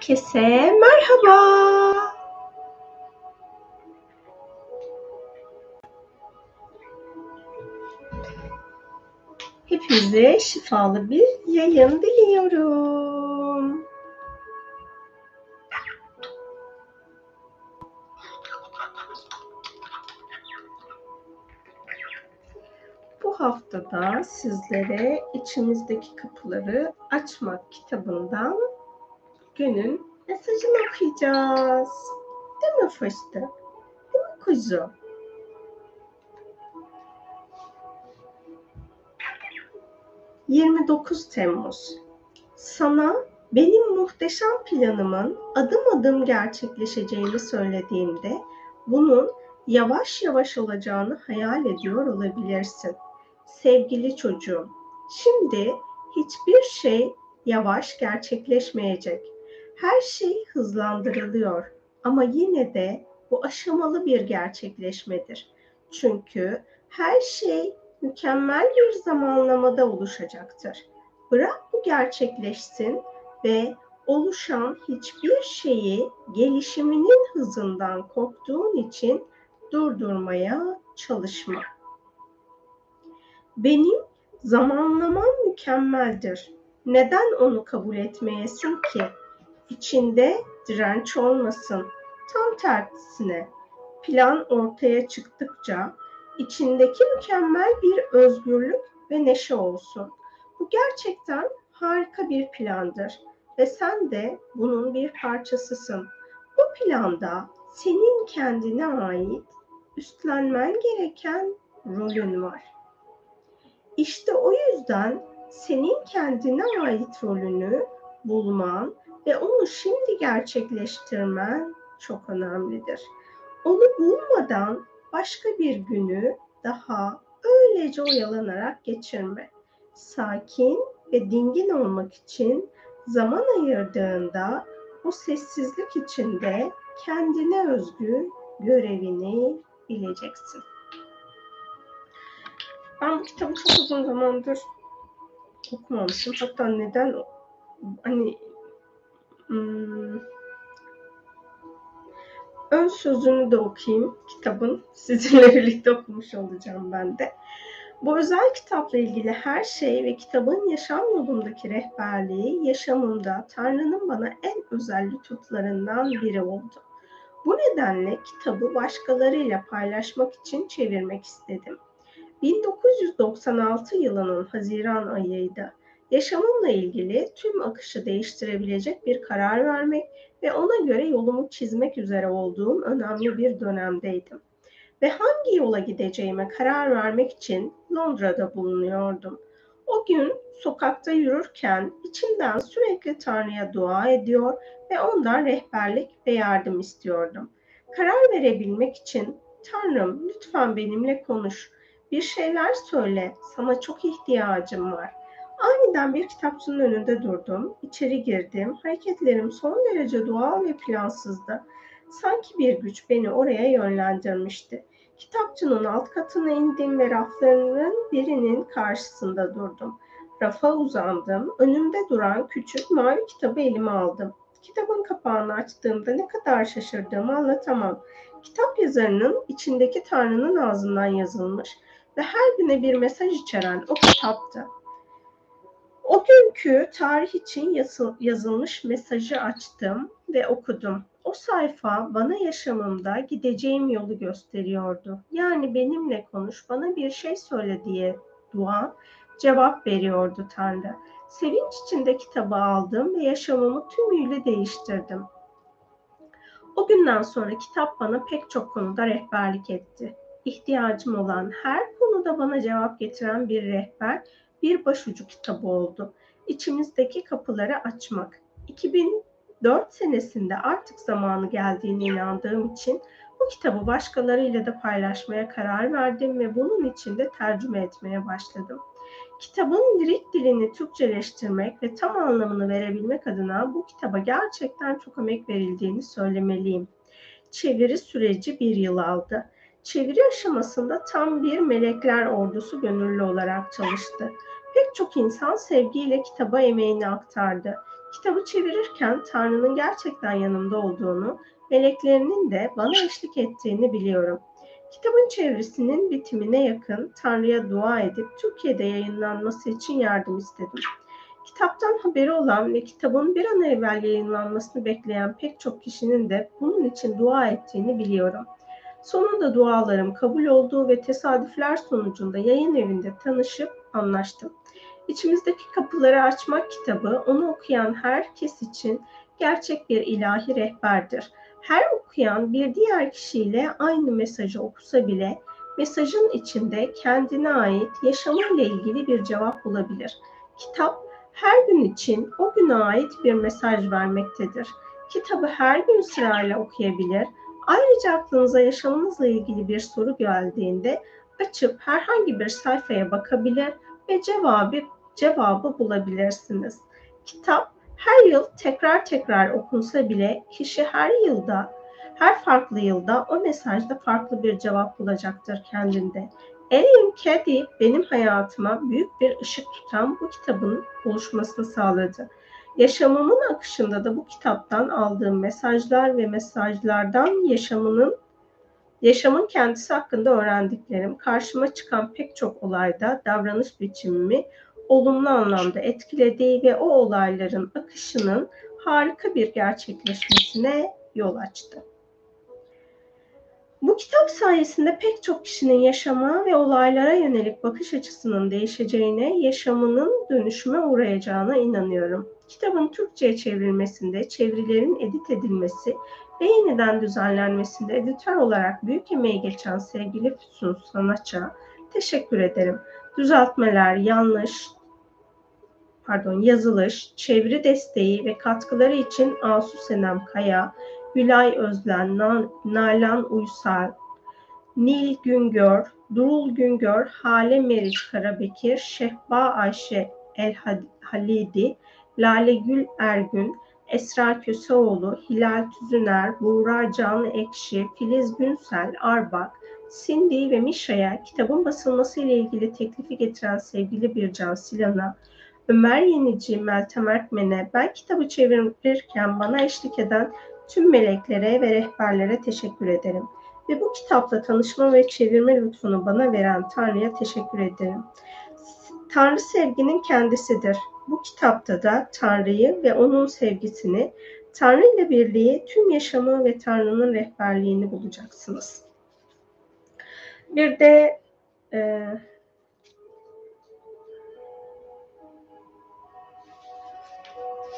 Herkese merhaba. Hepinize şifalı bir yayın diliyorum. Bu haftada sizlere içimizdeki kapıları açmak kitabından günün mesajını okuyacağız. Değil mi fıstık? Değil mi kuzu? ...29 Temmuz. Sana benim muhteşem planımın adım adım gerçekleşeceğini söylediğimde... ...bunun yavaş yavaş olacağını hayal ediyor olabilirsin. Sevgili çocuğum, şimdi hiçbir şey yavaş gerçekleşmeyecek. Her şey hızlandırılıyor ama yine de bu aşamalı bir gerçekleşmedir. Çünkü her şey mükemmel bir zamanlamada oluşacaktır. Bırak bu gerçekleşsin ve oluşan hiçbir şeyi gelişiminin hızından korktuğun için durdurmaya çalışma. Benim zamanlamam mükemmeldir. Neden onu kabul etmeyesin ki? İçinde direnç olmasın. Tam tersine plan ortaya çıktıkça içindeki mükemmel bir özgürlük ve neşe olsun. Bu gerçekten harika bir plandır ve sen de bunun bir parçasısın. Bu planda senin kendine ait üstlenmen gereken rolün var. İşte o yüzden senin kendine ait rolünü bulman ve onu şimdi gerçekleştirmen çok önemlidir. Onu bulmadan başka bir günü daha öylece oyalanarak geçirme. Sakin ve dingin olmak için zaman ayırdığında o sessizlik içinde kendine özgü görevini bileceksin. Ben bu kitabı çok uzun zamandır okumamışım. Hatta neden hani hmm, ön sözünü de okuyayım kitabın. Sizinle birlikte okumuş olacağım ben de. Bu özel kitapla ilgili her şey ve kitabın yaşam yolundaki rehberliği yaşamımda Tanrı'nın bana en özel lütuflarından biri oldu. Bu nedenle kitabı başkalarıyla paylaşmak için çevirmek istedim. 1996 yılının Haziran ayıydı. Yaşamımla ilgili tüm akışı değiştirebilecek bir karar vermek ve ona göre yolumu çizmek üzere olduğum önemli bir dönemdeydim. Ve hangi yola gideceğime karar vermek için Londra'da bulunuyordum. O gün sokakta yürürken içimden sürekli Tanrı'ya dua ediyor ve ondan rehberlik ve yardım istiyordum. Karar verebilmek için Tanrım lütfen benimle konuş bir şeyler söyle. Sana çok ihtiyacım var. Aniden bir kitapçının önünde durdum. İçeri girdim. Hareketlerim son derece doğal ve plansızdı. Sanki bir güç beni oraya yönlendirmişti. Kitapçının alt katına indim ve raflarının birinin karşısında durdum. Rafa uzandım. Önümde duran küçük mavi kitabı elime aldım. Kitabın kapağını açtığımda ne kadar şaşırdığımı anlatamam. Kitap yazarının içindeki Tanrı'nın ağzından yazılmış ve her güne bir mesaj içeren o kitaptı. O günkü tarih için yazılmış mesajı açtım ve okudum. O sayfa bana yaşamımda gideceğim yolu gösteriyordu. Yani benimle konuş, bana bir şey söyle diye dua cevap veriyordu Tanrı. Sevinç içinde kitabı aldım ve yaşamımı tümüyle değiştirdim. O günden sonra kitap bana pek çok konuda rehberlik etti ihtiyacım olan her konuda bana cevap getiren bir rehber, bir başucu kitabı oldu. İçimizdeki kapıları açmak. 2004 senesinde artık zamanı geldiğine inandığım için bu kitabı başkalarıyla da paylaşmaya karar verdim ve bunun için de tercüme etmeye başladım. Kitabın lirik dilini Türkçeleştirmek ve tam anlamını verebilmek adına bu kitaba gerçekten çok emek verildiğini söylemeliyim. Çeviri süreci bir yıl aldı. Çeviri aşamasında tam bir melekler ordusu gönüllü olarak çalıştı. Pek çok insan sevgiyle kitaba emeğini aktardı. Kitabı çevirirken Tanrı'nın gerçekten yanımda olduğunu, meleklerinin de bana eşlik ettiğini biliyorum. Kitabın çevresinin bitimine yakın Tanrı'ya dua edip Türkiye'de yayınlanması için yardım istedim. Kitaptan haberi olan ve kitabın bir an evvel yayınlanmasını bekleyen pek çok kişinin de bunun için dua ettiğini biliyorum. Sonunda dualarım kabul oldu ve tesadüfler sonucunda yayın evinde tanışıp anlaştım. İçimizdeki kapıları açmak kitabı onu okuyan herkes için gerçek bir ilahi rehberdir. Her okuyan bir diğer kişiyle aynı mesajı okusa bile mesajın içinde kendine ait yaşamıyla ilgili bir cevap bulabilir. Kitap her gün için o güne ait bir mesaj vermektedir. Kitabı her gün sırayla okuyabilir. Ayrıca aklınıza yaşamınızla ilgili bir soru geldiğinde açıp herhangi bir sayfaya bakabilir ve cevabı cevabı bulabilirsiniz. Kitap her yıl tekrar tekrar okunsa bile kişi her yılda, her farklı yılda o mesajda farklı bir cevap bulacaktır kendinde. Ellen Caddy benim hayatıma büyük bir ışık tutan bu kitabın oluşmasını sağladı. Yaşamımın akışında da bu kitaptan aldığım mesajlar ve mesajlardan yaşamının yaşamın kendisi hakkında öğrendiklerim, karşıma çıkan pek çok olayda davranış biçimimi olumlu anlamda etkiledi ve o olayların akışının harika bir gerçekleşmesine yol açtı. Bu kitap sayesinde pek çok kişinin yaşama ve olaylara yönelik bakış açısının değişeceğine, yaşamının dönüşüme uğrayacağına inanıyorum. Kitabın Türkçe'ye çevrilmesinde, çevirilerin edit edilmesi ve yeniden düzenlenmesinde editör olarak büyük emeği geçen sevgili Füsun Sanaç'a teşekkür ederim. Düzeltmeler, yanlış, pardon yazılış, çeviri desteği ve katkıları için Asu Senem Kaya, Gülay Özlen, Nalan Uysal, Nil Güngör, Durul Güngör, Hale Meriç Karabekir, Şehba Ayşe El Halidi, Lale Gül Ergün, Esra Köseoğlu, Hilal Tüzüner, Buğra Canlı Ekşi, Filiz Günsel, Arbak, Cindy ve Mişa'ya kitabın basılması ile ilgili teklifi getiren sevgili Bircan Silan'a, Ömer Yenici, Meltem Erkmen'e, ben kitabı çevirirken bana eşlik eden tüm meleklere ve rehberlere teşekkür ederim. Ve bu kitapla tanışma ve çevirme lütfunu bana veren Tanrı'ya teşekkür ederim. Tanrı sevginin kendisidir. Bu kitapta da Tanrı'yı ve onun sevgisini, Tanrı ile birliği, tüm yaşamı ve Tanrı'nın rehberliğini bulacaksınız. Bir de e,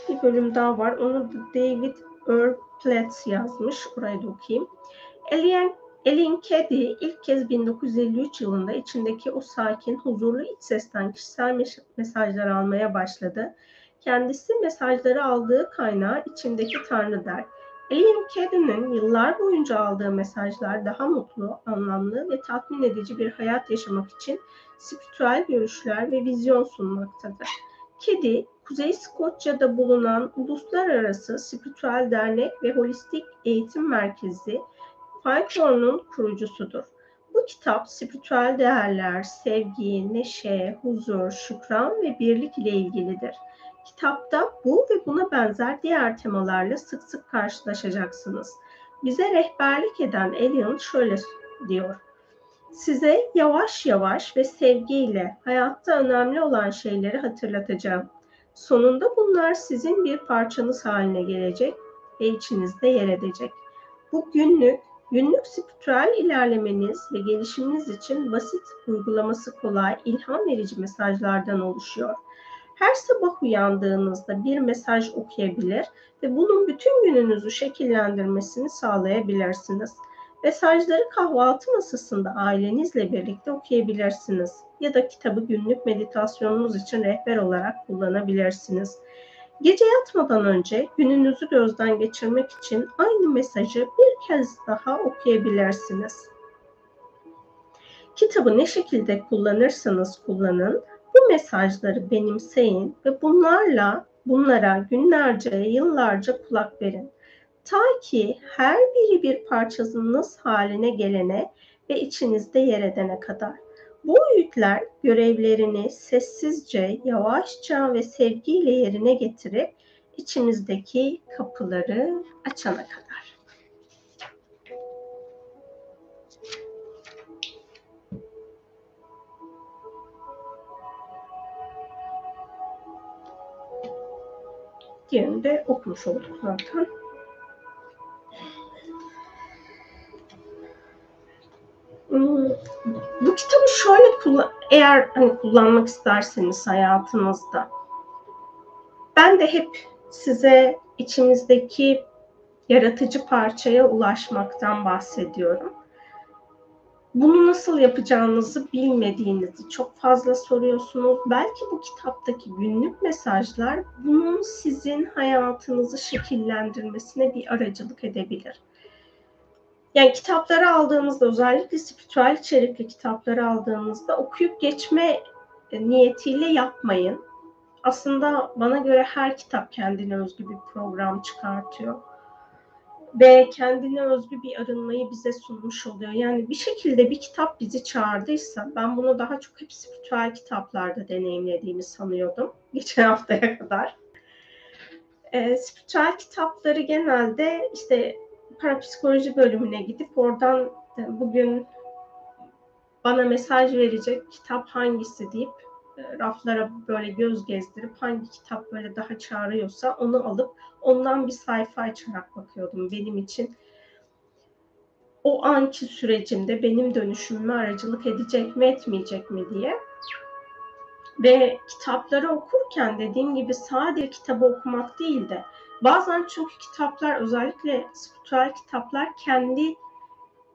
bir bölüm daha var. Onu David Earl Platts yazmış. Orayı da okuyayım. Alien, Alien Caddy ilk kez 1953 yılında içindeki o sakin, huzurlu iç sesten kişisel mesajlar almaya başladı. Kendisi mesajları aldığı kaynağı içindeki Tanrı der. Alien Caddy'nin yıllar boyunca aldığı mesajlar daha mutlu, anlamlı ve tatmin edici bir hayat yaşamak için spiritüel görüşler ve vizyon sunmaktadır. Kedi, Kuzey Skoçya'da bulunan Uluslararası Spiritüel Dernek ve Holistik Eğitim Merkezi Falcon'un kurucusudur. Bu kitap spiritüel değerler, sevgi, neşe, huzur, şükran ve birlik ile ilgilidir. Kitapta bu ve buna benzer diğer temalarla sık sık karşılaşacaksınız. Bize rehberlik eden Elion şöyle diyor. Size yavaş yavaş ve sevgiyle hayatta önemli olan şeyleri hatırlatacağım. Sonunda bunlar sizin bir parçanız haline gelecek ve içinizde yer edecek. Bu günlük, günlük spiritüel ilerlemeniz ve gelişiminiz için basit, uygulaması kolay, ilham verici mesajlardan oluşuyor. Her sabah uyandığınızda bir mesaj okuyabilir ve bunun bütün gününüzü şekillendirmesini sağlayabilirsiniz. Mesajları kahvaltı masasında ailenizle birlikte okuyabilirsiniz ya da kitabı günlük meditasyonunuz için rehber olarak kullanabilirsiniz. Gece yatmadan önce gününüzü gözden geçirmek için aynı mesajı bir kez daha okuyabilirsiniz. Kitabı ne şekilde kullanırsanız kullanın, bu mesajları benimseyin ve bunlarla bunlara günlerce, yıllarca kulak verin. Ta ki her biri bir parçasınız haline gelene ve içinizde yer edene kadar. Bu öğütler görevlerini sessizce, yavaşça ve sevgiyle yerine getirip içimizdeki kapıları açana kadar. Diğerini de okumuş olduk zaten. Bu kitabı şöyle kullan eğer hani kullanmak isterseniz hayatınızda ben de hep size içimizdeki yaratıcı parçaya ulaşmaktan bahsediyorum. Bunu nasıl yapacağınızı bilmediğinizi çok fazla soruyorsunuz. Belki bu kitaptaki günlük mesajlar bunun sizin hayatınızı şekillendirmesine bir aracılık edebilir. Yani kitapları aldığınızda özellikle spiritüel içerikli kitapları aldığınızda okuyup geçme niyetiyle yapmayın. Aslında bana göre her kitap kendine özgü bir program çıkartıyor. Ve kendine özgü bir arınmayı bize sunmuş oluyor. Yani bir şekilde bir kitap bizi çağırdıysa ben bunu daha çok hep spiritüel kitaplarda deneyimlediğimi sanıyordum. Geçen haftaya kadar. E, spiritüel kitapları genelde işte parapsikoloji bölümüne gidip oradan bugün bana mesaj verecek kitap hangisi deyip e, raflara böyle göz gezdirip hangi kitap böyle daha çağırıyorsa onu alıp ondan bir sayfa açarak bakıyordum benim için. O anki sürecimde benim dönüşümüme aracılık edecek mi etmeyecek mi diye. Ve kitapları okurken dediğim gibi sadece kitabı okumak değil de bazen çünkü kitaplar özellikle spiritüel kitaplar kendi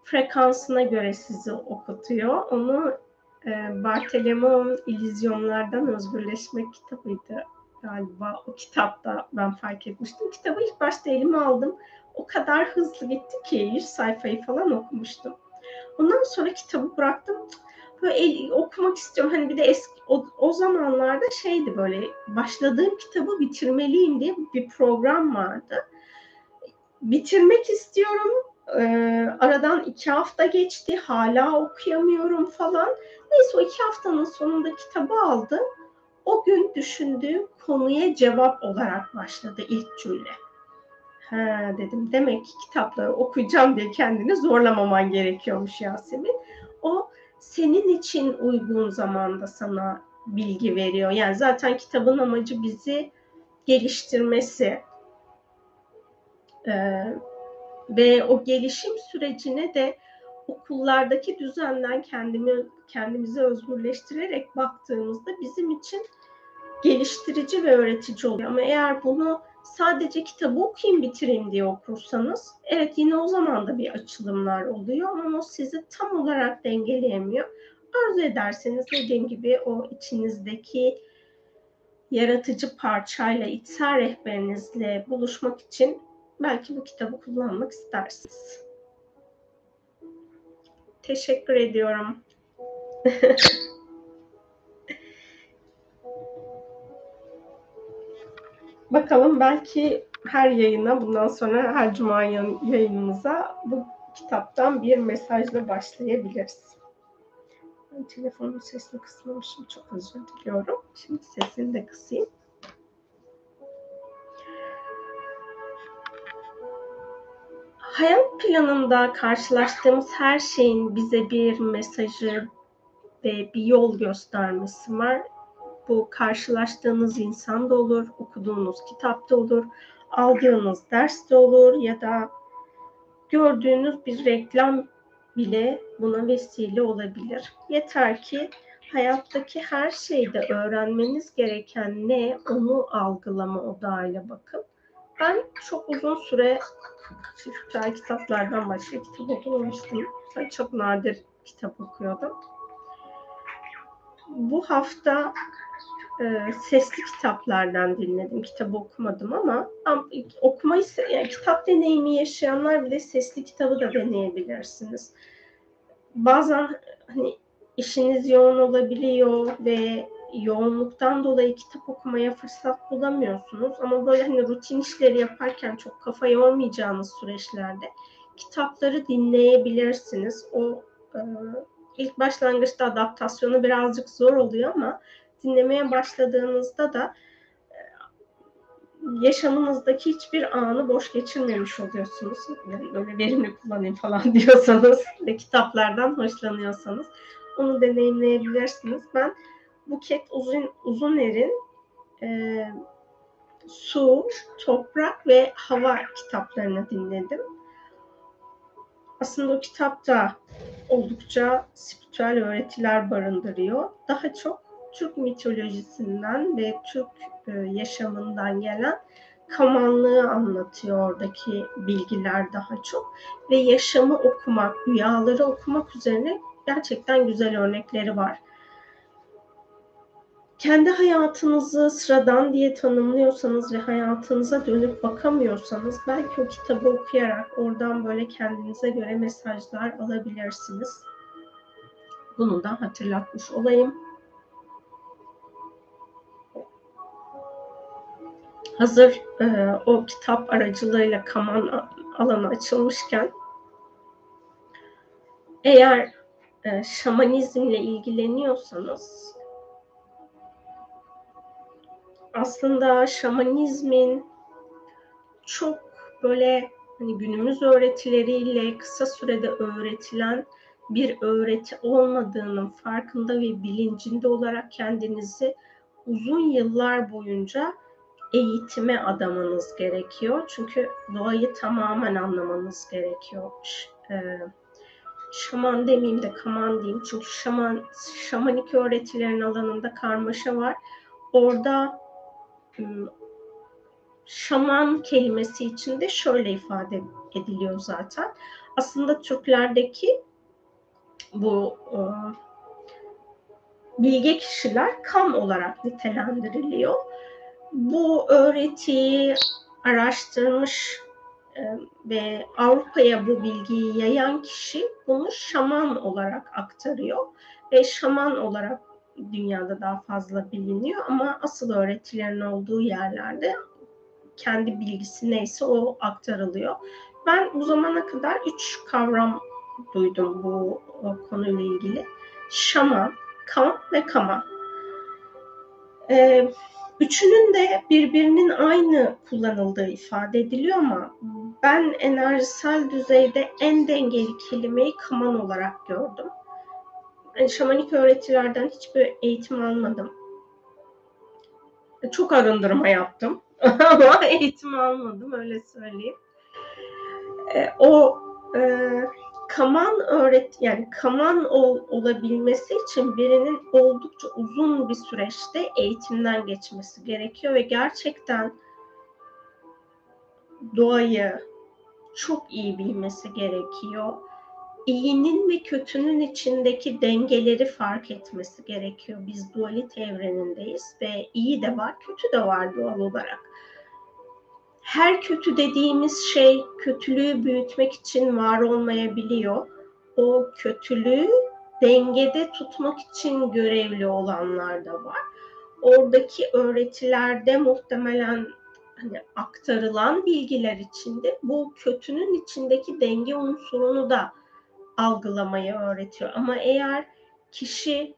frekansına göre sizi okutuyor. Onu e, Bartolomeo'nun İllüzyonlardan Özgürleşmek kitabıydı galiba. O kitapta ben fark etmiştim. Kitabı ilk başta elime aldım. O kadar hızlı gitti ki 100 sayfayı falan okumuştum. Ondan sonra kitabı bıraktım. Böyle okumak istiyorum. Hani bir de eski o, o zamanlarda şeydi böyle başladığım kitabı bitirmeliyim diye bir program vardı. Bitirmek istiyorum. Ee, aradan iki hafta geçti. Hala okuyamıyorum falan. Neyse o iki haftanın sonunda kitabı aldım. O gün düşündüğüm konuya cevap olarak başladı ilk cümle. Ha dedim demek ki kitapları okuyacağım diye kendini zorlamaman gerekiyormuş Yasemin. O senin için uygun zamanda sana bilgi veriyor. Yani zaten kitabın amacı bizi geliştirmesi. Ee, ve o gelişim sürecine de okullardaki düzenden kendimi kendimizi özgürleştirerek baktığımızda bizim için geliştirici ve öğretici oluyor. Ama eğer bunu sadece kitabı okuyayım bitireyim diye okursanız evet yine o zaman da bir açılımlar oluyor ama o sizi tam olarak dengeleyemiyor. Arzu ederseniz dediğim gibi o içinizdeki yaratıcı parçayla, içsel rehberinizle buluşmak için belki bu kitabı kullanmak istersiniz. Teşekkür ediyorum. Bakalım belki her yayına bundan sonra her cuma yayınımıza bu kitaptan bir mesajla başlayabiliriz. Ben telefonun sesini kısmamışım. Çok özür diliyorum. Şimdi sesini de kısayım. Hayat planında karşılaştığımız her şeyin bize bir mesajı ve bir yol göstermesi var. Bu karşılaştığınız insan da olur, okuduğunuz kitap da olur, aldığınız ders de olur ya da gördüğünüz bir reklam bile buna vesile olabilir. Yeter ki hayattaki her şeyde öğrenmeniz gereken ne onu algılama odağıyla bakın. Ben çok uzun süre spiritüel kitaplardan başka kitap okumamıştım. Çok nadir kitap okuyordum. Bu hafta e, sesli kitaplardan dinledim. Kitabı okumadım ama okumayı yani kitap deneyimi yaşayanlar bile sesli kitabı da deneyebilirsiniz. Bazen hani işiniz yoğun olabiliyor ve yoğunluktan dolayı kitap okumaya fırsat bulamıyorsunuz ama böyle hani rutin işleri yaparken çok kafa yormayacağınız süreçlerde kitapları dinleyebilirsiniz. O e, ilk başlangıçta adaptasyonu birazcık zor oluyor ama dinlemeye başladığınızda da e, yaşamınızdaki hiçbir anı boş geçirmemiş oluyorsunuz. Yani böyle verimli kullanayım falan diyorsanız ve kitaplardan hoşlanıyorsanız onu deneyimleyebilirsiniz. Ben Buket Uzun Uzuner'in e, Su, Toprak ve Hava kitaplarını dinledim. Aslında o kitapta oldukça spiritüel öğretiler barındırıyor. Daha çok Türk mitolojisinden ve Türk e, yaşamından gelen kamanlığı anlatıyor oradaki bilgiler daha çok. Ve yaşamı okumak, rüyaları okumak üzerine gerçekten güzel örnekleri var. Kendi hayatınızı sıradan diye tanımlıyorsanız ve hayatınıza dönüp bakamıyorsanız belki o kitabı okuyarak oradan böyle kendinize göre mesajlar alabilirsiniz. Bunu da hatırlatmış olayım. Hazır e, o kitap aracılığıyla kaman alanı açılmışken eğer e, şamanizmle ilgileniyorsanız aslında şamanizmin çok böyle hani günümüz öğretileriyle kısa sürede öğretilen bir öğreti olmadığının farkında ve bilincinde olarak kendinizi uzun yıllar boyunca eğitime adamanız gerekiyor. Çünkü doğayı tamamen anlamanız gerekiyor. Ee, şaman demeyeyim de kaman diyeyim. Çünkü şaman, şamanik öğretilerin alanında karmaşa var. Orada şaman kelimesi içinde şöyle ifade ediliyor zaten. Aslında Türklerdeki bu e, bilge kişiler kam olarak nitelendiriliyor. Bu öğretiyi araştırmış e, ve Avrupa'ya bu bilgiyi yayan kişi bunu şaman olarak aktarıyor ve şaman olarak dünyada daha fazla biliniyor ama asıl öğretilerin olduğu yerlerde kendi bilgisi neyse o aktarılıyor. Ben bu zamana kadar üç kavram duydum bu konuyla ilgili. Şaman, kam ve kama. Ee, üçünün de birbirinin aynı kullanıldığı ifade ediliyor ama ben enerjisel düzeyde en dengeli kelimeyi kaman olarak gördüm. Şamanik öğretilerden hiçbir eğitim almadım. Çok arındırma yaptım ama eğitim almadım öyle söyleyeyim. E, o e, kaman öğret yani kaman ol, olabilmesi için birinin oldukça uzun bir süreçte eğitimden geçmesi gerekiyor ve gerçekten doğayı çok iyi bilmesi gerekiyor. İyinin ve kötünün içindeki dengeleri fark etmesi gerekiyor. Biz dualite evrenindeyiz ve iyi de var, kötü de var doğal olarak her kötü dediğimiz şey kötülüğü büyütmek için var olmayabiliyor. O kötülüğü dengede tutmak için görevli olanlar da var. Oradaki öğretilerde muhtemelen hani aktarılan bilgiler içinde bu kötünün içindeki denge unsurunu da algılamayı öğretiyor. Ama eğer kişi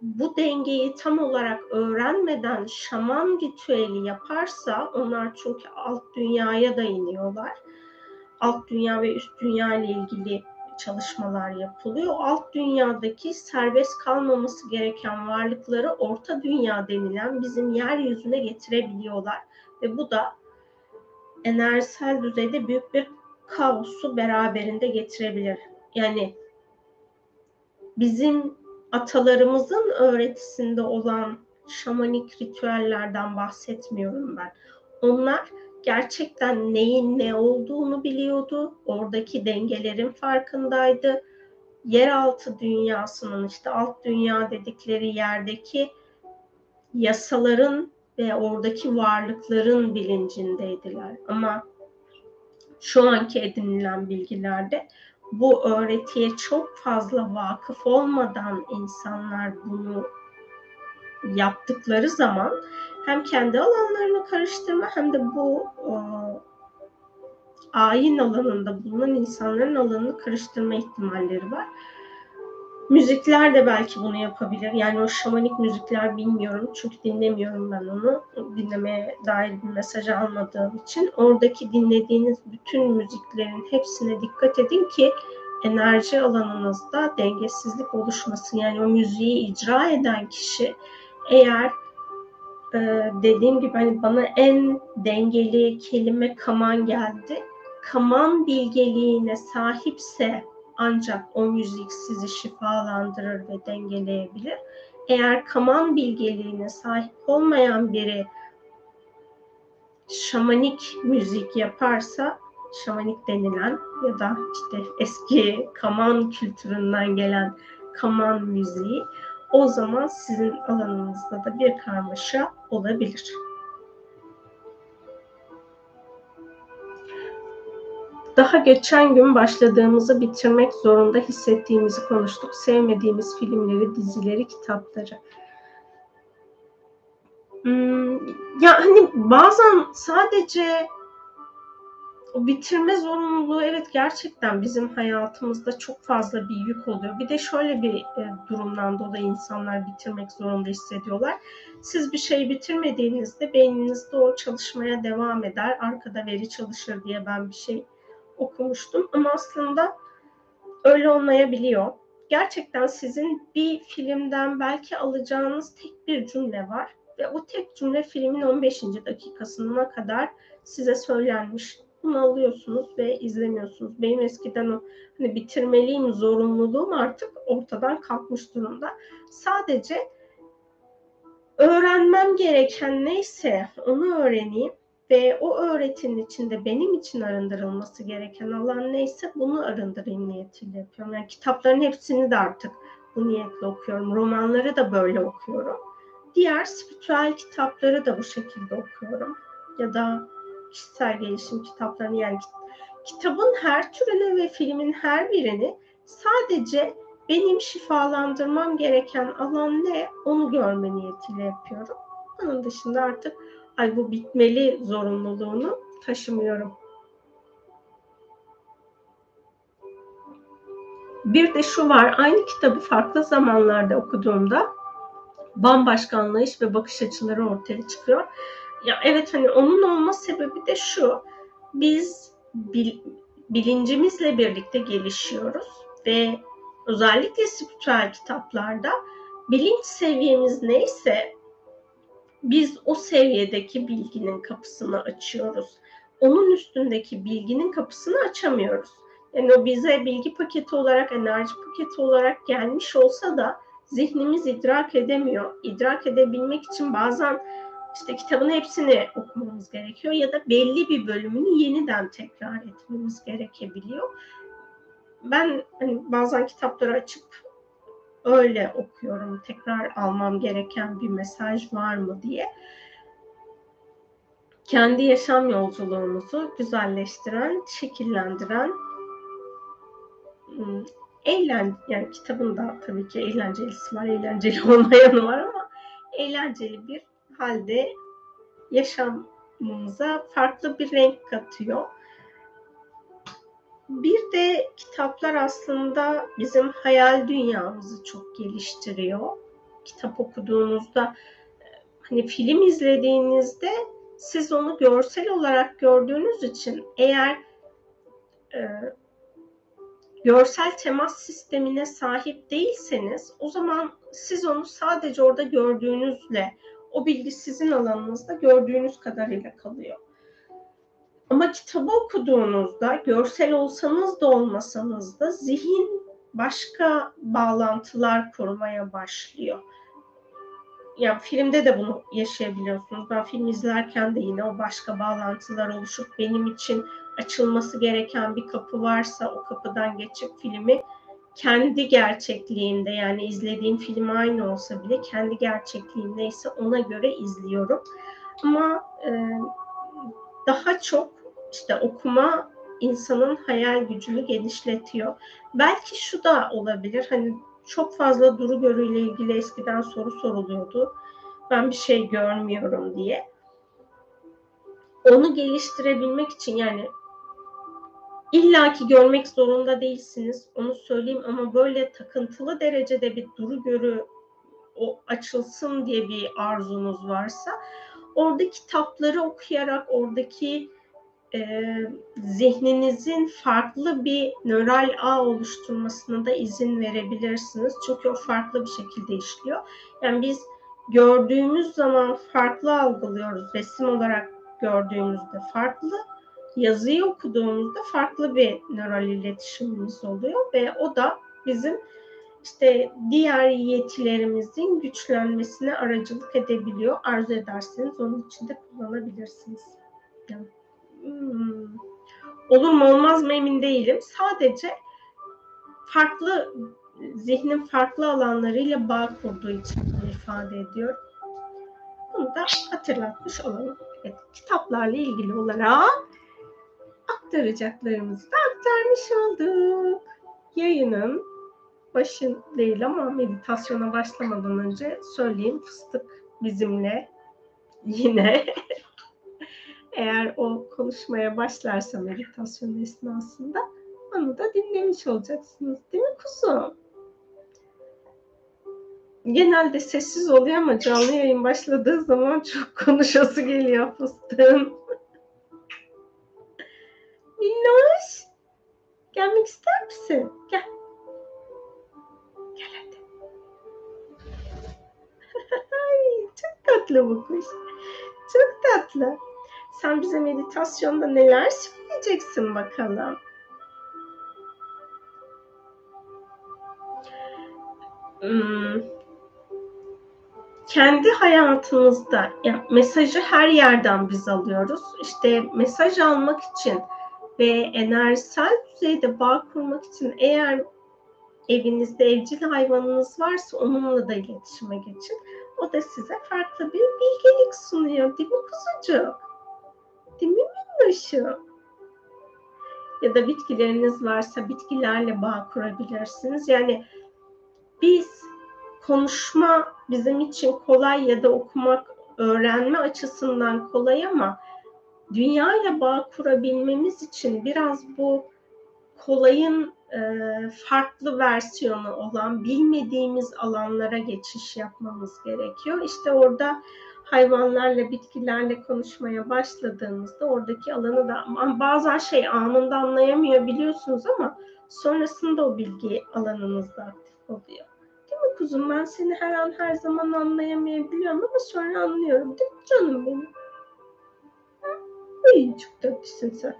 bu dengeyi tam olarak öğrenmeden şaman ritüeli yaparsa onlar çünkü alt dünyaya da iniyorlar. Alt dünya ve üst dünya ile ilgili çalışmalar yapılıyor. Alt dünyadaki serbest kalmaması gereken varlıkları orta dünya denilen bizim yeryüzüne getirebiliyorlar. Ve bu da enerjisel düzeyde büyük bir kaosu beraberinde getirebilir. Yani bizim atalarımızın öğretisinde olan şamanik ritüellerden bahsetmiyorum ben. Onlar gerçekten neyin ne olduğunu biliyordu. Oradaki dengelerin farkındaydı. Yeraltı dünyasının işte alt dünya dedikleri yerdeki yasaların ve oradaki varlıkların bilincindeydiler. Ama şu anki edinilen bilgilerde bu öğretiye çok fazla vakıf olmadan insanlar bunu yaptıkları zaman hem kendi alanlarını karıştırma hem de bu e, ayin alanında bulunan insanların alanını karıştırma ihtimalleri var. Müzikler de belki bunu yapabilir. Yani o şamanik müzikler bilmiyorum çünkü dinlemiyorum ben onu. Dinlemeye dair bir mesaj almadığım için. Oradaki dinlediğiniz bütün müziklerin hepsine dikkat edin ki enerji alanınızda dengesizlik oluşmasın. Yani o müziği icra eden kişi eğer e, dediğim gibi hani bana en dengeli kelime kaman geldi. Kaman bilgeliğine sahipse ancak o müzik sizi şifalandırır ve dengeleyebilir. Eğer kaman bilgeliğine sahip olmayan biri şamanik müzik yaparsa şamanik denilen ya da işte eski kaman kültüründen gelen kaman müziği o zaman sizin alanınızda da bir karmaşa olabilir. Daha geçen gün başladığımızı bitirmek zorunda hissettiğimizi konuştuk. Sevmediğimiz filmleri, dizileri, kitapları. Hmm, ya hani bazen sadece o bitirme zorunluluğu evet gerçekten bizim hayatımızda çok fazla bir yük oluyor. Bir de şöyle bir e, durumdan dolayı insanlar bitirmek zorunda hissediyorlar. Siz bir şey bitirmediğinizde beyninizde o çalışmaya devam eder. Arkada veri çalışır diye ben bir şey okumuştum. Ama aslında öyle olmayabiliyor. Gerçekten sizin bir filmden belki alacağınız tek bir cümle var ve o tek cümle filmin 15. dakikasına kadar size söylenmiş bunu alıyorsunuz ve izlemiyorsunuz. Benim eskiden o hani bitirmeliyim zorunluluğum artık ortadan kalkmış durumda. Sadece öğrenmem gereken neyse onu öğreneyim ve o öğretinin içinde benim için arındırılması gereken alan neyse bunu arındırayım niyetiyle yapıyorum. Yani kitapların hepsini de artık bu niyetle okuyorum. Romanları da böyle okuyorum. Diğer spiritüel kitapları da bu şekilde okuyorum. Ya da kişisel gelişim kitaplarını yani kitabın her türünü ve filmin her birini sadece benim şifalandırmam gereken alan ne onu görme niyetiyle yapıyorum. Onun dışında artık ay bu bitmeli zorunluluğunu taşımıyorum. Bir de şu var, aynı kitabı farklı zamanlarda okuduğumda bambaşka anlayış ve bakış açıları ortaya çıkıyor. Ya evet hani onun olma sebebi de şu. Biz bil, bilincimizle birlikte gelişiyoruz ve özellikle spiritüel kitaplarda bilinç seviyemiz neyse biz o seviyedeki bilginin kapısını açıyoruz. Onun üstündeki bilginin kapısını açamıyoruz. Yani o bize bilgi paketi olarak, enerji paketi olarak gelmiş olsa da zihnimiz idrak edemiyor. İdrak edebilmek için bazen işte kitabın hepsini okumamız gerekiyor ya da belli bir bölümünü yeniden tekrar etmemiz gerekebiliyor. Ben hani bazen kitapları açıp öyle okuyorum. Tekrar almam gereken bir mesaj var mı diye. Kendi yaşam yolculuğumuzu güzelleştiren, şekillendiren hmm, eğlen yani kitabın da tabii ki eğlencelisi var, eğlenceli olmayanı var ama eğlenceli bir halde yaşamımıza farklı bir renk katıyor. Bir de kitaplar aslında bizim hayal dünyamızı çok geliştiriyor. Kitap okuduğunuzda hani film izlediğinizde siz onu görsel olarak gördüğünüz için eğer e, görsel temas sistemine sahip değilseniz o zaman siz onu sadece orada gördüğünüzle o bilgi sizin alanınızda gördüğünüz kadarıyla kalıyor. Ama kitabı okuduğunuzda görsel olsanız da olmasanız da zihin başka bağlantılar kurmaya başlıyor. Yani filmde de bunu yaşayabiliyorsunuz. Ben film izlerken de yine o başka bağlantılar oluşup benim için açılması gereken bir kapı varsa o kapıdan geçip filmi kendi gerçekliğinde yani izlediğim film aynı olsa bile kendi gerçekliğindeyse ona göre izliyorum. Ama e, daha çok işte okuma insanın hayal gücünü genişletiyor. Belki şu da olabilir. Hani çok fazla duru görüyle ilgili eskiden soru soruluyordu. Ben bir şey görmüyorum diye. Onu geliştirebilmek için yani illaki görmek zorunda değilsiniz. Onu söyleyeyim ama böyle takıntılı derecede bir duru görü o açılsın diye bir arzunuz varsa orada kitapları okuyarak oradaki e, zihninizin farklı bir nöral ağ oluşturmasına da izin verebilirsiniz. Çünkü o farklı bir şekilde işliyor. Yani biz gördüğümüz zaman farklı algılıyoruz. Resim olarak gördüğümüzde farklı, yazıyı okuduğumuzda farklı bir nöral iletişimimiz oluyor ve o da bizim işte diğer yetilerimizin güçlenmesine aracılık edebiliyor. Arzu ederseniz onun için de kullanabilirsiniz. Hmm, olur mu olmaz mı emin değilim. Sadece farklı zihnin farklı alanlarıyla bağ kurduğu için ifade ediyor. Bunu da hatırlatmış olalım. Evet, kitaplarla ilgili olarak aktaracaklarımızı da aktarmış olduk. Yayının başın değil ama meditasyona başlamadan önce söyleyeyim fıstık bizimle yine eğer o konuşmaya başlarsa meditasyon esnasında onu da dinlemiş olacaksınız değil mi kuzum? Genelde sessiz oluyor ama canlı yayın başladığı zaman çok konuşası geliyor fıstığın. Minnoş, gelmek ister misin? Gel. Gel hadi. çok tatlı bu kuş. Çok tatlı. Sen bize meditasyonda neler söyleyeceksin bakalım? Hmm. Kendi hayatımızda yani mesajı her yerden biz alıyoruz. İşte mesaj almak için ve enerjisel düzeyde bağ kurmak için eğer evinizde evcil hayvanınız varsa onunla da iletişime geçin. O da size farklı bir bilgelik sunuyor. Değil mi kuzucuk? Değil mi minnoşum? Ya da bitkileriniz varsa bitkilerle bağ kurabilirsiniz. Yani biz konuşma bizim için kolay ya da okumak öğrenme açısından kolay ama dünya ile bağ kurabilmemiz için biraz bu kolayın e, farklı versiyonu olan bilmediğimiz alanlara geçiş yapmamız gerekiyor. İşte orada hayvanlarla, bitkilerle konuşmaya başladığımızda oradaki alanı da bazen şey anında anlayamıyor biliyorsunuz ama sonrasında o bilgi alanınızda aktif oluyor. Değil mi kuzum? Ben seni her an her zaman anlayamayabiliyorum ama sonra anlıyorum. Değil mi canım benim? Ay çok tatlısın sen.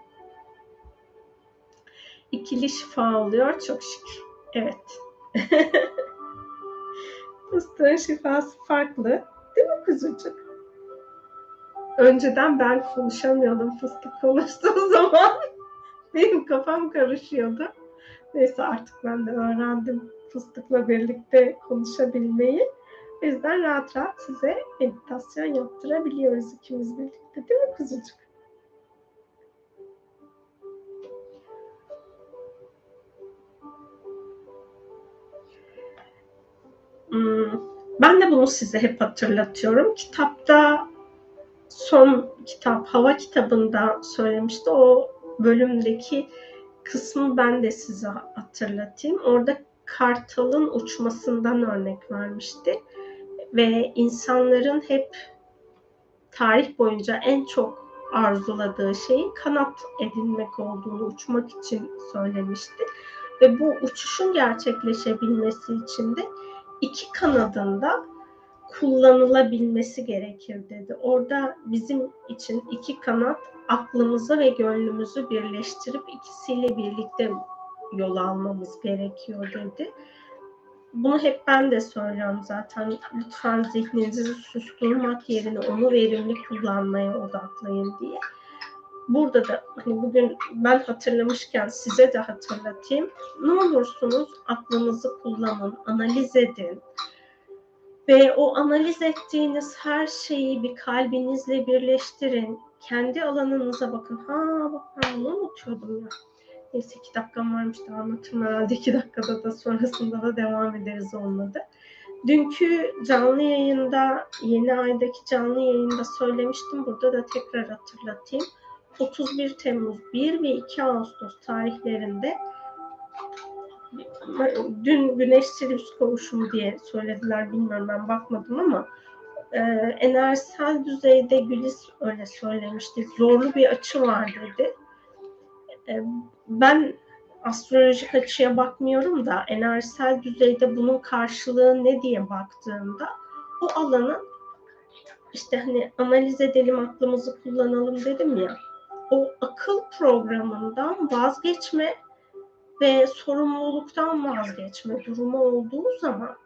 İkili şifa oluyor çok şükür. Evet. Fıstığın şifası farklı. Değil mi kuzucuk? Önceden ben konuşamıyordum fıstık konuştuğu zaman. Benim kafam karışıyordu. Neyse artık ben de öğrendim fıstıkla birlikte konuşabilmeyi. O yüzden rahat rahat size meditasyon yaptırabiliyoruz ikimiz birlikte. Değil mi kuzucuk? Ben de bunu size hep hatırlatıyorum. Kitapta son kitap Hava kitabında söylemişti. O bölümdeki kısmı ben de size hatırlatayım. Orada kartalın uçmasından örnek vermişti. Ve insanların hep tarih boyunca en çok arzuladığı şeyin kanat edinmek olduğunu uçmak için söylemişti. Ve bu uçuşun gerçekleşebilmesi için de iki kanadında kullanılabilmesi gerekir dedi. Orada bizim için iki kanat aklımızı ve gönlümüzü birleştirip ikisiyle birlikte yol almamız gerekiyor dedi. Bunu hep ben de söylüyorum zaten. Lütfen zihninizi susturmak yerine onu verimli kullanmaya odaklayın diye. Burada da hani bugün ben hatırlamışken size de hatırlatayım. Ne olursunuz aklınızı kullanın, analiz edin. Ve o analiz ettiğiniz her şeyi bir kalbinizle birleştirin. Kendi alanınıza bakın. Ha bak ben bunu unutuyordum ya. Neyse iki dakikam varmış da anlatırım herhalde iki dakikada da sonrasında da devam ederiz olmadı. Dünkü canlı yayında, yeni aydaki canlı yayında söylemiştim. Burada da tekrar hatırlatayım. 31 Temmuz 1 ve 2 Ağustos tarihlerinde dün güneş Sirius kavuşumu diye söylediler bilmiyorum ben bakmadım ama e, enerjisel düzeyde Gülis öyle söylemişti. Zorlu bir açı var dedi. E, ben astrolojik açıya bakmıyorum da enerjisel düzeyde bunun karşılığı ne diye baktığımda o alanın işte hani analiz edelim aklımızı kullanalım dedim ya o akıl programından vazgeçme ve sorumluluktan vazgeçme durumu olduğu zaman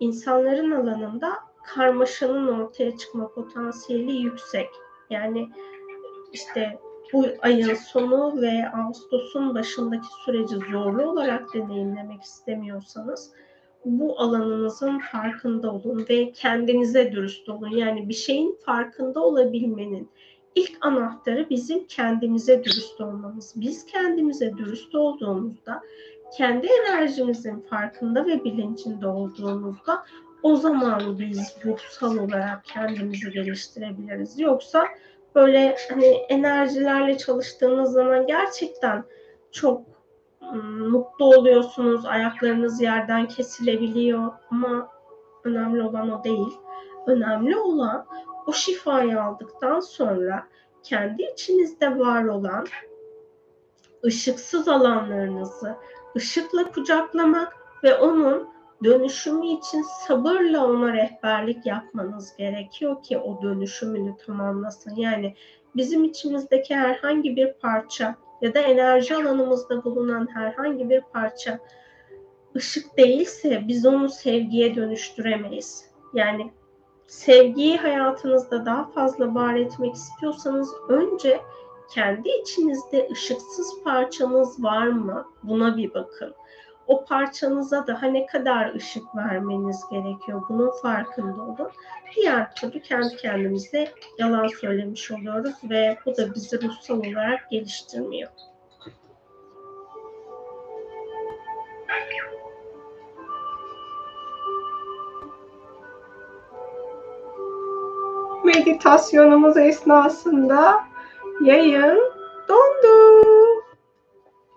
insanların alanında karmaşanın ortaya çıkma potansiyeli yüksek. Yani işte bu ayın sonu ve Ağustos'un başındaki süreci zorlu olarak deneyimlemek istemiyorsanız bu alanınızın farkında olun ve kendinize dürüst olun. Yani bir şeyin farkında olabilmenin ilk anahtarı bizim kendimize dürüst olmamız. Biz kendimize dürüst olduğumuzda, kendi enerjimizin farkında ve bilincinde olduğumuzda o zaman biz ruhsal olarak kendimizi geliştirebiliriz. Yoksa böyle hani enerjilerle çalıştığınız zaman gerçekten çok mutlu oluyorsunuz. Ayaklarınız yerden kesilebiliyor ama önemli olan o değil. Önemli olan o şifayı aldıktan sonra kendi içinizde var olan ışıksız alanlarınızı ışıkla kucaklamak ve onun dönüşümü için sabırla ona rehberlik yapmanız gerekiyor ki o dönüşümünü tamamlasın. Yani bizim içimizdeki herhangi bir parça ya da enerji alanımızda bulunan herhangi bir parça ışık değilse biz onu sevgiye dönüştüremeyiz. Yani sevgiyi hayatınızda daha fazla var etmek istiyorsanız önce kendi içinizde ışıksız parçanız var mı? Buna bir bakın. O parçanıza daha ne kadar ışık vermeniz gerekiyor? Bunun farkında olun. Diğer türlü kendi kendimize yalan söylemiş oluyoruz ve bu da bizi ruhsal olarak geliştirmiyor. Meditasyonumuz esnasında yayın dondu.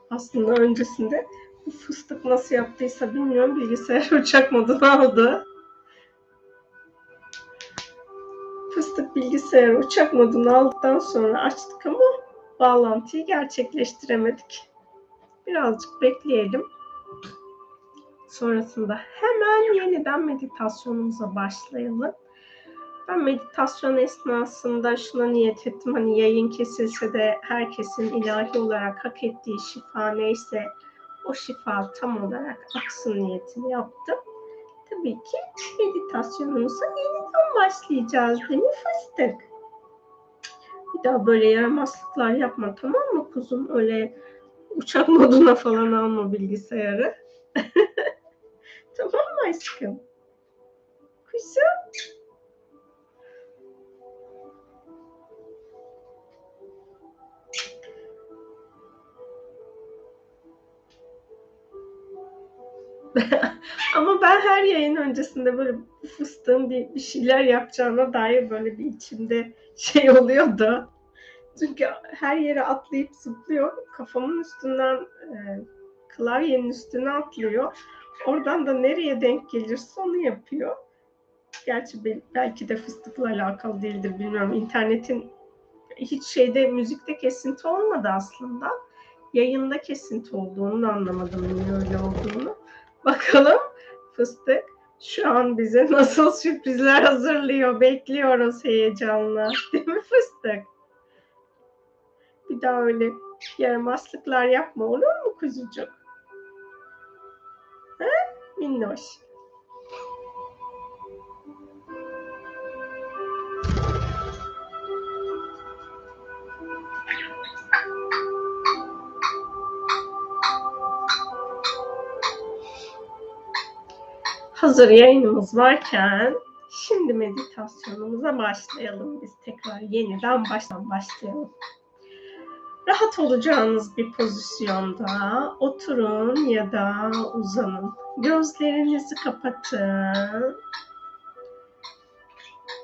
Aslında öncesinde bu fıstık nasıl yaptıysa bilmiyorum bilgisayar uçak moduna aldı. Fıstık bilgisayar uçak modunu aldıktan sonra açtık ama bağlantıyı gerçekleştiremedik. Birazcık bekleyelim. Sonrasında hemen yeniden meditasyonumuza başlayalım. Ben meditasyon esnasında şuna niyet ettim. Hani yayın kesilse de herkesin ilahi olarak hak ettiği şifa neyse o şifa tam olarak aksın niyetini yaptım. Tabii ki meditasyonumuza yeniden başlayacağız değil mi fıstık? Bir daha böyle yaramazlıklar yapma tamam mı kuzum? Öyle uçak moduna falan alma bilgisayarı. tamam mı aşkım? Kuzum. Ama ben her yayın öncesinde böyle fıstığın bir, bir şeyler yapacağına dair böyle bir içimde şey oluyordu. Çünkü her yere atlayıp zıplıyor. Kafamın üstünden e, klavyenin üstüne atlıyor. Oradan da nereye denk gelirse onu yapıyor. Gerçi belki de fıstıkla alakalı değildir bilmiyorum. İnternetin hiç şeyde müzikte kesinti olmadı aslında. Yayında kesinti olduğunu anlamadım niye öyle olduğunu. Bakalım fıstık şu an bize nasıl sürprizler hazırlıyor. Bekliyoruz heyecanla. Değil mi fıstık? Bir daha öyle yaramazlıklar yapma olur mu kuzucuk? Ha? Minnoş. Hazır yayınımız varken şimdi meditasyonumuza başlayalım. Biz tekrar yeniden baştan başlayalım. Rahat olacağınız bir pozisyonda oturun ya da uzanın. Gözlerinizi kapatın.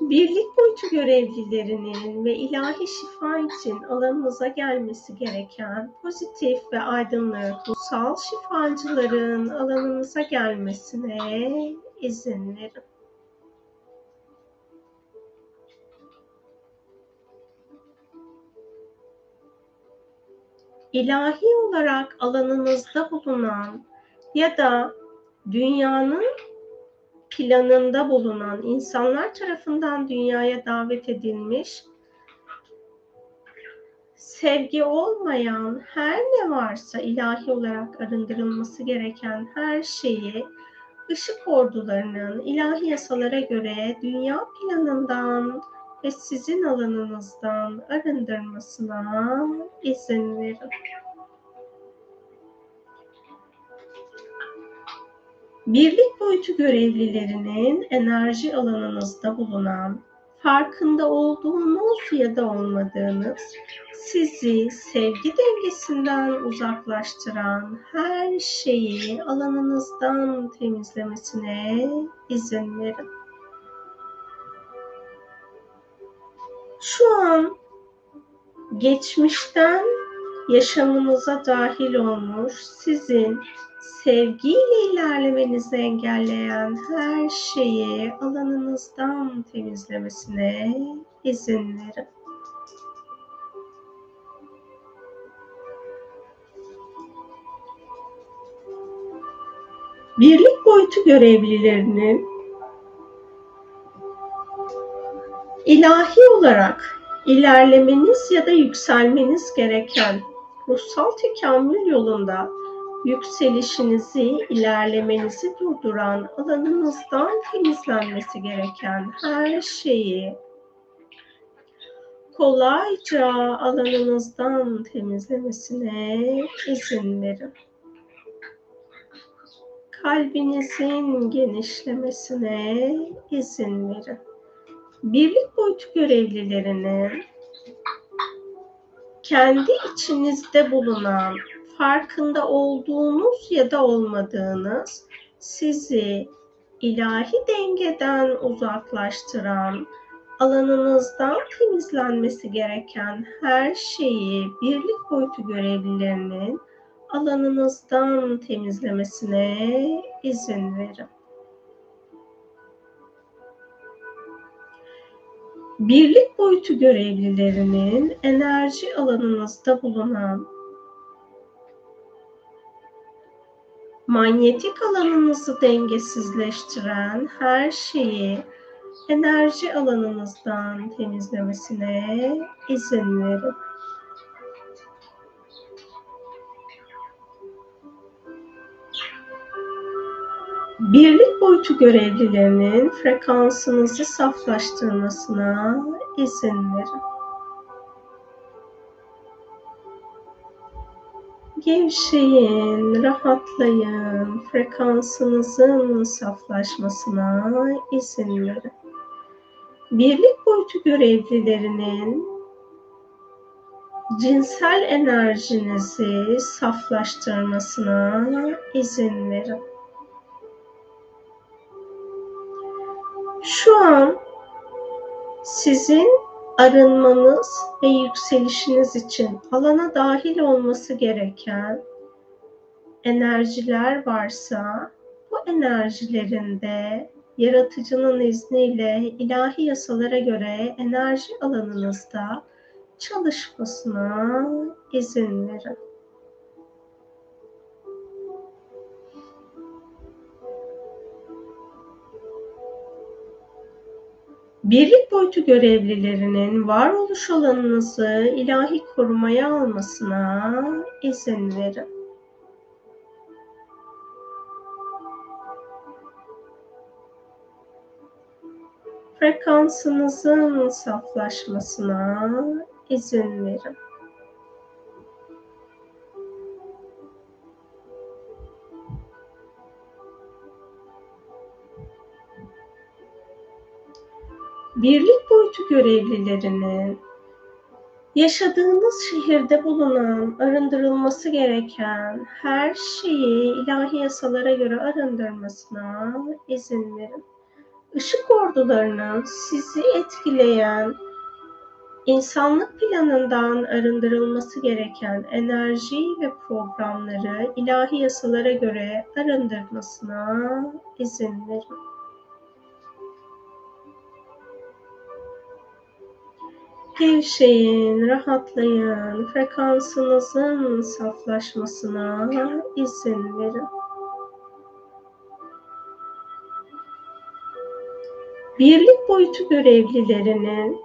Birlik boyutu görevlilerinin ve ilahi şifa için alanınıza gelmesi gereken pozitif ve aydınlık ruhsal şifacıların alanınıza gelmesine izin verin. ilahi olarak alanınızda bulunan ya da dünyanın planında bulunan insanlar tarafından dünyaya davet edilmiş sevgi olmayan her ne varsa ilahi olarak arındırılması gereken her şeyi ışık ordularının ilahi yasalara göre dünya planından ve sizin alanınızdan arındırmasına izin verin. Birlik boyutu görevlilerinin enerji alanınızda bulunan, farkında olduğunuz ya da olmadığınız, sizi sevgi dengesinden uzaklaştıran her şeyi alanınızdan temizlemesine izin verin. Şu an geçmişten yaşamınıza dahil olmuş, sizin sevgiyle ilerlemenizi engelleyen her şeyi alanınızdan temizlemesine izin verin. Birlik boyutu görevlilerinin ilahi olarak ilerlemeniz ya da yükselmeniz gereken ruhsal tekamül yolunda yükselişinizi, ilerlemenizi durduran alanınızdan temizlenmesi gereken her şeyi kolayca alanınızdan temizlemesine izin verin. Kalbinizin genişlemesine izin verin. Birlik boyutu görevlilerinin kendi içinizde bulunan farkında olduğunuz ya da olmadığınız sizi ilahi dengeden uzaklaştıran, alanınızdan temizlenmesi gereken her şeyi birlik boyutu görevlilerinin alanınızdan temizlemesine izin verin. Birlik boyutu görevlilerinin enerji alanınızda bulunan manyetik alanınızı dengesizleştiren her şeyi enerji alanınızdan temizlemesine izin verin. Birlik boyutu görevlilerinin frekansınızı saflaştırmasına izin verin. Gevşeyin, rahatlayın, frekansınızın saflaşmasına izin verin. Birlik boyutu görevlilerinin cinsel enerjinizi saflaştırmasına izin verin. Şu an sizin arınmanız ve yükselişiniz için alana dahil olması gereken enerjiler varsa bu enerjilerinde yaratıcının izniyle ilahi yasalara göre enerji alanınızda çalışmasına izin verin. Birlik boyutu görevlilerinin varoluş alanınızı ilahi korumaya almasına izin verin. Frekansınızın saflaşmasına izin verin. Birlik boyutu görevlilerinin yaşadığınız şehirde bulunan arındırılması gereken her şeyi ilahi yasalara göre arındırmasına izin verin. Işık ordularının sizi etkileyen, insanlık planından arındırılması gereken enerji ve programları ilahi yasalara göre arındırmasına izin verin. Gevşeyin, rahatlayın, frekansınızın saflaşmasına izin verin. Birlik boyutu görevlilerinin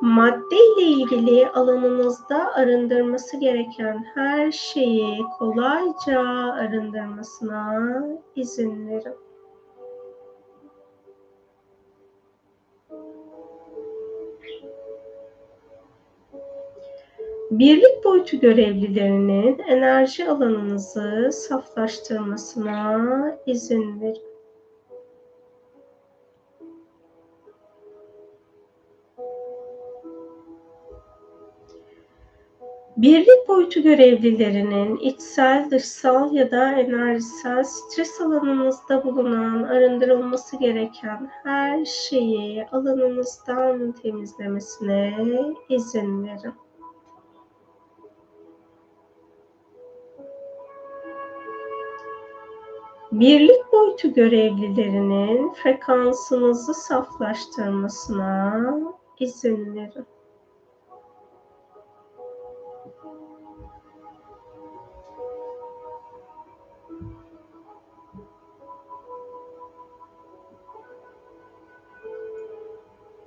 madde ile ilgili alanınızda arındırması gereken her şeyi kolayca arındırmasına izin verin. Birlik boyutu görevlilerinin enerji alanınızı saflaştırmasına izin verin. Birlik boyutu görevlilerinin içsel, dışsal ya da enerjisel stres alanınızda bulunan arındırılması gereken her şeyi alanınızdan temizlemesine izin verin. Birlik boyutu görevlilerinin frekansınızı saflaştırmasına izin verin.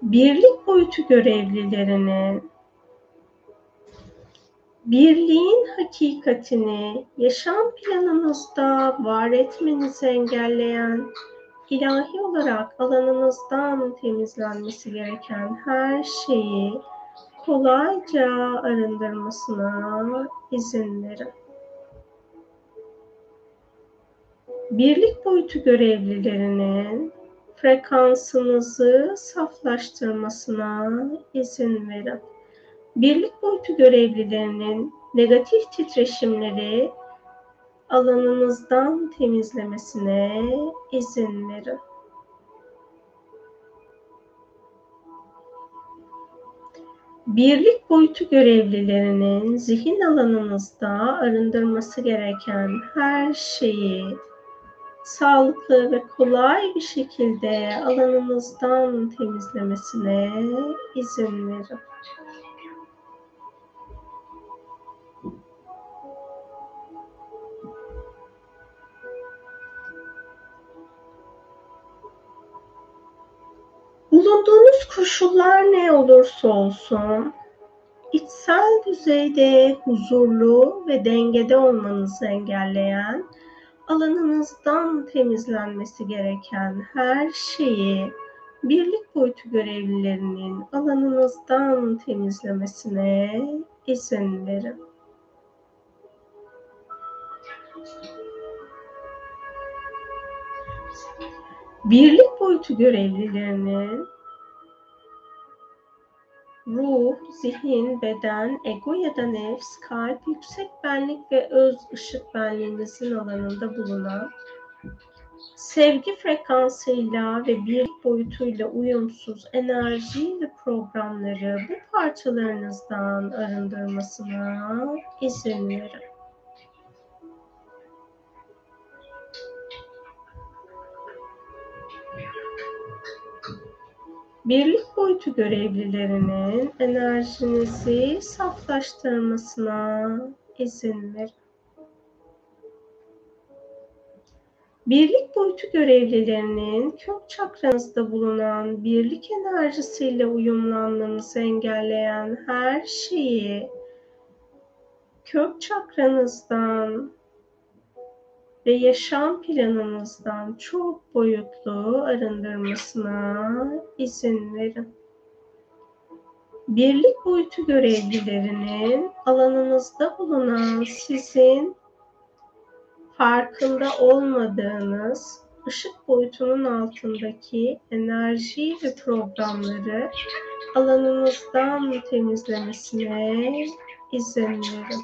Birlik boyutu görevlilerinin birliğin hakikatini yaşam planınızda var etmenizi engelleyen, ilahi olarak alanınızdan temizlenmesi gereken her şeyi kolayca arındırmasına izin verin. Birlik boyutu görevlilerinin frekansınızı saflaştırmasına izin verin. Birlik boyutu görevlilerinin negatif titreşimleri alanınızdan temizlemesine izin verin. Birlik boyutu görevlilerinin zihin alanınızda arındırması gereken her şeyi sağlıklı ve kolay bir şekilde alanınızdan temizlemesine izin verin. Bulunduğunuz koşullar ne olursa olsun içsel düzeyde huzurlu ve dengede olmanızı engelleyen alanınızdan temizlenmesi gereken her şeyi birlik boyutu görevlilerinin alanınızdan temizlemesine izin verin. Birlik boyutu görevlilerinin ruh, zihin, beden, ego ya da nefs, kalp, yüksek benlik ve öz ışık benliğinizin alanında bulunan sevgi frekansıyla ve birlik boyutuyla uyumsuz enerji ve programları bu parçalarınızdan arındırmasına izin verin. Birlik boyutu görevlilerinin enerjinizi saflaştırmasına izin verin. Birlik boyutu görevlilerinin kök çakranızda bulunan birlik enerjisiyle uyumlanmanızı engelleyen her şeyi kök çakranızdan ve yaşam planınızdan çok boyutlu arındırmasına izin verin. Birlik boyutu görevlilerinin alanınızda bulunan sizin farkında olmadığınız ışık boyutunun altındaki enerji ve programları alanınızdan temizlemesine izin verin.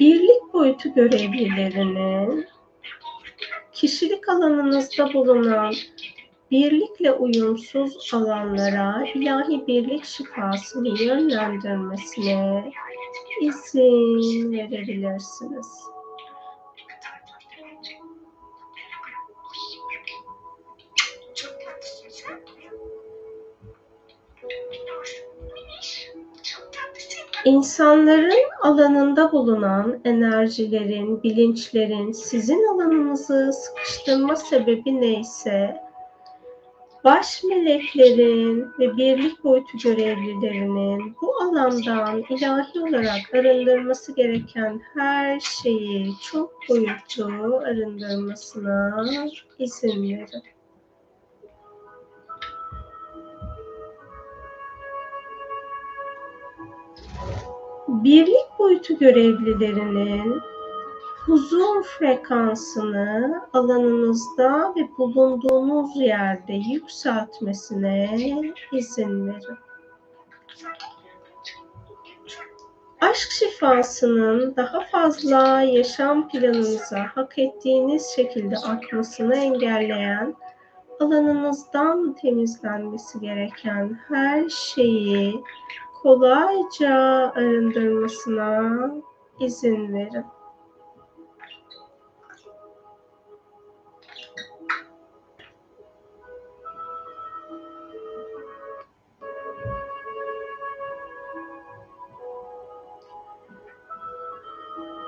Birlik boyutu görevlilerinin kişilik alanınızda bulunan birlikle uyumsuz alanlara ilahi birlik şifasını yönlendirmesine izin verebilirsiniz. İnsanların alanında bulunan enerjilerin, bilinçlerin sizin alanınızı sıkıştırma sebebi neyse, baş meleklerin ve birlik boyutu görevlilerinin bu alandan ilahi olarak arındırması gereken her şeyi çok boyutlu arındırmasına izin verin. Birlik boyutu görevlilerinin huzur frekansını alanınızda ve bulunduğunuz yerde yükseltmesine izin verin. Aşk şifasının daha fazla yaşam planınıza hak ettiğiniz şekilde akmasını engelleyen alanınızdan temizlenmesi gereken her şeyi kolayca arındırmasına izin verin.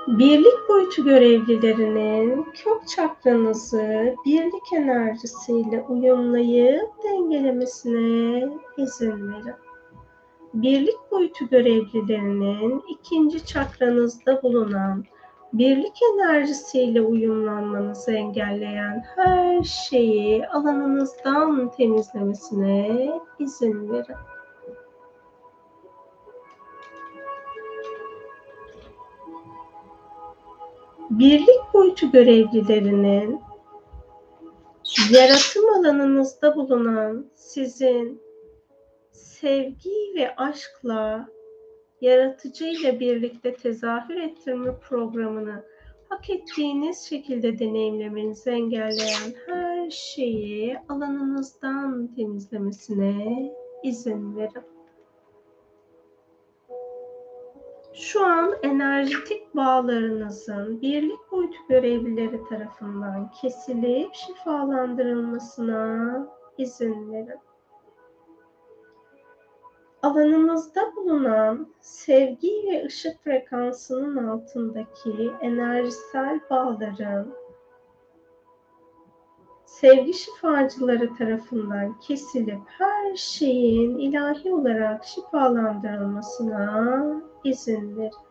Birlik boyutu görevlilerinin kök çakranızı birlik enerjisiyle uyumlayıp dengelemesine izin verin birlik boyutu görevlilerinin ikinci çakranızda bulunan birlik enerjisiyle uyumlanmanızı engelleyen her şeyi alanınızdan temizlemesine izin verin. Birlik boyutu görevlilerinin yaratım alanınızda bulunan sizin sevgi ve aşkla yaratıcıyla birlikte tezahür ettirme programını hak ettiğiniz şekilde deneyimlemenizi engelleyen her şeyi alanınızdan temizlemesine izin verin. Şu an enerjitik bağlarınızın birlik boyutu görevlileri tarafından kesilip şifalandırılmasına izin verin alanımızda bulunan sevgi ve ışık frekansının altındaki enerjisel bağların sevgi şifacıları tarafından kesilip her şeyin ilahi olarak şifalandırılmasına izin verin.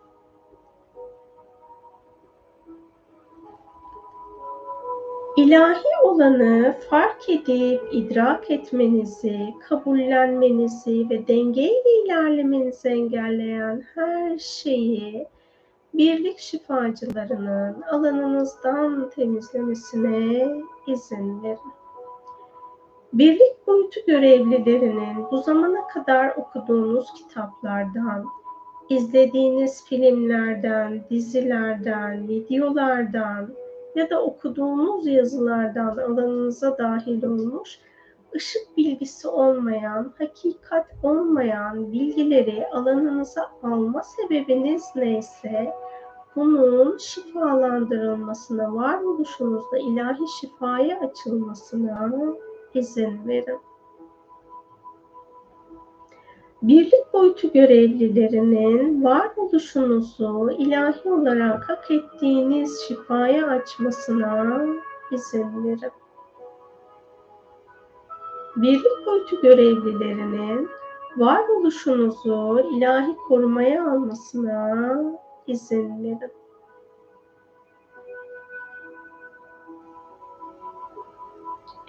İlahi olanı fark edip idrak etmenizi, kabullenmenizi ve dengeyle ilerlemenizi engelleyen her şeyi birlik şifacılarının alanınızdan temizlemesine izin verin. Birlik boyutu görevlilerinin bu zamana kadar okuduğunuz kitaplardan, izlediğiniz filmlerden, dizilerden, videolardan, ya da okuduğunuz yazılardan alanınıza dahil olmuş, ışık bilgisi olmayan, hakikat olmayan bilgileri alanınıza alma sebebiniz neyse bunun şifalandırılmasına, varoluşunuzda ilahi şifaya açılmasına izin verin birlik boyutu görevlilerinin varoluşunuzu ilahi olarak hak ettiğiniz şifaya açmasına izin verin. Birlik boyutu görevlilerinin varoluşunuzu ilahi korumaya almasına izin verin.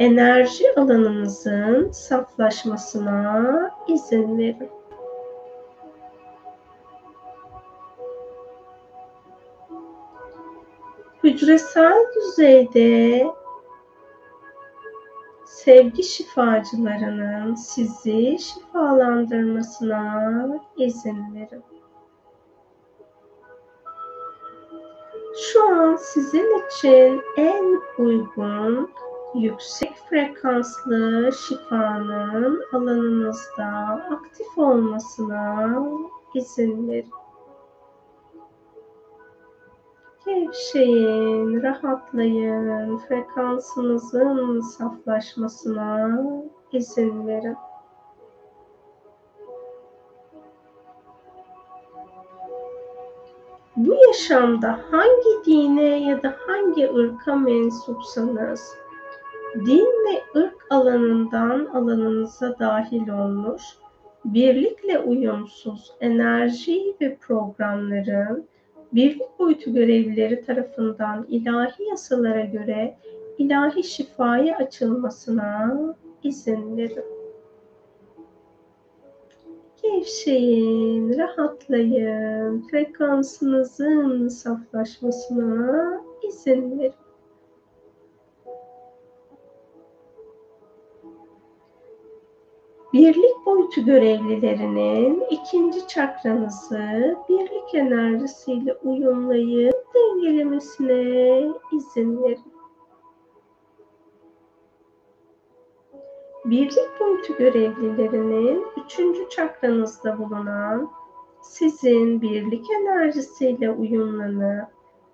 Enerji alanınızın saflaşmasına izin verin. Hücresel düzeyde sevgi şifacılarının sizi şifalandırmasına izin verin. Şu an sizin için en uygun yüksek frekanslı şifanın alanınızda aktif olmasına izin verin. Gevşeyin, rahatlayın, frekansınızın saflaşmasına izin verin. Bu yaşamda hangi dine ya da hangi ırka mensupsanız, din ve ırk alanından alanınıza dahil olmuş, birlikle uyumsuz enerji ve programların birlik boyutu görevlileri tarafından ilahi yasalara göre ilahi şifaya açılmasına izin verin. Gevşeyin, rahatlayın, frekansınızın saflaşmasına izin verin. Birlik boyutu görevlilerinin ikinci çakranızı birlik enerjisiyle uyumlayıp dengelemesine izin verin. Birlik boyutu görevlilerinin üçüncü çakranızda bulunan sizin birlik enerjisiyle uyumlanıp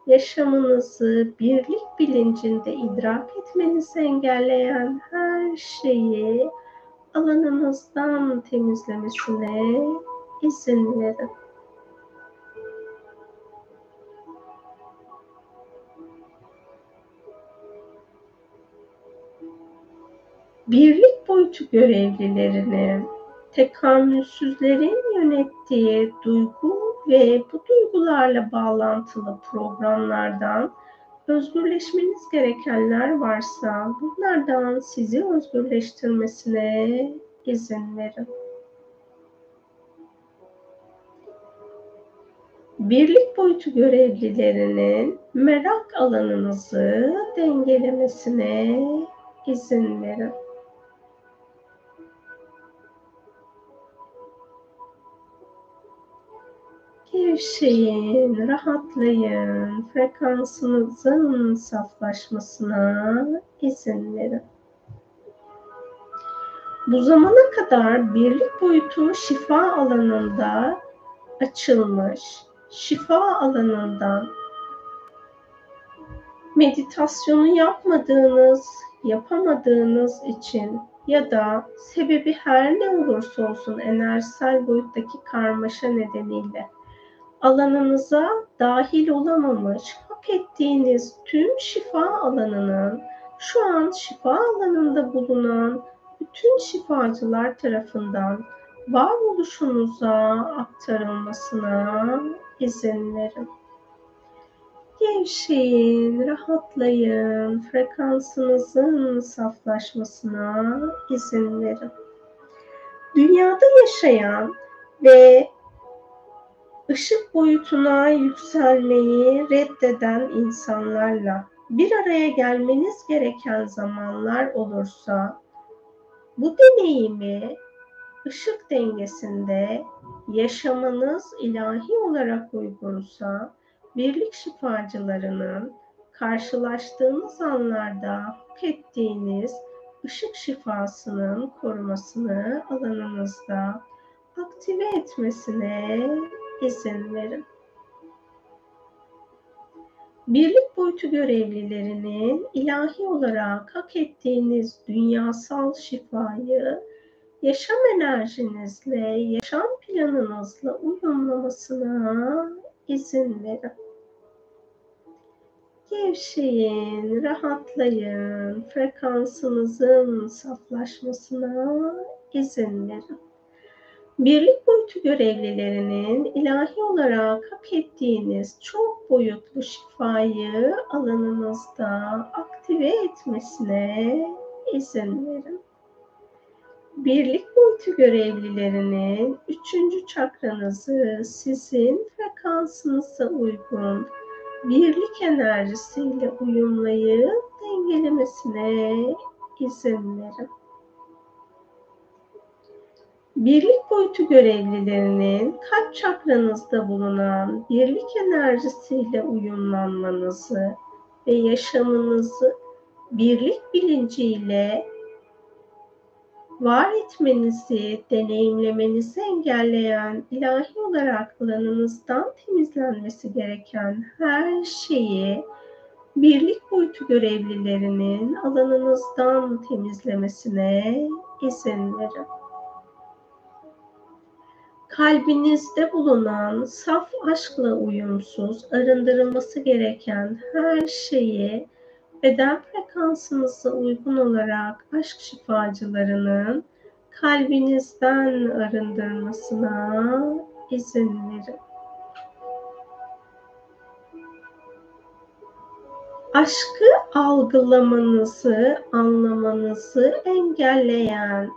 yaşamınızı birlik bilincinde idrak etmenizi engelleyen her şeyi alanınızdan temizlemesine izin verin. Birlik boyutu görevlilerini tekamülsüzlerin yönettiği duygu ve bu duygularla bağlantılı programlardan özgürleşmeniz gerekenler varsa bunlardan sizi özgürleştirmesine izin verin. Birlik boyutu görevlilerinin merak alanınızı dengelemesine izin verin. Gevşeyin, rahatlayın, frekansınızın saflaşmasına izin verin. Bu zamana kadar birlik boyutu şifa alanında açılmış, şifa alanından meditasyonu yapmadığınız, yapamadığınız için ya da sebebi her ne olursa olsun enerjisel boyuttaki karmaşa nedeniyle alanınıza dahil olamamış, hak ettiğiniz tüm şifa alanının şu an şifa alanında bulunan bütün şifacılar tarafından varoluşunuza aktarılmasına izin verin. Gevşeyin, rahatlayın, frekansınızın saflaşmasına izin verin. Dünyada yaşayan ve ışık boyutuna yükselmeyi reddeden insanlarla bir araya gelmeniz gereken zamanlar olursa bu deneyimi ışık dengesinde yaşamanız ilahi olarak uygunsa birlik şifacılarının karşılaştığınız anlarda hak ettiğiniz ışık şifasının korumasını alanınızda aktive etmesine izin verin. Birlik boyutu görevlilerinin ilahi olarak hak ettiğiniz dünyasal şifayı yaşam enerjinizle, yaşam planınızla uyumlamasına izin verin. Gevşeyin, rahatlayın, frekansınızın saflaşmasına izin verin. Birlik boyutu görevlilerinin ilahi olarak hak ettiğiniz çok boyutlu şifayı alanınızda aktive etmesine izin verin. Birlik boyutu görevlilerinin üçüncü çakranızı sizin frekansınıza uygun birlik enerjisiyle uyumlayıp dengelemesine izin verin. Birlik boyutu görevlilerinin kalp çakranızda bulunan birlik enerjisiyle uyumlanmanızı ve yaşamınızı birlik bilinciyle var etmenizi, deneyimlemenizi engelleyen ilahi olarak alanınızdan temizlenmesi gereken her şeyi birlik boyutu görevlilerinin alanınızdan temizlemesine izin verin. Kalbinizde bulunan saf aşkla uyumsuz, arındırılması gereken her şeyi beden frekansınıza uygun olarak aşk şifacılarının kalbinizden arındırmasına izin verin. Aşkı algılamanızı, anlamanızı engelleyen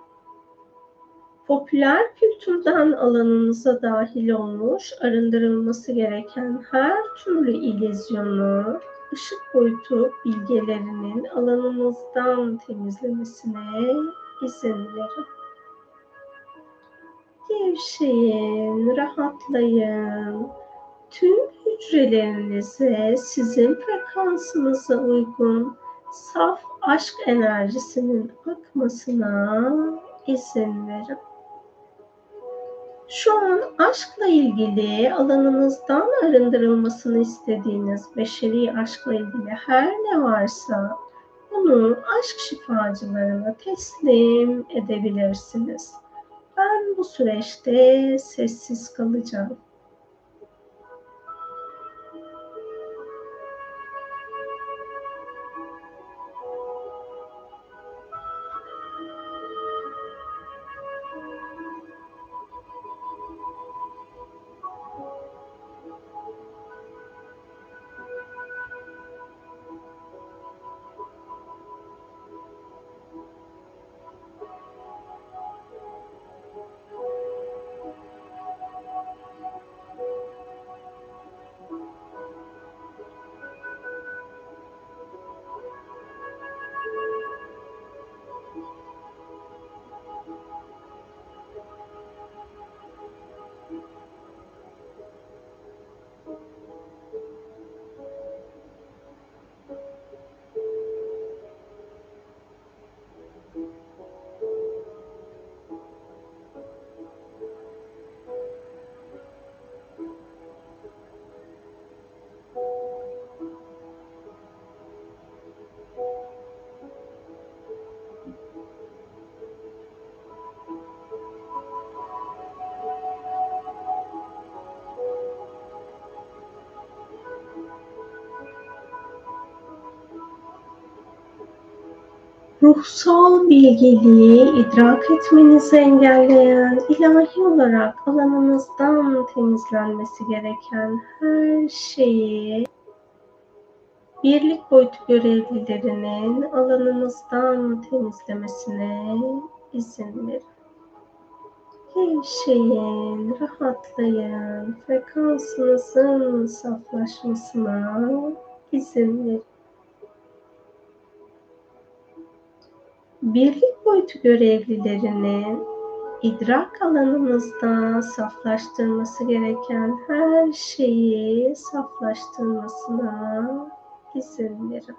popüler kültürden alanınıza dahil olmuş, arındırılması gereken her türlü ilizyonu, ışık boyutu bilgelerinin alanınızdan temizlemesine izin verin. Gevşeyin, rahatlayın. Tüm hücrelerinize sizin frekansınıza uygun saf aşk enerjisinin akmasına izin verin. Şu an aşkla ilgili alanınızdan arındırılmasını istediğiniz beşeri aşkla ilgili her ne varsa bunu aşk şifacılarına teslim edebilirsiniz. Ben bu süreçte sessiz kalacağım. Ruhsal bilgeliği idrak etmenizi engelleyen, ilahi olarak alanınızdan temizlenmesi gereken her şeyi birlik boyutu görevlilerinin alanınızdan temizlemesine izin verin. Gevşeyin, rahatlayın, frekansınızın saflaşmasına izin verin. Birlik boyutu görevlilerinin idrak alanımızda saflaştırması gereken her şeyi saflaştırmasına izin verin.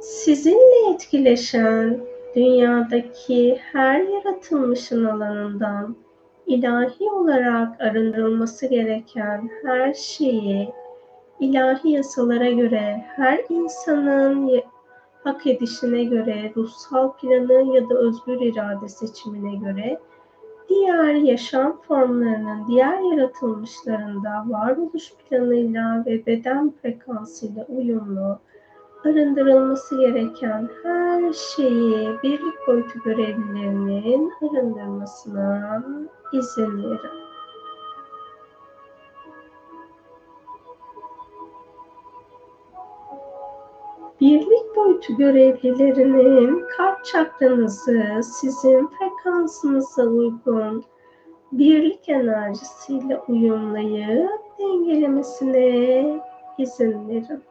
Sizinle etkileşen dünyadaki her yaratılmışın alanından ilahi olarak arındırılması gereken her şeyi ilahi yasalara göre her insanın hak edişine göre, ruhsal planı ya da özgür irade seçimine göre diğer yaşam formlarının diğer yaratılmışlarında varoluş planıyla ve beden frekansıyla uyumlu arındırılması gereken her şeyi birlik boyutu görevlilerinin arındırmasına izin verin. Birlik boyutu görevlilerinin kalp çakranızı sizin frekansınıza uygun birlik enerjisiyle uyumlayıp dengelemesine izin verin.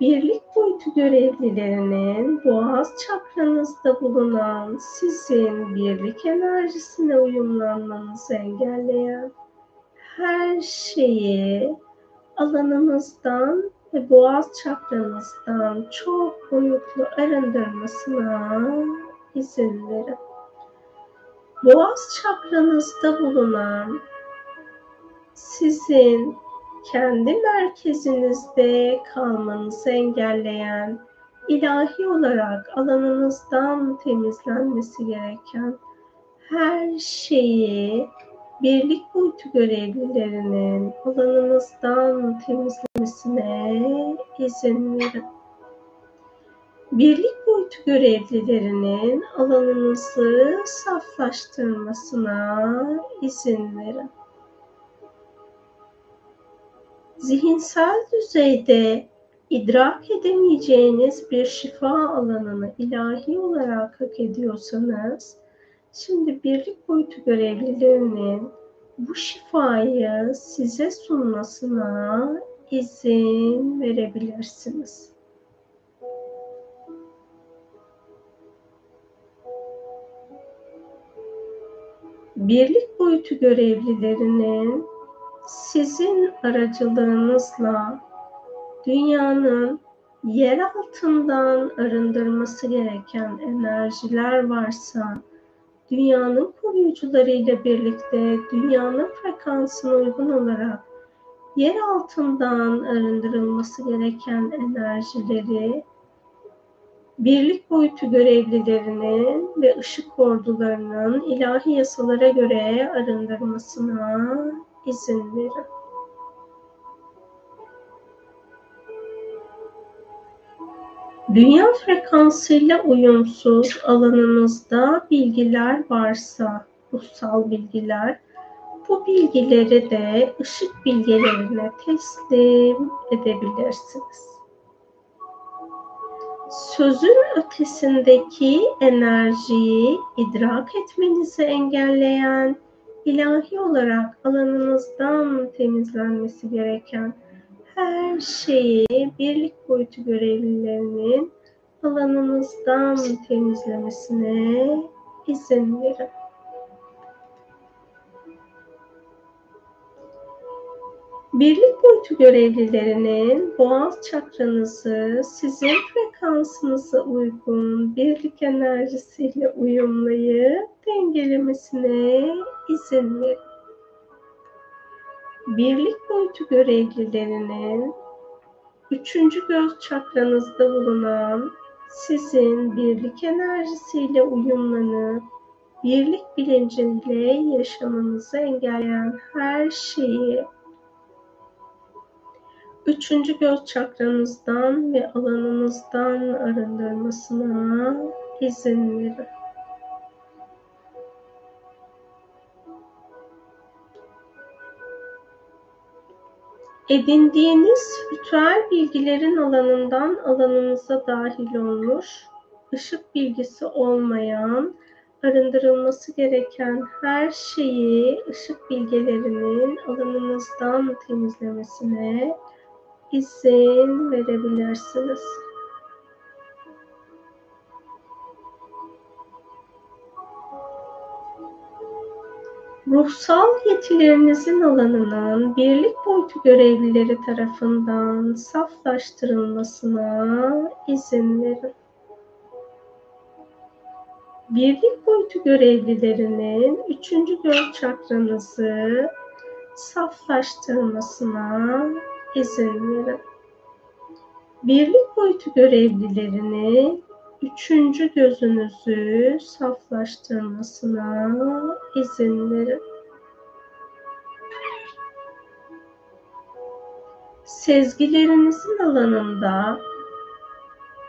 birlik boyutu görevlilerinin boğaz çakranızda bulunan sizin birlik enerjisine uyumlanmanızı engelleyen her şeyi alanınızdan ve boğaz çakranızdan çok boyutlu arındırmasına izin verin. Boğaz çakranızda bulunan sizin kendi merkezinizde kalmanızı engelleyen, ilahi olarak alanınızdan temizlenmesi gereken her şeyi birlik boyutu görevlilerinin alanınızdan temizlemesine izin verin. Birlik boyutu görevlilerinin alanınızı saflaştırmasına izin verin zihinsel düzeyde idrak edemeyeceğiniz bir şifa alanını ilahi olarak hak ediyorsanız, şimdi birlik boyutu görevlilerinin bu şifayı size sunmasına izin verebilirsiniz. Birlik boyutu görevlilerinin sizin aracılığınızla dünyanın yer altından arındırması gereken enerjiler varsa dünyanın koruyucuları ile birlikte dünyanın frekansına uygun olarak yer altından arındırılması gereken enerjileri birlik boyutu görevlilerinin ve ışık ordularının ilahi yasalara göre arındırmasına izin verin. Dünya frekansıyla uyumsuz alanınızda bilgiler varsa, ruhsal bilgiler, bu bilgileri de ışık bilgelerine teslim edebilirsiniz. Sözün ötesindeki enerjiyi idrak etmenizi engelleyen ilahi olarak alanınızdan temizlenmesi gereken her şeyi birlik boyutu görevlilerinin alanınızdan temizlemesine izin verin. Birlik boyutu görevlilerinin boğaz çakranızı sizin frekansınıza uygun birlik enerjisiyle uyumlayıp dengelemesine izin verin. Birlik boyutu görevlilerinin üçüncü göz çakranızda bulunan sizin birlik enerjisiyle uyumlanıp birlik bilincinde yaşamanızı engelleyen her şeyi üçüncü göz çakranızdan ve alanınızdan arındırmasına izin verin. Edindiğiniz ritüel bilgilerin alanından alanınıza dahil olmuş, ışık bilgisi olmayan, arındırılması gereken her şeyi ışık bilgelerinin alanınızdan temizlemesine izin verebilirsiniz. Ruhsal yetilerinizin alanının birlik boyutu görevlileri tarafından saflaştırılmasına izin verin. Birlik boyutu görevlilerinin üçüncü göz çakranızı saflaştırmasına izin verin. Birlik boyutu görevlilerini üçüncü gözünüzü saflaştırmasına izin verin. Sezgilerinizin alanında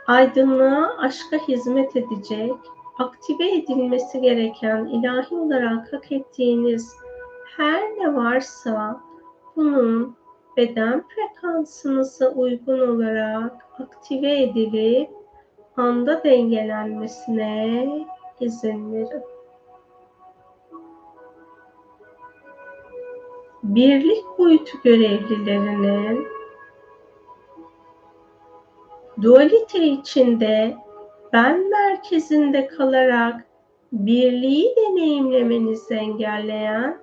aydınlığa, aşka hizmet edecek, aktive edilmesi gereken ilahi olarak hak ettiğiniz her ne varsa bunun beden frekansınıza uygun olarak aktive edilip anda dengelenmesine izin verin. Birlik boyutu görevlilerinin Dualite içinde ben merkezinde kalarak birliği deneyimlemenizi engelleyen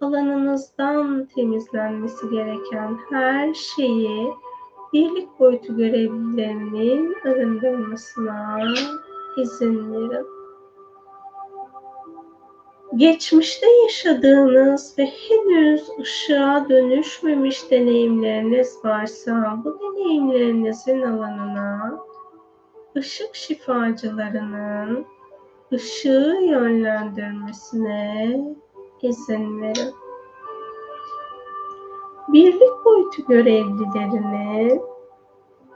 alanınızdan temizlenmesi gereken her şeyi birlik boyutu görevlilerinin arındırmasına izin verin. Geçmişte yaşadığınız ve henüz ışığa dönüşmemiş deneyimleriniz varsa bu deneyimlerinizin alanına ışık şifacılarının ışığı yönlendirmesine izin verin. Birlik boyutu görevlilerinin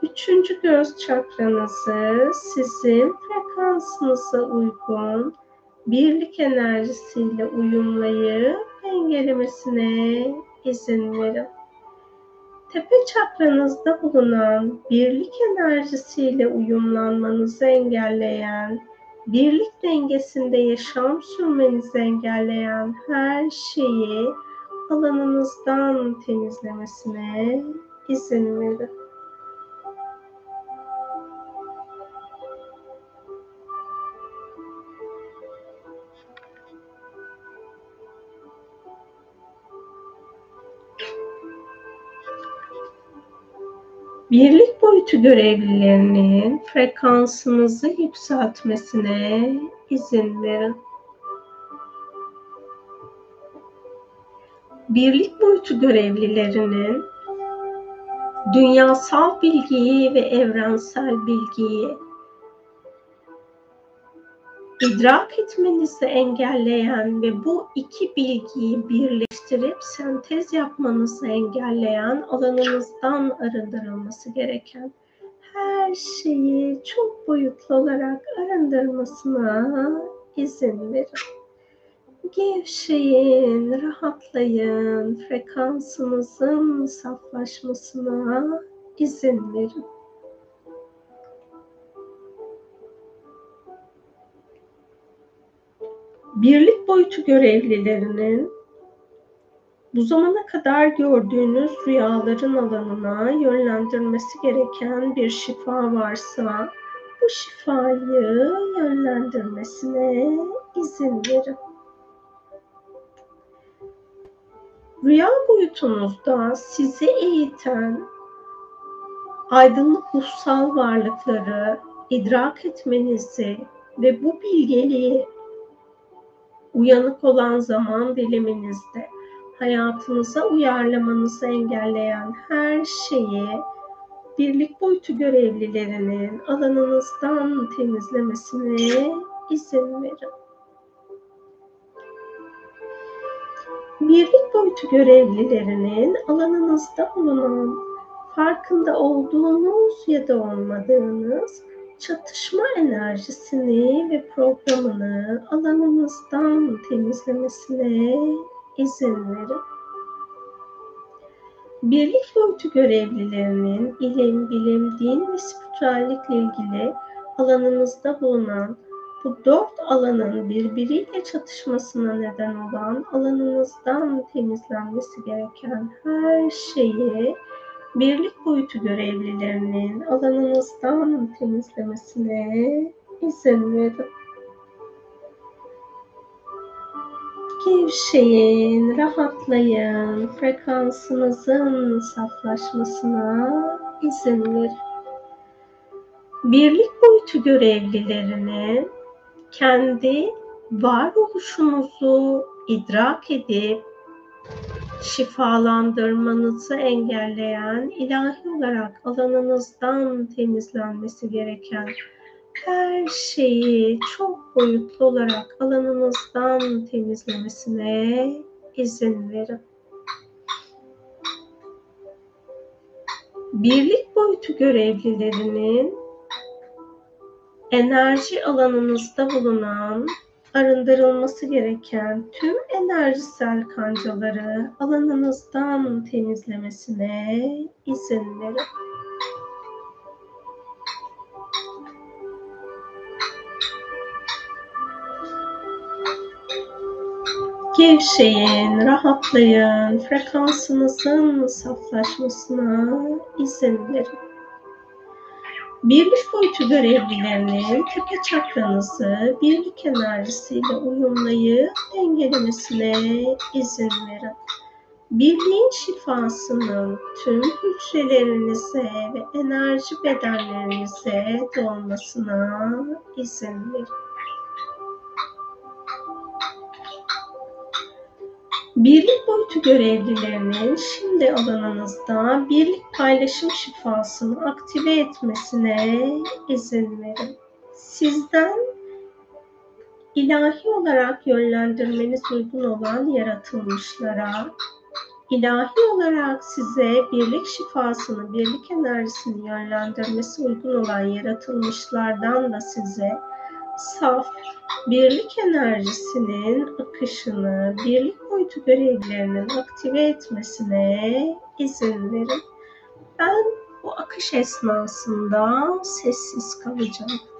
üçüncü göz çakranızı sizin frekansınıza uygun birlik enerjisiyle uyumlayıp engellemesine izin verin. Tepe çakranızda bulunan birlik enerjisiyle uyumlanmanızı engelleyen, birlik dengesinde yaşam sürmenizi engelleyen her şeyi alanınızdan temizlemesine izin verin. birlik boyutu görevlilerinin frekansınızı yükseltmesine izin verin. Birlik boyutu görevlilerinin dünyasal bilgiyi ve evrensel bilgiyi idrak etmenizi engelleyen ve bu iki bilgiyi birleştirip sentez yapmanızı engelleyen alanınızdan arındırılması gereken her şeyi çok boyutlu olarak arındırmasına izin verin. Gevşeyin, rahatlayın, frekansınızın saflaşmasına izin verin. birlik boyutu görevlilerinin bu zamana kadar gördüğünüz rüyaların alanına yönlendirmesi gereken bir şifa varsa bu şifayı yönlendirmesine izin verin. Rüya boyutunuzda sizi eğiten aydınlık ruhsal varlıkları idrak etmenizi ve bu bilgeliği uyanık olan zaman diliminizde hayatınıza uyarlamanızı engelleyen her şeyi birlik boyutu görevlilerinin alanınızdan temizlemesine izin verin. Birlik boyutu görevlilerinin alanınızda bulunan farkında olduğunuz ya da olmadığınız çatışma enerjisini ve programını alanınızdan temizlemesine izin verin. Birlik boyutu görevlilerinin ilim, bilim, din ve spiritüellikle ilgili alanınızda bulunan bu dört alanın birbiriyle çatışmasına neden olan alanınızdan temizlenmesi gereken her şeyi birlik boyutu görevlilerinin alanınızdan temizlemesine izin verin. Gevşeyin, rahatlayın, frekansınızın saflaşmasına izin verin. Birlik boyutu görevlilerinin kendi varoluşunuzu idrak edip şifalandırmanızı engelleyen, ilahi olarak alanınızdan temizlenmesi gereken her şeyi çok boyutlu olarak alanınızdan temizlemesine izin verin. Birlik boyutu görevlilerinin enerji alanınızda bulunan arındırılması gereken tüm enerjisel kancaları alanınızdan temizlemesine izin verin. Gevşeyin, rahatlayın, frekansınızın saflaşmasına izin verin. Birlik boyutu görevlilerinin tepe çakranızı birlik enerjisiyle uyumlayıp dengelemesine izin verin. Birliğin şifasının tüm hücrelerinize ve enerji bedenlerinize dolmasına izin verin. Birlik boyutu görevlilerinin şimdi alanınızda birlik paylaşım şifasını aktive etmesine izin verin. Sizden ilahi olarak yönlendirmeniz uygun olan yaratılmışlara, ilahi olarak size birlik şifasını, birlik enerjisini yönlendirmesi uygun olan yaratılmışlardan da size saf birlik enerjisinin akışını, birlik boyutu görevlerinin aktive etmesine izin verin. Ben bu akış esnasında sessiz kalacağım.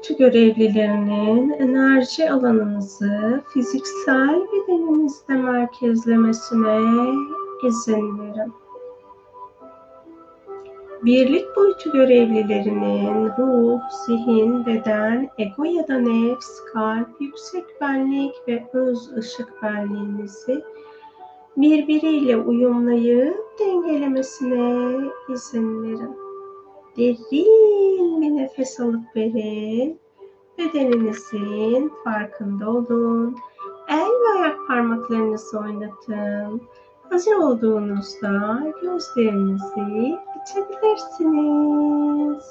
Boyutu görevlilerinin enerji alanınızı fiziksel bedeninizde merkezlemesine izin verin. Birlik boyutu görevlilerinin ruh, zihin, beden, ego ya da nefs, kalp, yüksek benlik ve öz ışık benliğinizi birbiriyle uyumlayıp dengelemesine izin verin. Derin nefes alıp verin. Bedeninizin farkında olun. El ve ayak parmaklarınızı oynatın. Hazır olduğunuzda gözlerinizi açabilirsiniz.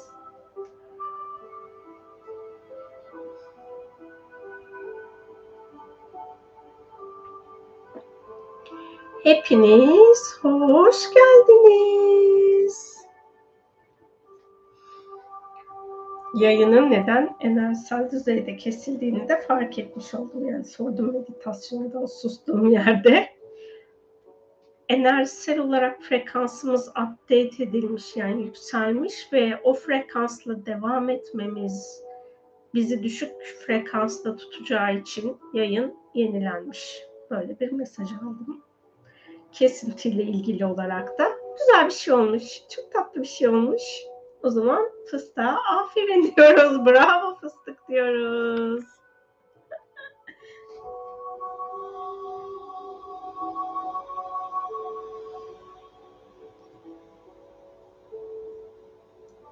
Hepiniz hoş geldiniz. Yayının neden enerjisel düzeyde kesildiğini de fark etmiş oldum. Yani sordum meditasyonda sustuğum yerde. Enerjisel olarak frekansımız update edilmiş yani yükselmiş ve o frekansla devam etmemiz bizi düşük frekansta tutacağı için yayın yenilenmiş. Böyle bir mesaj aldım kesintiyle ilgili olarak da güzel bir şey olmuş. Çok tatlı bir şey olmuş. O zaman fıstığa aferin diyoruz. Bravo fıstık diyoruz.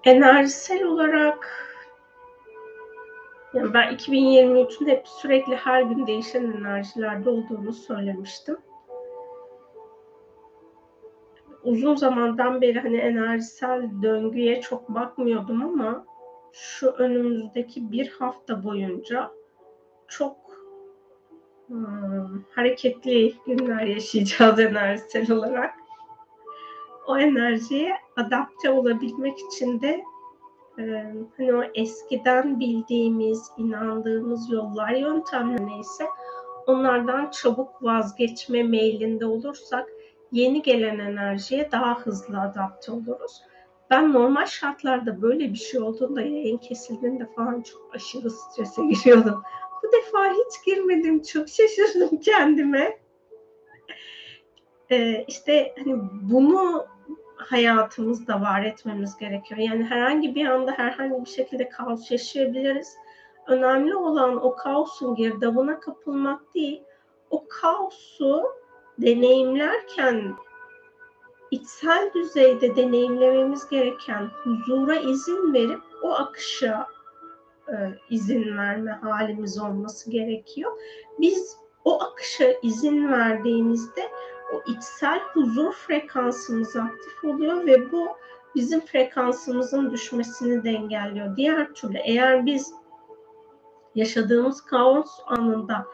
Enerjisel olarak yani ben 2023'ün hep sürekli her gün değişen enerjilerde olduğunu söylemiştim uzun zamandan beri hani enerjisel döngüye çok bakmıyordum ama şu önümüzdeki bir hafta boyunca çok hmm, hareketli günler yaşayacağız enerjisel olarak. O enerjiye adapte olabilmek için de e, hani o eskiden bildiğimiz, inandığımız yollar, yöntemler neyse onlardan çabuk vazgeçme meylinde olursak yeni gelen enerjiye daha hızlı adapte oluruz. Ben normal şartlarda böyle bir şey olduğunda yayın kesildiğinde falan çok aşırı strese giriyordum. Bu defa hiç girmedim. Çok şaşırdım kendime. Ee, işte hani bunu hayatımızda var etmemiz gerekiyor. Yani herhangi bir anda herhangi bir şekilde kaos yaşayabiliriz. Önemli olan o kaosun girdabına kapılmak değil, o kaosu deneyimlerken içsel düzeyde deneyimlememiz gereken huzura izin verip o akışa e, izin verme halimiz olması gerekiyor. Biz o akışa izin verdiğimizde o içsel huzur frekansımız aktif oluyor ve bu bizim frekansımızın düşmesini de engelliyor. Diğer türlü eğer biz yaşadığımız kaos anında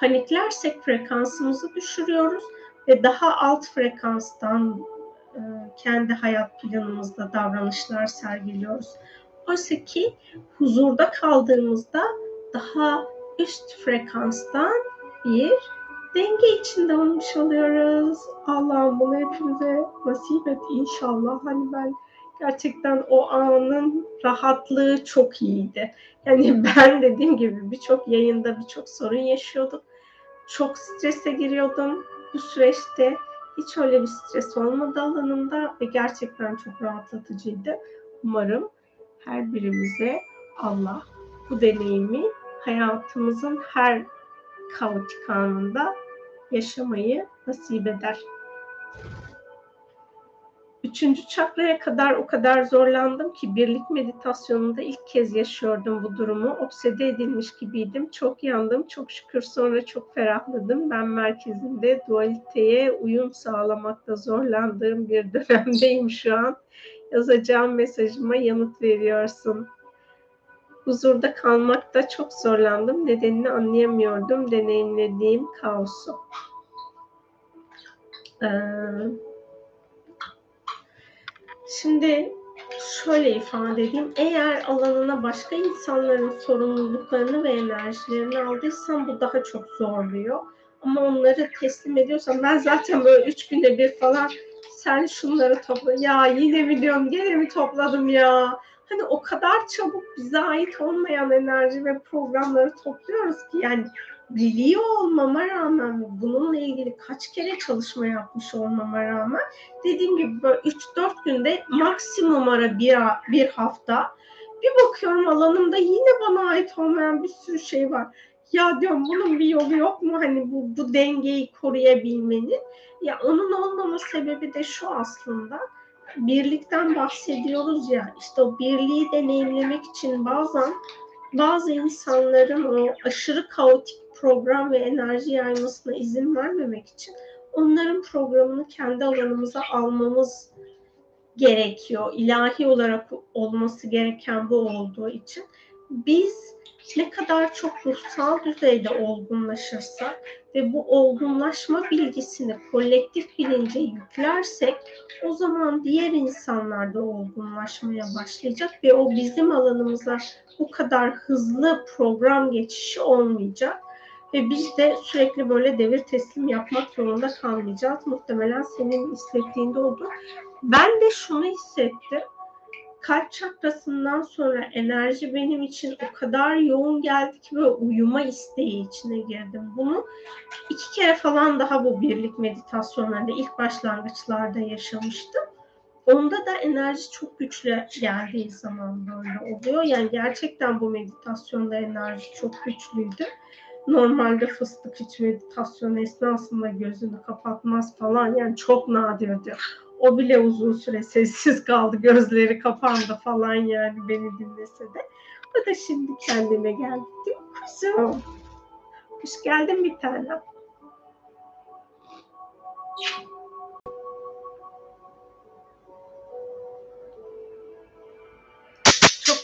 paniklersek frekansımızı düşürüyoruz ve daha alt frekanstan e, kendi hayat planımızda davranışlar sergiliyoruz. Oysa ki huzurda kaldığımızda daha üst frekanstan bir denge içinde olmuş oluyoruz. Allah'ım bunu hepimize nasip et inşallah. Hani ben gerçekten o anın rahatlığı çok iyiydi. Yani ben dediğim gibi birçok yayında birçok sorun yaşıyorduk. Çok strese giriyordum bu süreçte. Hiç öyle bir stres olmadı alanımda ve gerçekten çok rahatlatıcıydı. Umarım her birimize Allah bu deneyimi hayatımızın her kaotik anında yaşamayı nasip eder. Üçüncü çakraya kadar o kadar zorlandım ki birlik meditasyonunda ilk kez yaşıyordum bu durumu. Obsede edilmiş gibiydim. Çok yandım. Çok şükür sonra çok ferahladım. Ben merkezinde dualiteye uyum sağlamakta zorlandığım bir dönemdeyim şu an. Yazacağım mesajıma yanıt veriyorsun. Huzurda kalmakta çok zorlandım. Nedenini anlayamıyordum. Deneyimlediğim kaosu. Ee, Şimdi şöyle ifade edeyim. Eğer alanına başka insanların sorumluluklarını ve enerjilerini aldıysan bu daha çok zorluyor. Ama onları teslim ediyorsan ben zaten böyle üç günde bir falan sen şunları topla. Ya yine mi diyorum gene mi topladım ya? hani o kadar çabuk bize ait olmayan enerji ve programları topluyoruz ki yani biliyor olmama rağmen bununla ilgili kaç kere çalışma yapmış olmama rağmen dediğim gibi böyle 3-4 günde maksimum ara bir, bir hafta bir bakıyorum alanımda yine bana ait olmayan bir sürü şey var. Ya diyorum bunun bir yolu yok mu hani bu, bu dengeyi koruyabilmenin? Ya onun olmama sebebi de şu aslında birlikten bahsediyoruz ya işte o birliği deneyimlemek için bazen bazı insanların o aşırı kaotik program ve enerji yaymasına izin vermemek için onların programını kendi alanımıza almamız gerekiyor. İlahi olarak olması gereken bu olduğu için biz ne kadar çok ruhsal düzeyde olgunlaşırsak ve bu olgunlaşma bilgisini kolektif bilince yüklersek o zaman diğer insanlar da olgunlaşmaya başlayacak ve o bizim alanımıza bu kadar hızlı program geçişi olmayacak. Ve biz de sürekli böyle devir teslim yapmak zorunda kalmayacağız. Muhtemelen senin hissettiğinde oldu. Ben de şunu hissettim. Kalp çakrasından sonra enerji benim için o kadar yoğun geldi ki ve uyuma isteği içine girdim. Bunu iki kere falan daha bu birlik meditasyonlarında ilk başlangıçlarda yaşamıştım. Onda da enerji çok güçlü geldiği zaman böyle oluyor. Yani gerçekten bu meditasyonda enerji çok güçlüydü normalde fıstık hiç meditasyon esnasında gözünü kapatmaz falan yani çok nadirdir. O bile uzun süre sessiz kaldı, gözleri kapandı falan yani beni dinlese de. O da şimdi kendine geldi. Kuzum. Hoş geldin bir tane.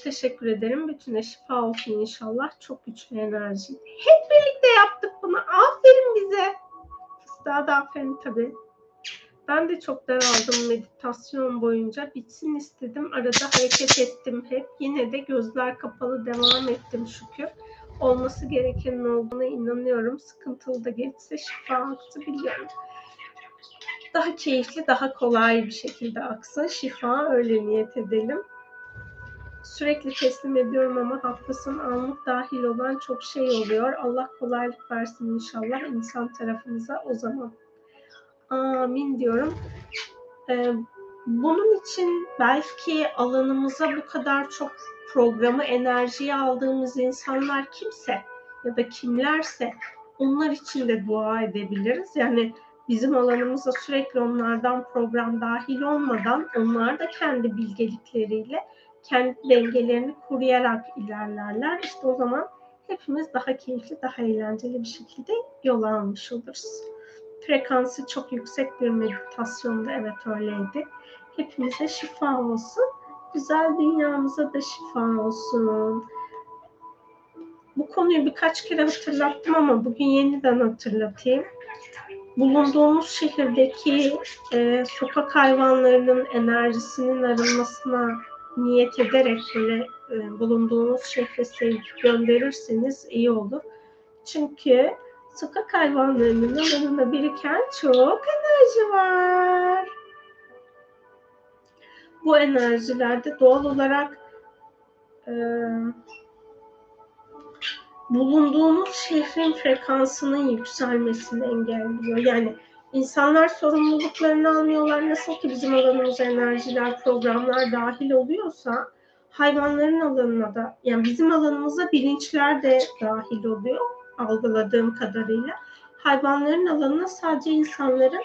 Teşekkür ederim. Bütüne şifa olsun inşallah. Çok güçlü enerji. Hep birlikte yaptık bunu. Aferin bize. Fıstığa da aferin tabii. Ben de çok daraldım meditasyon boyunca. Bitsin istedim. Arada hareket ettim hep. Yine de gözler kapalı devam ettim şükür. Olması gerekenin olduğuna inanıyorum. Sıkıntılı da geçse şifa aktı biliyorum. Daha keyifli, daha kolay bir şekilde aksın. Şifa öyle niyet edelim sürekli teslim ediyorum ama haftasın anlık dahil olan çok şey oluyor. Allah kolaylık versin inşallah insan tarafımıza o zaman. Amin diyorum. Ee, bunun için belki alanımıza bu kadar çok programı, enerjiyi aldığımız insanlar kimse ya da kimlerse onlar için de dua edebiliriz. Yani bizim alanımıza sürekli onlardan program dahil olmadan onlar da kendi bilgelikleriyle kendi dengelerini koruyarak ilerlerler. İşte o zaman hepimiz daha keyifli, daha eğlenceli bir şekilde yol almış oluruz. Frekansı çok yüksek bir meditasyonda evet öyleydi. Hepimize şifa olsun. Güzel dünyamıza da şifa olsun. Bu konuyu birkaç kere hatırlattım ama bugün yeniden hatırlatayım. Bulunduğumuz şehirdeki e, sokak hayvanlarının enerjisinin arınmasına niyet ederek böyle e, bulunduğunuz şehre sevgi gönderirseniz iyi olur. Çünkü sokak hayvanlarının alanında biriken çok enerji var. Bu enerjilerde doğal olarak e, bulunduğunuz şehrin frekansının yükselmesini engelliyor. Yani İnsanlar sorumluluklarını almıyorlar. Nasıl ki bizim alanımıza enerjiler, programlar dahil oluyorsa hayvanların alanına da yani bizim alanımıza bilinçler de dahil oluyor algıladığım kadarıyla. Hayvanların alanına sadece insanların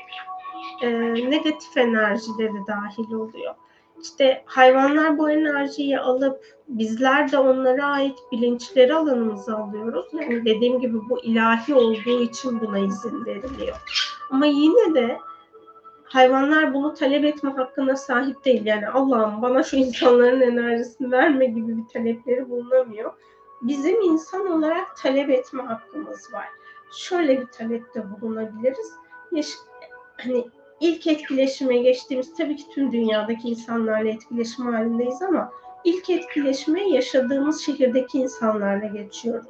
e, negatif enerjileri dahil oluyor. İşte hayvanlar bu enerjiyi alıp bizler de onlara ait bilinçleri alanımıza alıyoruz. Yani dediğim gibi bu ilahi olduğu için buna izin veriliyor. Ama yine de hayvanlar bunu talep etme hakkına sahip değil. Yani Allah'ım bana şu insanların enerjisini verme gibi bir talepleri bulunamıyor. Bizim insan olarak talep etme hakkımız var. Şöyle bir talepte bulunabiliriz. Hani ilk etkileşime geçtiğimiz tabii ki tüm dünyadaki insanlarla etkileşim halindeyiz ama ilk etkileşime yaşadığımız şehirdeki insanlarla geçiyoruz.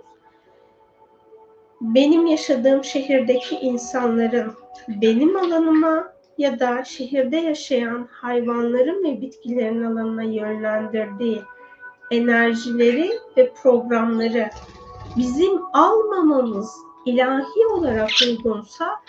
Benim yaşadığım şehirdeki insanların benim alanıma ya da şehirde yaşayan hayvanların ve bitkilerin alanına yönlendirdiği enerjileri ve programları bizim almamamız ilahi olarak uygunsa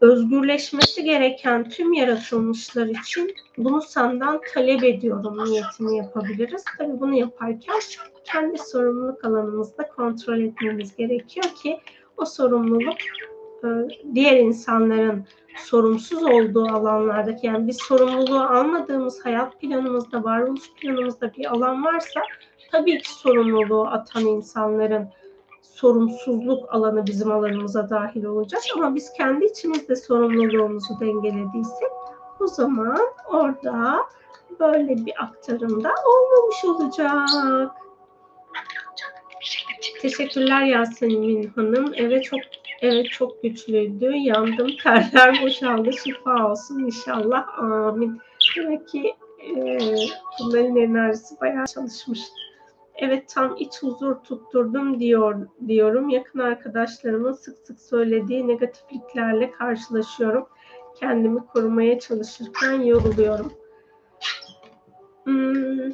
özgürleşmesi gereken tüm yaratılmışlar için bunu senden talep ediyorum niyetini yapabiliriz. Tabii bunu yaparken kendi sorumluluk alanımızda kontrol etmemiz gerekiyor ki o sorumluluk diğer insanların sorumsuz olduğu alanlardaki yani biz sorumluluğu almadığımız hayat planımızda, varoluş planımızda bir alan varsa tabii ki sorumluluğu atan insanların sorumsuzluk alanı bizim alanımıza dahil olacak ama biz kendi içimizde sorumluluğumuzu dengelediysek o zaman orada böyle bir aktarımda olmamış olacak. Teşekkürler Yasemin Hanım. Evet çok evet çok güçlüydü. Yandım, terler boşaldı. Şifa olsun inşallah. Amin. Demek ki e, bunların enerjisi bayağı çalışmış. Evet tam iç huzur tutturdum diyor diyorum. Yakın arkadaşlarımın sık sık söylediği negatifliklerle karşılaşıyorum. Kendimi korumaya çalışırken yoruluyorum. Hmm,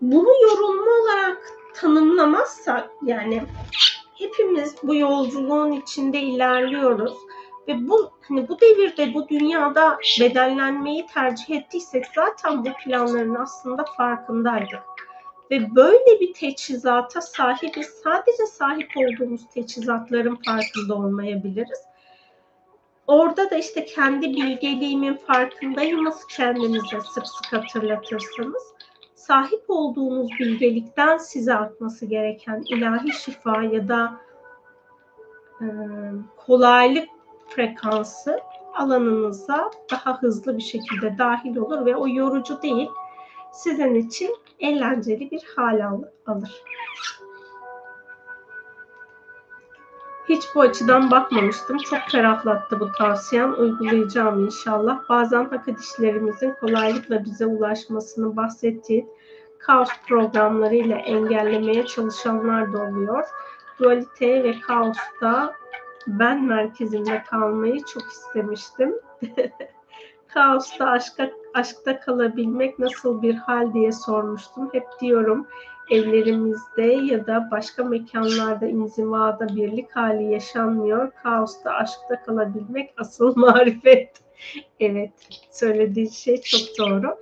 bunu yorulma olarak tanımlamazsak yani hepimiz bu yolculuğun içinde ilerliyoruz ve bu hani bu devirde bu dünyada bedellenmeyi tercih ettiysek zaten bu planların aslında farkındaydık. Ve böyle bir teçhizata sahibiz. Sadece sahip olduğumuz teçhizatların farkında olmayabiliriz. Orada da işte kendi bilgeliğimin farkındayımız kendinize sık sık hatırlatırsanız sahip olduğunuz bilgelikten size atması gereken ilahi şifa ya da e, kolaylık frekansı alanınıza daha hızlı bir şekilde dahil olur ve o yorucu değil sizin için eğlenceli bir hal alır. Hiç bu açıdan bakmamıştım. Çok ferahlattı bu tavsiyem. Uygulayacağım inşallah. Bazen hak edişlerimizin kolaylıkla bize ulaşmasını bahsettiği kaos programlarıyla engellemeye çalışanlar da oluyor. Dualite ve kaosta ben merkezimde kalmayı çok istemiştim. kaosta aşka, aşkta kalabilmek nasıl bir hal diye sormuştum. Hep diyorum evlerimizde ya da başka mekanlarda inzivada birlik hali yaşanmıyor. Kaosta aşkta kalabilmek asıl marifet. evet söylediği şey çok doğru.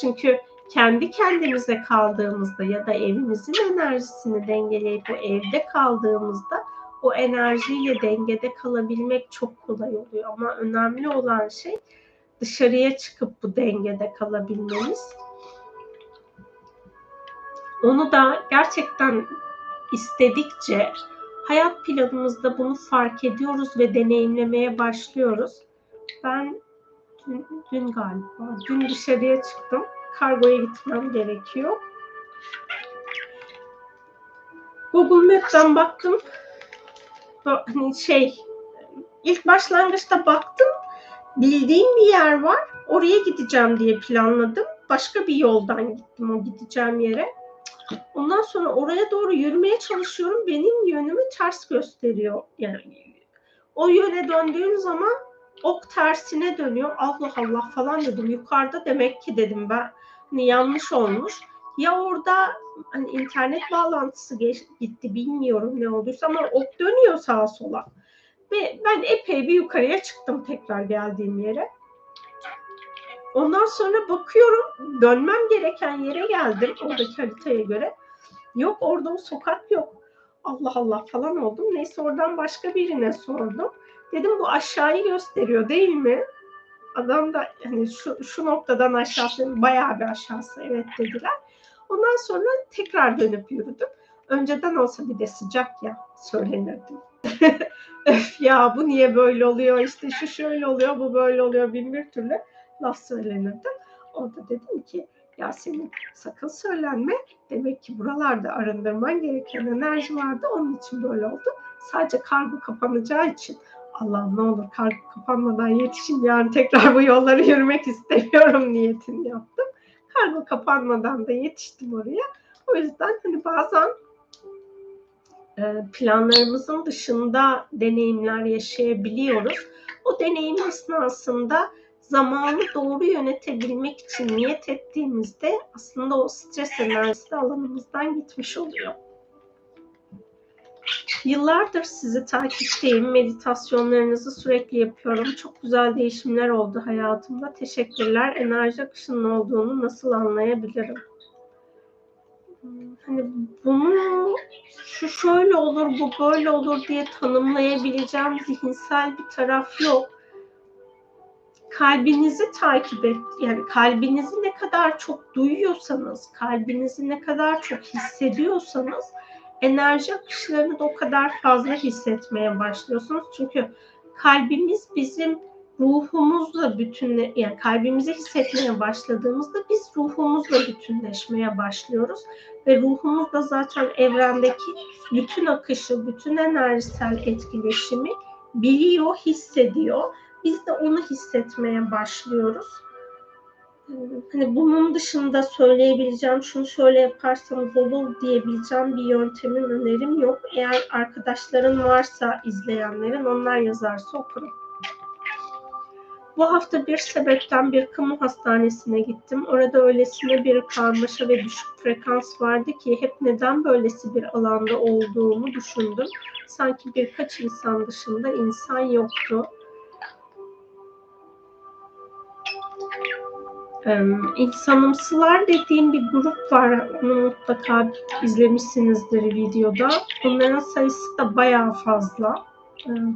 Çünkü kendi kendimize kaldığımızda ya da evimizin enerjisini dengeleyip o evde kaldığımızda o enerjiyle dengede kalabilmek çok kolay oluyor. Ama önemli olan şey dışarıya çıkıp bu dengede kalabilmemiz. Onu da gerçekten istedikçe hayat planımızda bunu fark ediyoruz ve deneyimlemeye başlıyoruz. Ben dün, dün galiba, dün dışarıya çıktım. Kargoya gitmem gerekiyor. Google Map'ten baktım. Hani şey, ilk başlangıçta baktım bildiğim bir yer var. Oraya gideceğim diye planladım. Başka bir yoldan gittim o gideceğim yere. Ondan sonra oraya doğru yürümeye çalışıyorum. Benim yönümü ters gösteriyor. Yani o yöne döndüğüm zaman ok tersine dönüyor. Allah Allah falan dedim. Yukarıda demek ki dedim ben yanlış olmuş. Ya orada hani internet bağlantısı geç, gitti bilmiyorum ne olduysa ama ok dönüyor sağa sola. Ve ben epey bir yukarıya çıktım tekrar geldiğim yere. Ondan sonra bakıyorum dönmem gereken yere geldim oradaki haritaya göre. Yok orada o sokak yok. Allah Allah falan oldum. Neyse oradan başka birine sordum. Dedim bu aşağıyı gösteriyor değil mi? Adam da hani şu, şu noktadan aşağısı bayağı bir aşağısı evet dediler. Ondan sonra tekrar dönüp yürüdüm. Önceden olsa bir de sıcak ya söylenirdim. Öf ya bu niye böyle oluyor işte şu şöyle oluyor bu böyle oluyor bin bir türlü laf söylenirdi. Orada dedim ki ya senin sakın söylenme. Demek ki buralarda arındırman gereken enerji vardı. Onun için böyle oldu. Sadece kargo kapanacağı için Allah'ım ne olur kargo kapanmadan yetişin yani tekrar bu yolları yürümek istemiyorum niyetini yaptım. Kargo kapanmadan da yetiştim oraya. O yüzden hani bazen e, planlarımızın dışında deneyimler yaşayabiliyoruz. O deneyim esnasında zamanı doğru yönetebilmek için niyet ettiğimizde aslında o stres enerjisi alanımızdan gitmiş oluyor. Yıllardır sizi takipteyim. Meditasyonlarınızı sürekli yapıyorum. Çok güzel değişimler oldu hayatımda. Teşekkürler. Enerji akışının olduğunu nasıl anlayabilirim? Hani bunu şu şöyle olur, bu böyle olur diye tanımlayabileceğim zihinsel bir taraf yok. Kalbinizi takip et. Yani kalbinizi ne kadar çok duyuyorsanız, kalbinizi ne kadar çok hissediyorsanız enerji akışlarını da o kadar fazla hissetmeye başlıyorsunuz. Çünkü kalbimiz bizim ruhumuzla bütünle yani kalbimizi hissetmeye başladığımızda biz ruhumuzla bütünleşmeye başlıyoruz ve ruhumuz da zaten evrendeki bütün akışı, bütün enerjisel etkileşimi biliyor, hissediyor. Biz de onu hissetmeye başlıyoruz. Hani bunun dışında söyleyebileceğim, şunu şöyle yaparsanız olur diyebileceğim bir yöntemin önerim yok. Eğer arkadaşların varsa izleyenlerin onlar yazarsa okurum. Bu hafta bir sebepten bir kamu hastanesine gittim. Orada öylesine bir karmaşa ve düşük frekans vardı ki hep neden böylesi bir alanda olduğumu düşündüm. Sanki birkaç insan dışında insan yoktu. Ee, insanımsılar dediğim bir grup var. Onu mutlaka izlemişsinizdir videoda. Onların sayısı da bayağı fazla.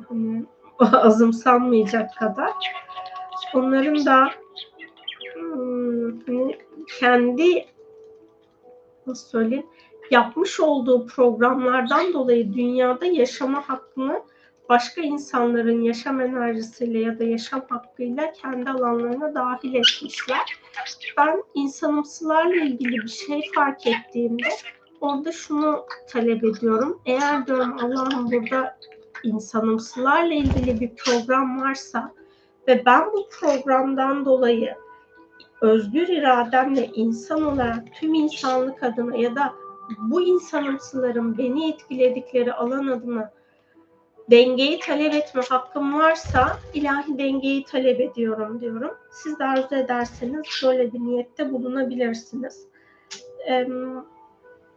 Hani azımsanmayacak kadar. Onların da hmm, hani kendi nasıl söyleyeyim yapmış olduğu programlardan dolayı dünyada yaşama hakkını başka insanların yaşam enerjisiyle ya da yaşam hakkıyla kendi alanlarına dahil etmişler. Ben insanımsılarla ilgili bir şey fark ettiğimde orada şunu talep ediyorum. Eğer diyorum Allah'ım burada insanımsılarla ilgili bir program varsa ve ben bu programdan dolayı özgür irademle insan olarak tüm insanlık adına ya da bu insanımsıların beni etkiledikleri alan adına dengeyi talep etme hakkım varsa ilahi dengeyi talep ediyorum diyorum. Siz de arzu ederseniz böyle bir niyette bulunabilirsiniz. Ee,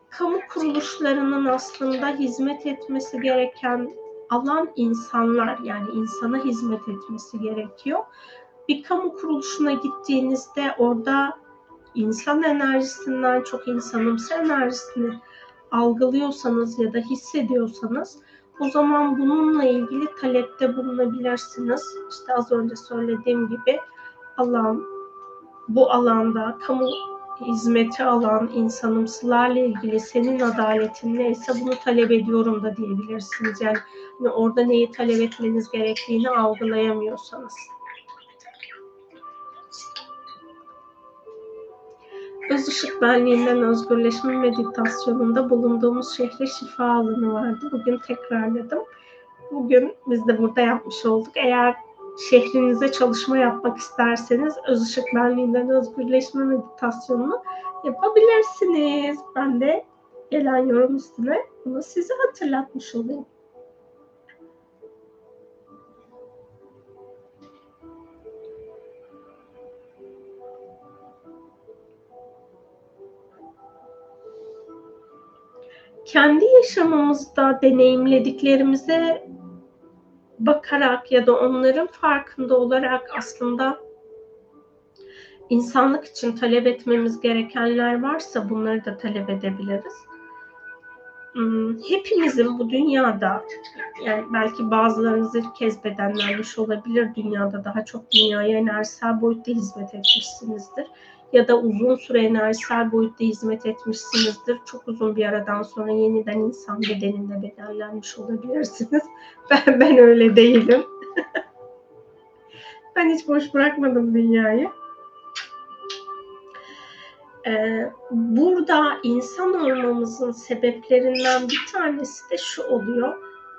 kamu kuruluşlarının aslında hizmet etmesi gereken alan insanlar yani insana hizmet etmesi gerekiyor. Bir kamu kuruluşuna gittiğinizde orada insan enerjisinden çok insanımsı enerjisini algılıyorsanız ya da hissediyorsanız o zaman bununla ilgili talepte bulunabilirsiniz. İşte az önce söylediğim gibi Allah'ım bu alanda kamu hizmeti alan insanımsılarla ilgili senin adaletin neyse bunu talep ediyorum da diyebilirsiniz. Yani hani orada neyi talep etmeniz gerektiğini algılayamıyorsanız. Öz ışık benliğinden özgürleşme meditasyonunda bulunduğumuz şehre şifa alanı vardı. Bugün tekrarladım. Bugün biz de burada yapmış olduk. Eğer şehrinize çalışma yapmak isterseniz öz ışık benliğinden özgürleşme meditasyonunu yapabilirsiniz. Ben de gelen yorum üstüne bunu size hatırlatmış olayım. Kendi yaşamımızda deneyimlediklerimize bakarak ya da onların farkında olarak aslında insanlık için talep etmemiz gerekenler varsa bunları da talep edebiliriz. Hmm, hepimizin bu dünyada yani belki bazılarınız ilk kez bedenlenmiş olabilir dünyada daha çok dünyaya enerjisel boyutta hizmet etmişsinizdir ya da uzun süre enerjisel boyutta hizmet etmişsinizdir. Çok uzun bir aradan sonra yeniden insan bedeninde bedenlenmiş olabilirsiniz. Ben, ben öyle değilim. ben hiç boş bırakmadım dünyayı. Ee, burada insan olmamızın sebeplerinden bir tanesi de şu oluyor.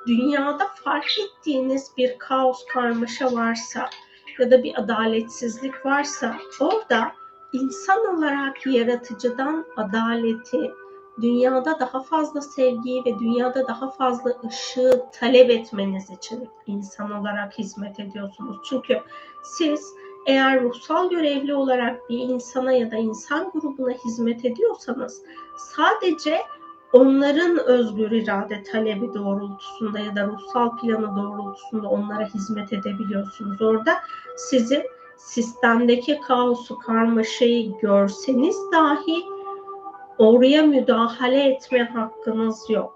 Dünyada fark ettiğiniz bir kaos karmaşa varsa ya da bir adaletsizlik varsa orada insan olarak yaratıcıdan adaleti, dünyada daha fazla sevgiyi ve dünyada daha fazla ışığı talep etmeniz için insan olarak hizmet ediyorsunuz. Çünkü siz Eğer ruhsal görevli olarak bir insana ya da insan grubuna hizmet ediyorsanız sadece onların özgür irade talebi doğrultusunda ya da ruhsal planı doğrultusunda onlara hizmet edebiliyorsunuz. Orada sizin sistemdeki kaosu, karmaşayı görseniz dahi oraya müdahale etme hakkınız yok.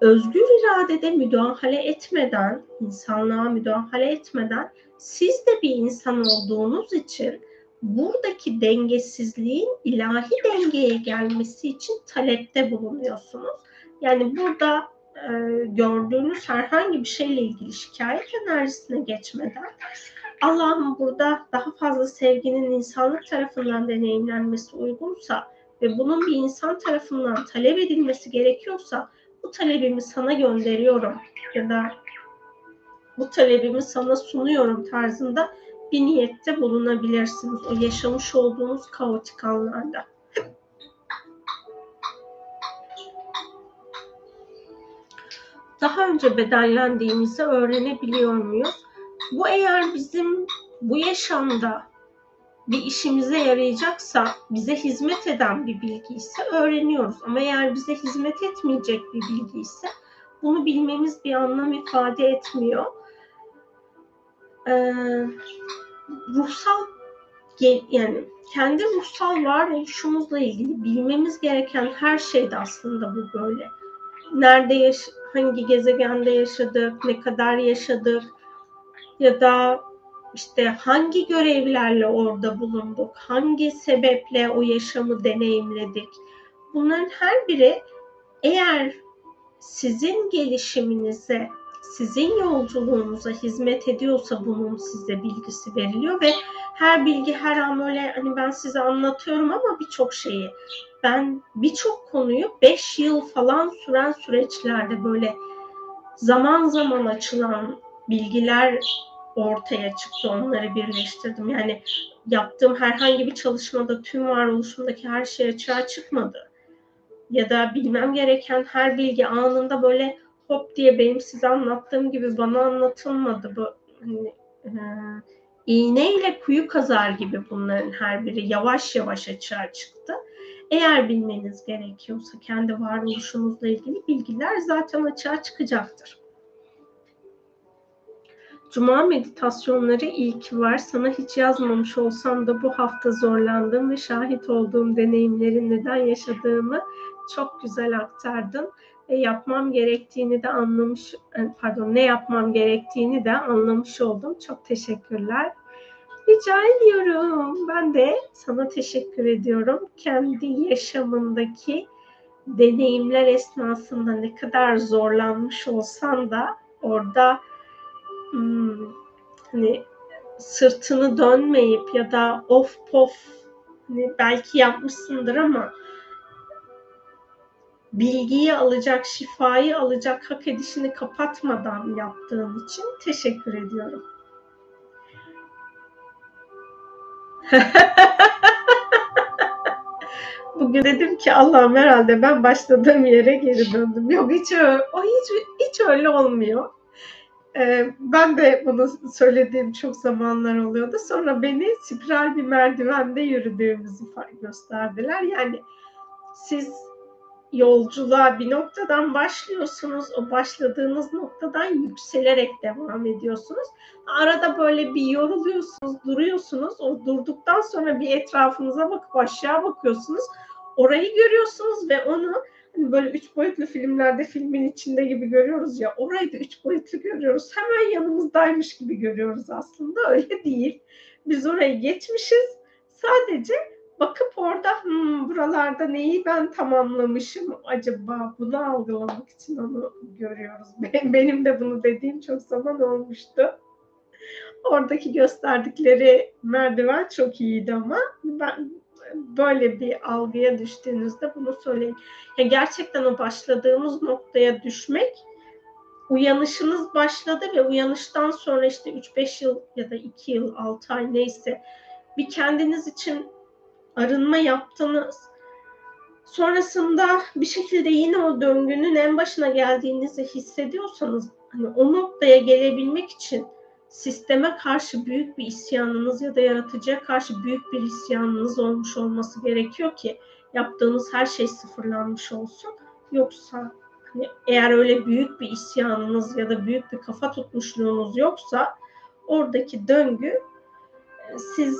Özgür iradede müdahale etmeden, insanlığa müdahale etmeden siz de bir insan olduğunuz için buradaki dengesizliğin ilahi dengeye gelmesi için talepte bulunuyorsunuz. Yani burada e, gördüğünüz herhangi bir şeyle ilgili şikayet enerjisine geçmeden Allah'ım burada daha fazla sevginin insanlık tarafından deneyimlenmesi uygunsa ve bunun bir insan tarafından talep edilmesi gerekiyorsa bu talebimi sana gönderiyorum ya da bu talebimi sana sunuyorum tarzında bir niyette bulunabilirsiniz o yaşamış olduğunuz kaotik anlarda. Daha önce bedellendiğimizi öğrenebiliyor muyuz? Bu eğer bizim bu yaşamda bir işimize yarayacaksa, bize hizmet eden bir bilgi ise öğreniyoruz. Ama eğer bize hizmet etmeyecek bir bilgi ise bunu bilmemiz bir anlam ifade etmiyor. Ee, ruhsal yani kendi ruhsal varoluşumuzla ilgili bilmemiz gereken her şeyde aslında bu böyle. Nerede yaş hangi gezegende yaşadık, ne kadar yaşadık ya da işte hangi görevlerle orada bulunduk, hangi sebeple o yaşamı deneyimledik. Bunların her biri eğer sizin gelişiminize, sizin yolculuğunuza hizmet ediyorsa bunun size bilgisi veriliyor ve her bilgi her an öyle hani ben size anlatıyorum ama birçok şeyi ben birçok konuyu 5 yıl falan süren süreçlerde böyle zaman zaman açılan bilgiler ortaya çıktı. Onları birleştirdim. Yani yaptığım herhangi bir çalışmada tüm varoluşumdaki her şey açığa çıkmadı. Ya da bilmem gereken her bilgi anında böyle hop diye benim size anlattığım gibi bana anlatılmadı. Bu hani, e, iğneyle kuyu kazar gibi bunların her biri yavaş yavaş açığa çıktı. Eğer bilmeniz gerekiyorsa kendi varoluşunuzla ilgili bilgiler zaten açığa çıkacaktır. Cuma meditasyonları ilk var. Sana hiç yazmamış olsam da bu hafta zorlandım ve şahit olduğum deneyimlerin neden yaşadığımı çok güzel aktardın ve yapmam gerektiğini de anlamış e, pardon ne yapmam gerektiğini de anlamış oldum. Çok teşekkürler. Rica ediyorum. Ben de sana teşekkür ediyorum. Kendi yaşamındaki deneyimler esnasında ne kadar zorlanmış olsan da orada hmm, hani sırtını dönmeyip ya da of pof hani belki yapmışsındır ama bilgiyi alacak, şifayı alacak hak edişini kapatmadan yaptığın için teşekkür ediyorum. Bugün dedim ki Allah'ım herhalde ben başladığım yere geri döndüm. Yok hiç öyle, o hiç, hiç öyle olmuyor. Ee, ben de bunu söylediğim çok zamanlar oluyordu. Sonra beni spiral bir merdivende yürüdüğümüzü gösterdiler. Yani siz yolculuğa bir noktadan başlıyorsunuz. O başladığınız noktadan yükselerek devam ediyorsunuz. Arada böyle bir yoruluyorsunuz, duruyorsunuz. O durduktan sonra bir etrafınıza bakıp aşağı bakıyorsunuz. Orayı görüyorsunuz ve onu hani böyle üç boyutlu filmlerde filmin içinde gibi görüyoruz ya orayı da üç boyutlu görüyoruz. Hemen yanımızdaymış gibi görüyoruz aslında. Öyle değil. Biz orayı geçmişiz. Sadece bakıp orada hmm, buralarda neyi ben tamamlamışım acaba bunu algılamak için onu görüyoruz. Benim de bunu dediğim çok zaman olmuştu. Oradaki gösterdikleri merdiven çok iyiydi ama ben böyle bir algıya düştüğünüzde bunu söyleyin. Yani gerçekten o başladığımız noktaya düşmek uyanışınız başladı ve uyanıştan sonra işte 3-5 yıl ya da 2 yıl 6 ay neyse bir kendiniz için arınma yaptınız. Sonrasında bir şekilde yine o döngünün en başına geldiğinizi hissediyorsanız hani o noktaya gelebilmek için sisteme karşı büyük bir isyanınız ya da yaratıcıya karşı büyük bir isyanınız olmuş olması gerekiyor ki yaptığınız her şey sıfırlanmış olsun. Yoksa hani eğer öyle büyük bir isyanınız ya da büyük bir kafa tutmuşluğunuz yoksa oradaki döngü e, siz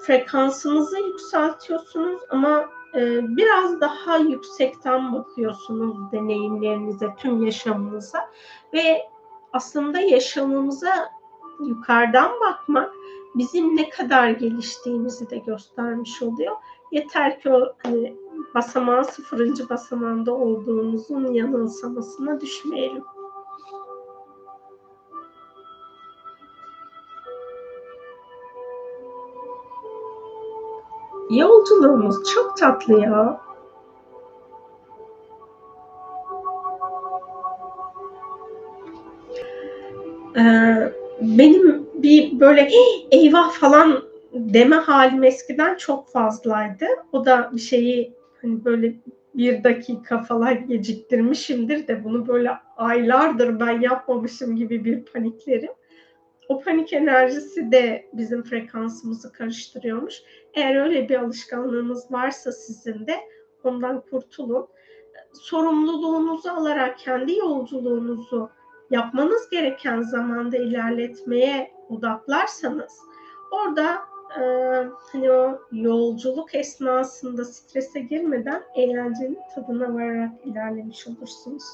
frekansınızı yükseltiyorsunuz ama e, biraz daha yüksekten bakıyorsunuz deneyimlerinize, tüm yaşamınıza ve aslında yaşamımıza yukarıdan bakmak bizim ne kadar geliştiğimizi de göstermiş oluyor. Yeter ki o hani, basamağın sıfırıncı basamağında olduğumuzun yanılsamasına düşmeyelim. Yolculuğumuz çok tatlı ya. Böyle eyvah falan deme halim eskiden çok fazlaydı. O da bir şeyi hani böyle bir dakika falan geciktirmişimdir de bunu böyle aylardır ben yapmamışım gibi bir paniklerim. O panik enerjisi de bizim frekansımızı karıştırıyormuş. Eğer öyle bir alışkanlığınız varsa sizin de ondan kurtulun. Sorumluluğunuzu alarak kendi yolculuğunuzu yapmanız gereken zamanda ilerletmeye odaklarsanız orada e, hani o yolculuk esnasında strese girmeden eğlencenin tadına vararak ilerlemiş olursunuz.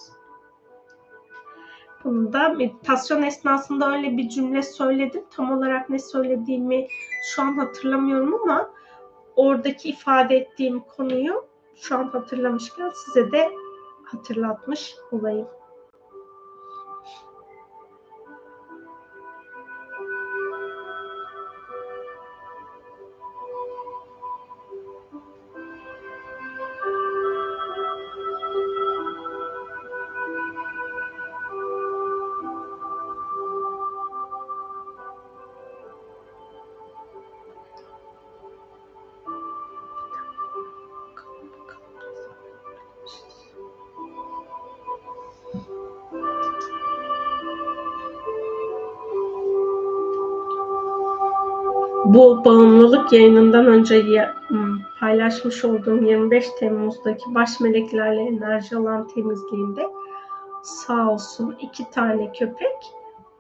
Bunu da meditasyon esnasında öyle bir cümle söyledim. Tam olarak ne söylediğimi şu an hatırlamıyorum ama oradaki ifade ettiğim konuyu şu an hatırlamışken size de hatırlatmış olayım. Bu bağımlılık yayınından önce hmm, paylaşmış olduğum 25 Temmuz'daki baş meleklerle enerji alan temizliğinde sağ olsun iki tane köpek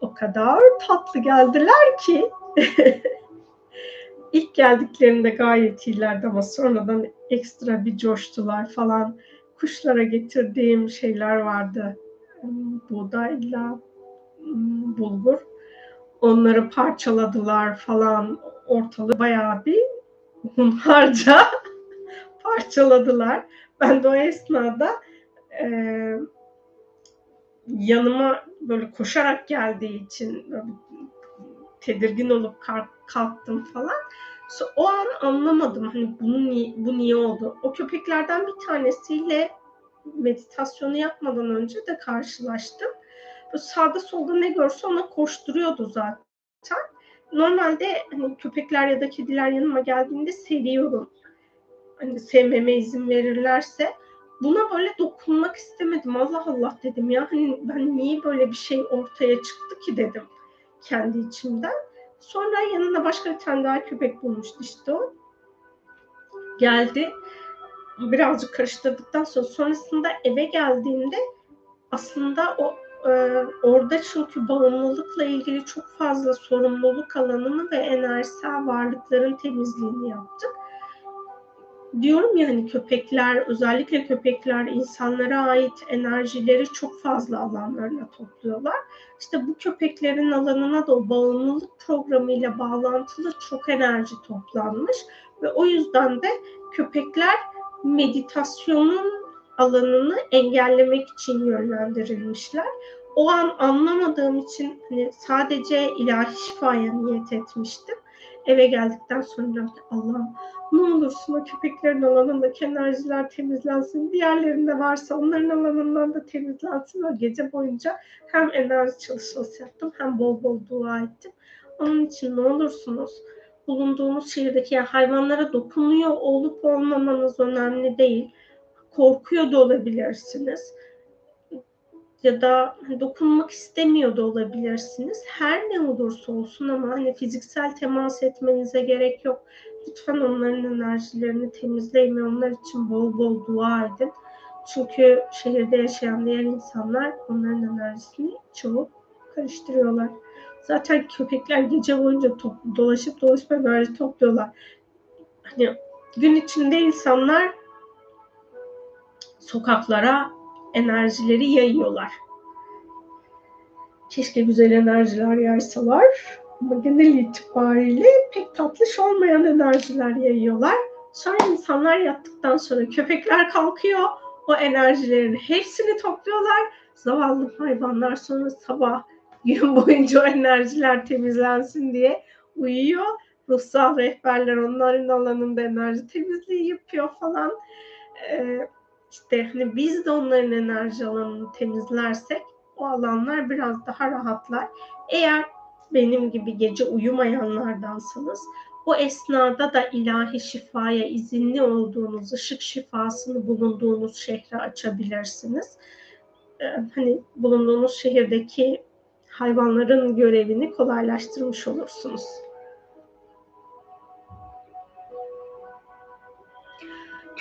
o kadar tatlı geldiler ki ilk geldiklerinde gayet iyilerdi ama sonradan ekstra bir coştular falan. Kuşlara getirdiğim şeyler vardı. Hmm, buğdayla hmm, bulgur. Onları parçaladılar falan ortalığı bayağı bir hunharca parçaladılar. Ben de o esnada e, yanıma böyle koşarak geldiği için tedirgin olup kalktım falan. O an anlamadım hani bunu niye, bu niye oldu. O köpeklerden bir tanesiyle meditasyonu yapmadan önce de karşılaştım. Böyle sağda solda ne görse ona koşturuyordu zaten normalde hani köpekler ya da kediler yanıma geldiğinde seviyorum. Hani sevmeme izin verirlerse buna böyle dokunmak istemedim. Allah Allah dedim ya hani ben niye böyle bir şey ortaya çıktı ki dedim kendi içimden. Sonra yanına başka bir tane daha köpek bulmuştu işte o. Geldi. Birazcık karıştırdıktan sonra sonrasında eve geldiğimde aslında o ee, orada çünkü bağımlılıkla ilgili çok fazla sorumluluk alanını ve enerjisel varlıkların temizliğini yaptık. Diyorum ya hani köpekler, özellikle köpekler insanlara ait enerjileri çok fazla alanlarına topluyorlar. İşte bu köpeklerin alanına da o bağımlılık programıyla bağlantılı çok enerji toplanmış ve o yüzden de köpekler meditasyonun alanını engellemek için yönlendirilmişler. O an anlamadığım için hani sadece ilahi şifaya niyet etmiştim. Eve geldikten sonra Allah'ım ne olursun o köpeklerin alanındaki enerjiler temizlensin. Diğerlerinde varsa onların alanından da temizlensin. O gece boyunca hem enerji çalışması yaptım hem bol bol dua ettim. Onun için ne olursunuz bulunduğunuz şehirdeki yani hayvanlara dokunuyor olup olmamanız önemli değil korkuyor da olabilirsiniz. ya da dokunmak istemiyor da olabilirsiniz. Her ne olursa olsun ama hani fiziksel temas etmenize gerek yok. Lütfen onların enerjilerini temizleyin ve onlar için bol bol dua edin. Çünkü şehirde yaşayan diğer insanlar onların enerjisini çoğu karıştırıyorlar. Zaten köpekler gece boyunca top, dolaşıp dolaşıp enerji topluyorlar. Hani gün içinde insanlar sokaklara enerjileri yayıyorlar. Keşke güzel enerjiler yaysalar ama genel itibariyle pek tatlış olmayan enerjiler yayıyorlar. Sonra insanlar yattıktan sonra köpekler kalkıyor. O enerjilerin hepsini topluyorlar. Zavallı hayvanlar sonra sabah gün boyunca o enerjiler temizlensin diye uyuyor. Ruhsal rehberler onların alanında enerji temizliği yapıyor falan. Ee, işte hani biz de onların enerji alanını temizlersek o alanlar biraz daha rahatlar. Eğer benim gibi gece uyumayanlardansanız o esnada da ilahi şifaya izinli olduğunuz, ışık şifasını bulunduğunuz şehre açabilirsiniz. Ee, hani bulunduğunuz şehirdeki hayvanların görevini kolaylaştırmış olursunuz.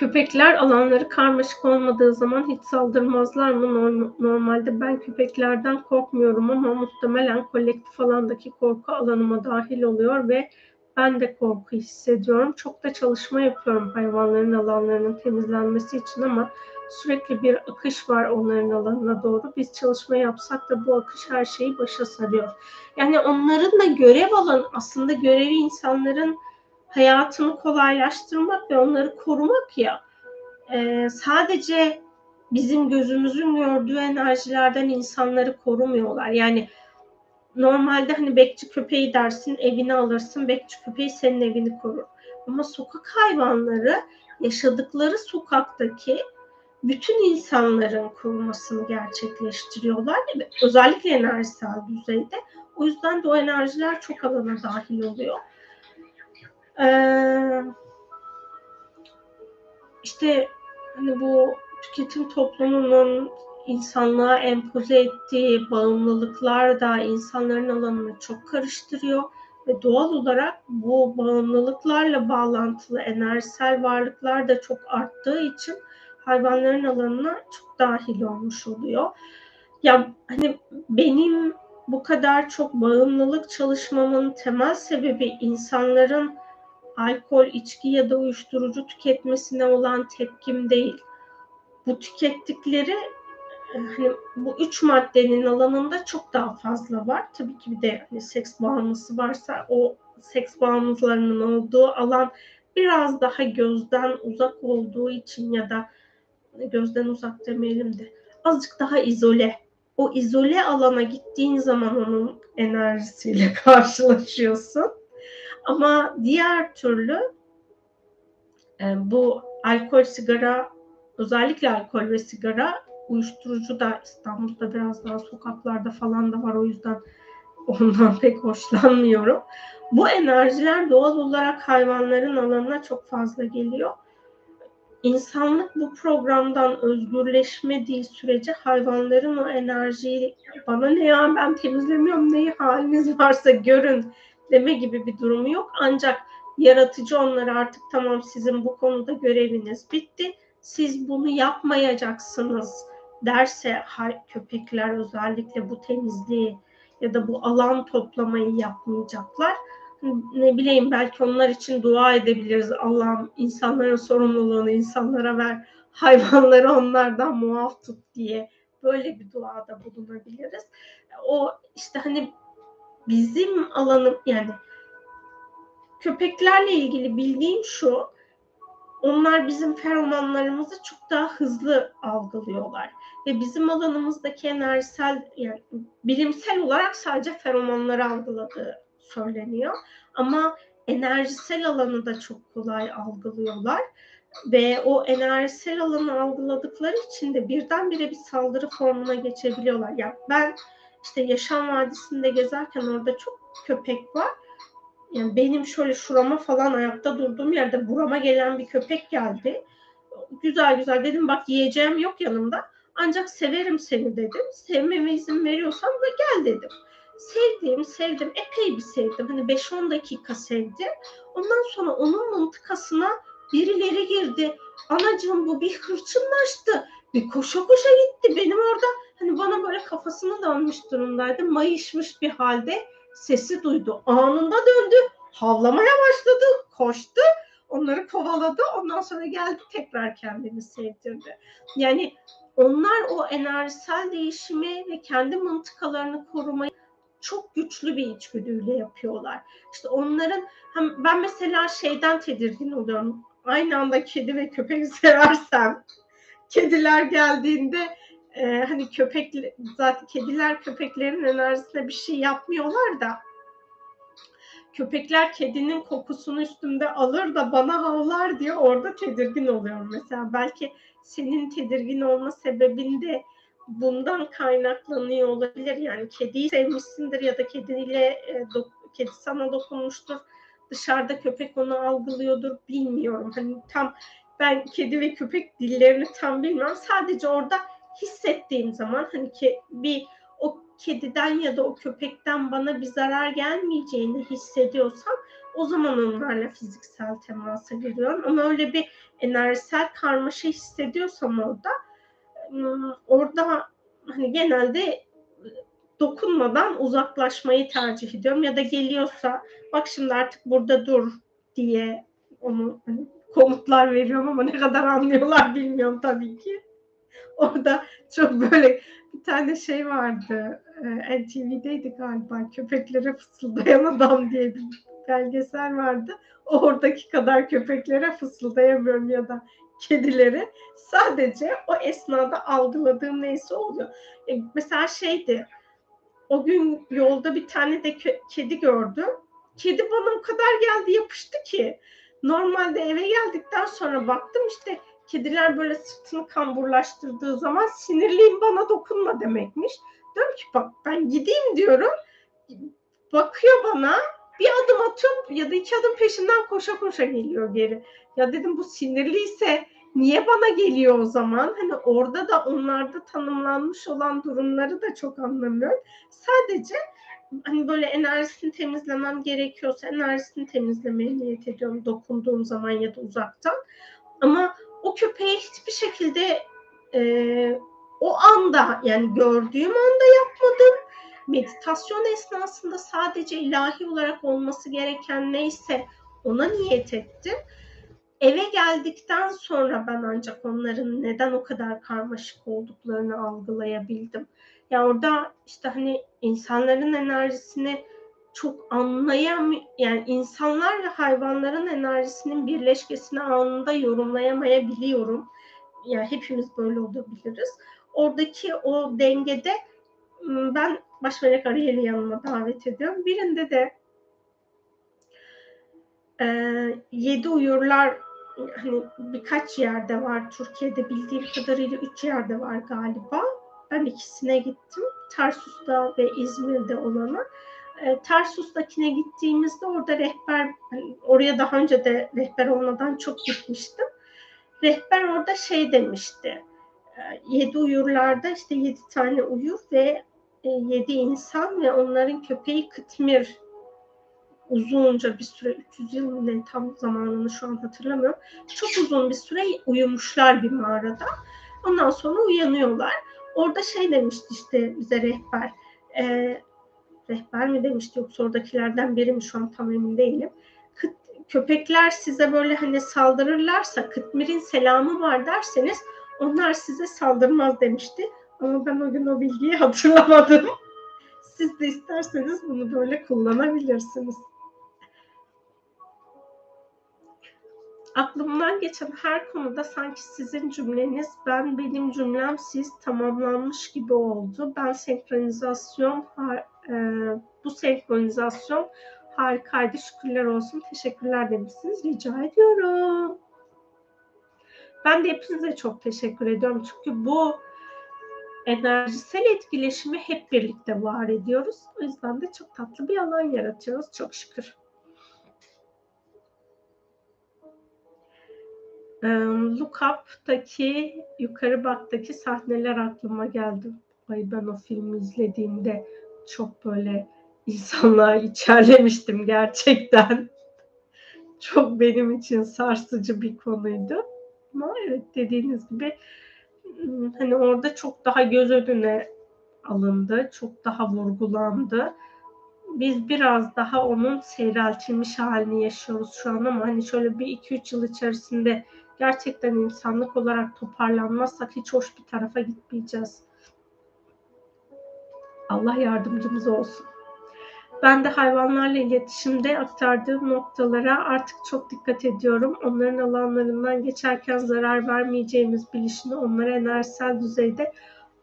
Köpekler alanları karmaşık olmadığı zaman hiç saldırmazlar mı? Normalde ben köpeklerden korkmuyorum ama muhtemelen kolektif alandaki korku alanıma dahil oluyor ve ben de korku hissediyorum. Çok da çalışma yapıyorum hayvanların alanlarının temizlenmesi için ama sürekli bir akış var onların alanına doğru. Biz çalışma yapsak da bu akış her şeyi başa sarıyor. Yani onların da görev alanı aslında görevi insanların hayatını kolaylaştırmak ve onları korumak ya. Ee, sadece bizim gözümüzün gördüğü enerjilerden insanları korumuyorlar. Yani normalde hani bekçi köpeği dersin, evini alırsın, bekçi köpeği senin evini korur. Ama sokak hayvanları yaşadıkları sokaktaki bütün insanların korumasını gerçekleştiriyorlar. Özellikle enerjisel düzeyde. O yüzden de o enerjiler çok alana dahil oluyor. Ee, işte hani bu tüketim toplumunun insanlığa empoze ettiği bağımlılıklar da insanların alanını çok karıştırıyor ve doğal olarak bu bağımlılıklarla bağlantılı enerjisel varlıklar da çok arttığı için hayvanların alanına çok dahil olmuş oluyor. Ya hani benim bu kadar çok bağımlılık çalışmamın temel sebebi insanların alkol, içki ya da uyuşturucu tüketmesine olan tepkim değil. Bu tükettikleri hani bu üç maddenin alanında çok daha fazla var. Tabii ki bir de hani seks bağımlısı varsa o seks bağımlılarının olduğu alan biraz daha gözden uzak olduğu için ya da gözden uzak demeyelim de azıcık daha izole. O izole alana gittiğin zaman onun enerjisiyle karşılaşıyorsun. Ama diğer türlü e, bu alkol, sigara, özellikle alkol ve sigara uyuşturucu da İstanbul'da biraz daha sokaklarda falan da var. O yüzden ondan pek hoşlanmıyorum. Bu enerjiler doğal olarak hayvanların alanına çok fazla geliyor. İnsanlık bu programdan özgürleşmediği sürece hayvanların o enerjiyi bana ne ya ben temizlemiyorum neyi haliniz varsa görün deme gibi bir durumu yok. Ancak yaratıcı onlara artık tamam sizin bu konuda göreviniz bitti. Siz bunu yapmayacaksınız derse köpekler özellikle bu temizliği ya da bu alan toplamayı yapmayacaklar. Ne bileyim belki onlar için dua edebiliriz. Allah'ım insanların sorumluluğunu insanlara ver. Hayvanları onlardan muaf tut diye böyle bir duada bulunabiliriz. O işte hani bizim alanım yani köpeklerle ilgili bildiğim şu onlar bizim feromonlarımızı çok daha hızlı algılıyorlar. Ve bizim alanımızdaki enerjisel yani bilimsel olarak sadece feromonları algıladığı söyleniyor. Ama enerjisel alanı da çok kolay algılıyorlar. Ve o enerjisel alanı algıladıkları için de birdenbire bir saldırı formuna geçebiliyorlar. Yani ben işte Yaşam Vadisi'nde gezerken orada çok köpek var. Yani benim şöyle şurama falan ayakta durduğum yerde burama gelen bir köpek geldi. Güzel güzel dedim bak yiyeceğim yok yanımda. Ancak severim seni dedim. Sevmeme izin veriyorsan da gel dedim. Sevdim, sevdim. Epey bir sevdim. Hani 5-10 dakika sevdim. Ondan sonra onun mıntıkasına birileri girdi. Anacığım bu bir hırçınlaştı. Bir koşa koşa gitti. Benim orada hani bana böyle kafasını dönmüş durumdaydı. Mayışmış bir halde sesi duydu. Anında döndü. Havlamaya başladı. Koştu. Onları kovaladı. Ondan sonra geldi tekrar kendini sevdirdi. Yani onlar o enerjisel değişimi ve kendi mıntıkalarını korumayı çok güçlü bir içgüdüyle yapıyorlar. İşte onların hem ben mesela şeyden tedirgin oluyorum. Aynı anda kedi ve köpek seversem kediler geldiğinde e, hani köpek zaten kediler köpeklerin enerjisine bir şey yapmıyorlar da köpekler kedinin kokusunu üstümde alır da bana havlar diye orada tedirgin oluyorum. Mesela belki senin tedirgin olma sebebin de bundan kaynaklanıyor olabilir. Yani kediyi sevmişsindir ya da kediyle e, do- kedi sana dokunmuştur. Dışarıda köpek onu algılıyordur bilmiyorum. Hani tam ben kedi ve köpek dillerini tam bilmiyorum. Sadece orada hissettiğim zaman hani ki bir o kediden ya da o köpekten bana bir zarar gelmeyeceğini hissediyorsam o zaman onlarla fiziksel temasa giriyorum. Ama öyle bir enerjisel karmaşa hissediyorsam orada orada hani genelde dokunmadan uzaklaşmayı tercih ediyorum ya da geliyorsa bak şimdi artık burada dur diye onu hani komutlar veriyorum ama ne kadar anlıyorlar bilmiyorum tabii ki. Orada çok böyle bir tane şey vardı. E, NTV'deydi galiba. Köpeklere fısıldayan adam diye bir belgesel vardı. Oradaki kadar köpeklere fısıldayamıyorum ya da kedileri. Sadece o esnada algıladığım neyse oluyor. E, mesela şeydi. O gün yolda bir tane de kedi gördüm. Kedi bana o kadar geldi yapıştı ki. Normalde eve geldikten sonra baktım işte kediler böyle sırtını kamburlaştırdığı zaman sinirliyim bana dokunma demekmiş. Diyorum ki bak ben gideyim diyorum. Bakıyor bana bir adım atıyorum ya da iki adım peşinden koşa koşa geliyor geri. Ya dedim bu sinirliyse niye bana geliyor o zaman? Hani orada da onlarda tanımlanmış olan durumları da çok anlamıyorum. Sadece hani böyle enerjisini temizlemem gerekiyorsa enerjisini temizlemeye niyet ediyorum dokunduğum zaman ya da uzaktan. Ama o köpeğe hiçbir şekilde e, o anda yani gördüğüm anda yapmadım. Meditasyon esnasında sadece ilahi olarak olması gereken neyse ona niyet ettim. Eve geldikten sonra ben ancak onların neden o kadar karmaşık olduklarını algılayabildim. Ya yani orada işte hani insanların enerjisini çok anlayam yani insanlar ve hayvanların enerjisinin birleşkesini anında yorumlayamayabiliyorum. Yani hepimiz böyle olabiliriz. Oradaki o dengede ben baş melek Ariel'i yanıma davet ediyorum. Birinde de e, yedi uyurlar hani birkaç yerde var Türkiye'de bildiğim kadarıyla üç yerde var galiba. Ben ikisine gittim. Tarsus'ta ve İzmir'de olana. E, Tarsus'takine gittiğimizde orada rehber, hani oraya daha önce de rehber olmadan çok gitmiştim. Rehber orada şey demişti. E, yedi uyurlarda işte yedi tane uyur ve e, yedi insan ve onların köpeği Kıtmir uzunca bir süre 300 yıl mı tam zamanını şu an hatırlamıyorum. Çok uzun bir süre uyumuşlar bir mağarada. Ondan sonra uyanıyorlar. Orada şey demişti işte bize rehber. E, rehber mi demişti yoksa oradakilerden biri mi şu an tam emin değilim. Kıt, köpekler size böyle hani saldırırlarsa Kıtmir'in selamı var derseniz onlar size saldırmaz demişti. Ama ben o gün o bilgiyi hatırlamadım. Siz de isterseniz bunu böyle kullanabilirsiniz. Aklımdan geçen her konuda sanki sizin cümleniz, ben benim cümlem siz tamamlanmış gibi oldu. Ben senkronizasyon, e, bu senkronizasyon harikaydı. Şükürler olsun. Teşekkürler demişsiniz. Rica ediyorum. Ben de hepinize çok teşekkür ediyorum. Çünkü bu enerjisel etkileşimi hep birlikte var ediyoruz. O yüzden de çok tatlı bir alan yaratıyoruz. Çok şükür. Emm, Look Up'taki, Yukarı Bak'taki sahneler aklıma geldi. Ay, ben o filmi izlediğimde çok böyle insanlığa içerlemiştim gerçekten. Çok benim için sarsıcı bir konuydu. Ama evet, dediğiniz gibi, ımm, hani, orada çok daha göz önüne alındı, çok daha vurgulandı. Biz biraz daha onun seyreltilmiş hâlini yaşıyoruz şu an ama, hani, şöyle bir 2-3 yıl içerisinde gerçekten insanlık olarak toparlanmazsak hiç hoş bir tarafa gitmeyeceğiz. Allah yardımcımız olsun. Ben de hayvanlarla iletişimde aktardığım noktalara artık çok dikkat ediyorum. Onların alanlarından geçerken zarar vermeyeceğimiz bilişini onlara enerjisel düzeyde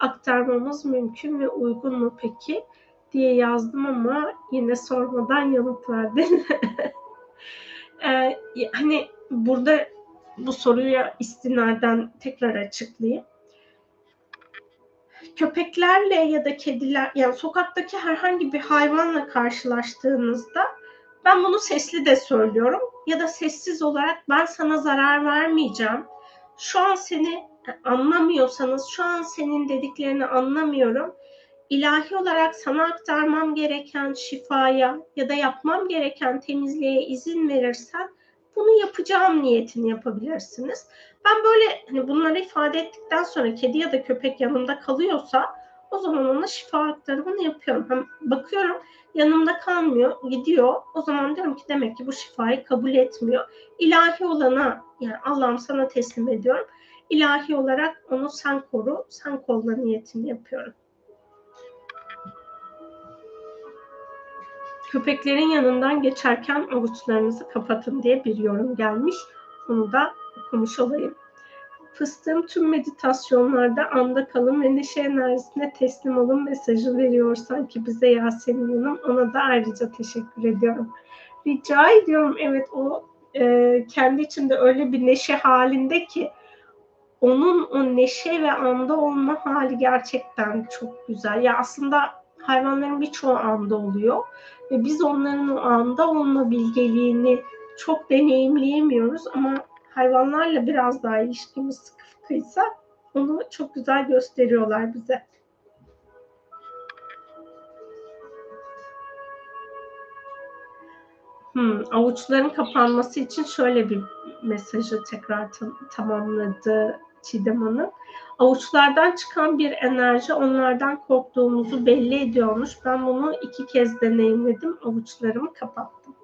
aktarmamız mümkün ve uygun mu peki diye yazdım ama yine sormadan yanıt verdin. Eee, hani, burada bu soruya istinaden tekrar açıklayayım. Köpeklerle ya da kediler, yani sokaktaki herhangi bir hayvanla karşılaştığınızda ben bunu sesli de söylüyorum ya da sessiz olarak ben sana zarar vermeyeceğim. Şu an seni anlamıyorsanız, şu an senin dediklerini anlamıyorum. İlahi olarak sana aktarmam gereken şifaya ya da yapmam gereken temizliğe izin verirsen bunu yapacağım niyetini yapabilirsiniz. Ben böyle hani bunları ifade ettikten sonra kedi ya da köpek yanımda kalıyorsa o zaman ona şifa aktarımını yapıyorum. Hem bakıyorum yanımda kalmıyor, gidiyor. O zaman diyorum ki demek ki bu şifayı kabul etmiyor. İlahi olana yani Allah'ım sana teslim ediyorum. İlahi olarak onu sen koru, sen kolla niyetini yapıyorum. Köpeklerin yanından geçerken avuçlarınızı kapatın diye bir yorum gelmiş. Onu da okumuş olayım. Fıstığım tüm meditasyonlarda anda kalın ve neşe enerjisine teslim olun mesajı veriyor sanki bize Yasemin Hanım. Ona da ayrıca teşekkür ediyorum. Rica ediyorum. Evet o e, kendi içinde öyle bir neşe halinde ki onun o neşe ve anda olma hali gerçekten çok güzel. Ya aslında hayvanların birçoğu anda oluyor ve biz onların o anda olma bilgeliğini çok deneyimleyemiyoruz ama hayvanlarla biraz daha ilişkimiz sıkı fıkıysa onu çok güzel gösteriyorlar bize. Hmm, avuçların kapanması için şöyle bir mesajı tekrar tam, tamamladı Çiğdem Hanım. Avuçlardan çıkan bir enerji onlardan korktuğumuzu belli ediyormuş. Ben bunu iki kez deneyimledim. Avuçlarımı kapattım.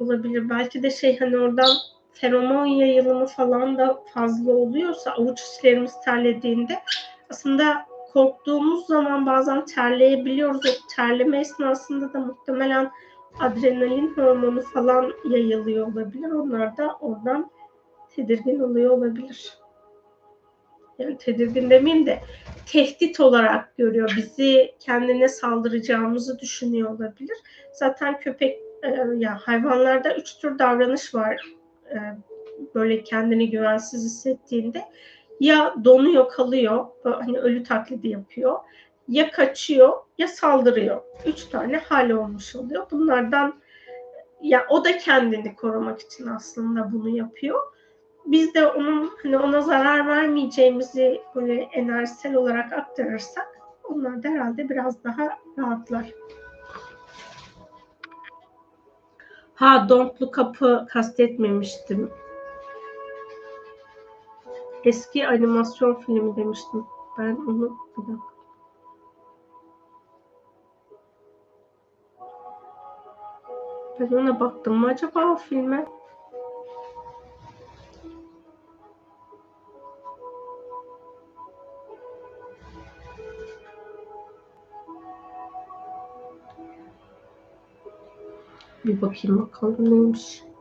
Olabilir. Belki de şey hani oradan feromon yayılımı falan da fazla oluyorsa avuç içlerimiz terlediğinde aslında korktuğumuz zaman bazen terleyebiliyoruz. O terleme esnasında da muhtemelen adrenalin hormonu falan yayılıyor olabilir. Onlar da oradan tedirgin oluyor olabilir yani tedirgin demeyeyim de tehdit olarak görüyor. Bizi kendine saldıracağımızı düşünüyor olabilir. Zaten köpek e, ya hayvanlarda üç tür davranış var. E, böyle kendini güvensiz hissettiğinde ya donuyor kalıyor hani ölü taklidi yapıyor ya kaçıyor ya saldırıyor. Üç tane hal olmuş oluyor. Bunlardan ya o da kendini korumak için aslında bunu yapıyor biz de onun hani ona zarar vermeyeceğimizi böyle enerjisel olarak aktarırsak onlar da herhalde biraz daha rahatlar. Ha Don't Look Up'ı kastetmemiştim. Eski animasyon filmi demiştim. Ben onu bir dakika. Ben ona baktım mı acaba o filme? Bir bakayım bakalım neymiş. Ha,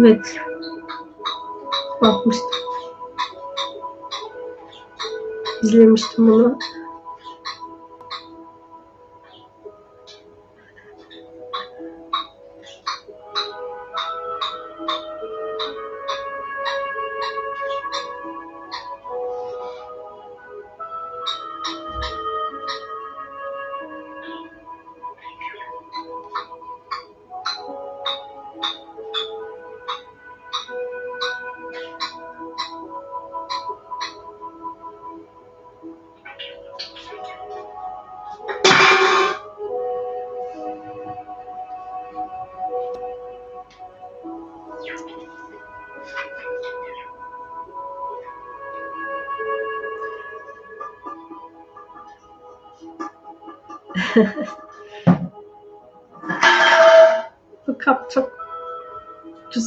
Evet. Bakmıştım. İzlemiştim bunu.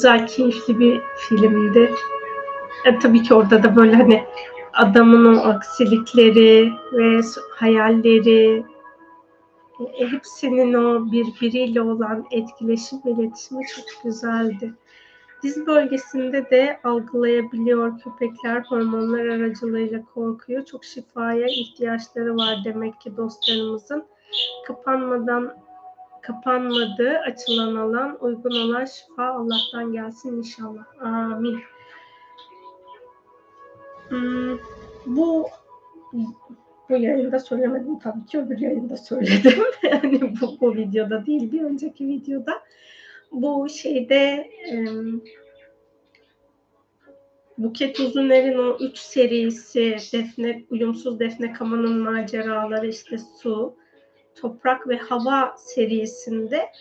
Güzel, keyifli bir filmdi. E, tabii ki orada da böyle hani adamın o aksilikleri ve hayalleri e, hepsinin o birbiriyle olan etkileşim ve iletişimi çok güzeldi. Diz bölgesinde de algılayabiliyor köpekler hormonlar aracılığıyla korkuyor. Çok şifaya ihtiyaçları var demek ki dostlarımızın. Kapanmadan kapanmadı açılan alan uygun olan şifa Allah'tan gelsin inşallah. Amin. Hmm, bu bu yayında söylemedim tabii ki öbür yayında söyledim. yani bu, bu videoda değil bir önceki videoda. Bu şeyde Buket Uzuner'in o üç serisi Defne, Uyumsuz Defne Kama'nın maceraları işte su, toprak ve hava serisinde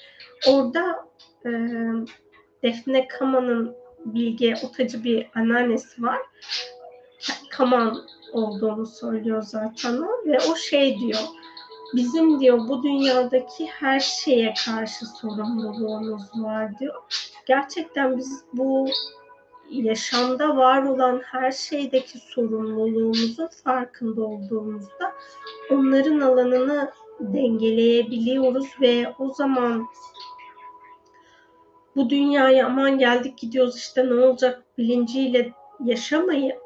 orada e, Defne Kama'nın Bilge Otacı bir anneannesi var. Kaman olduğunu söylüyor zaten o ve o şey diyor bizim diyor bu dünyadaki her şeye karşı sorumluluğumuz var diyor. Gerçekten biz bu yaşamda var olan her şeydeki sorumluluğumuzun farkında olduğumuzda onların alanını dengeleyebiliyoruz ve o zaman bu dünyaya aman geldik gidiyoruz işte ne olacak bilinciyle yaşamayıp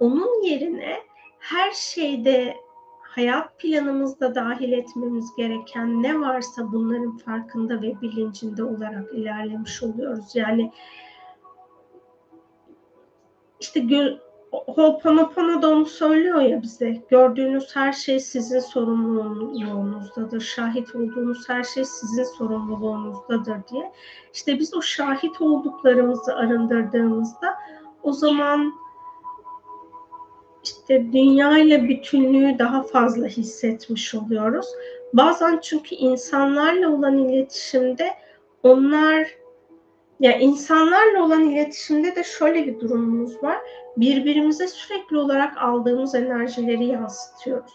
onun yerine her şeyde hayat planımızda dahil etmemiz gereken ne varsa bunların farkında ve bilincinde olarak ilerlemiş oluyoruz. Yani işte gö- Ho'oponopono da onu söylüyor ya bize. Gördüğünüz her şey sizin sorumluluğunuzdadır. Şahit olduğunuz her şey sizin sorumluluğunuzdadır diye. İşte biz o şahit olduklarımızı arındırdığımızda o zaman işte dünya ile bütünlüğü daha fazla hissetmiş oluyoruz. Bazen çünkü insanlarla olan iletişimde onlar ya insanlarla olan iletişimde de şöyle bir durumumuz var. Birbirimize sürekli olarak aldığımız enerjileri yansıtıyoruz.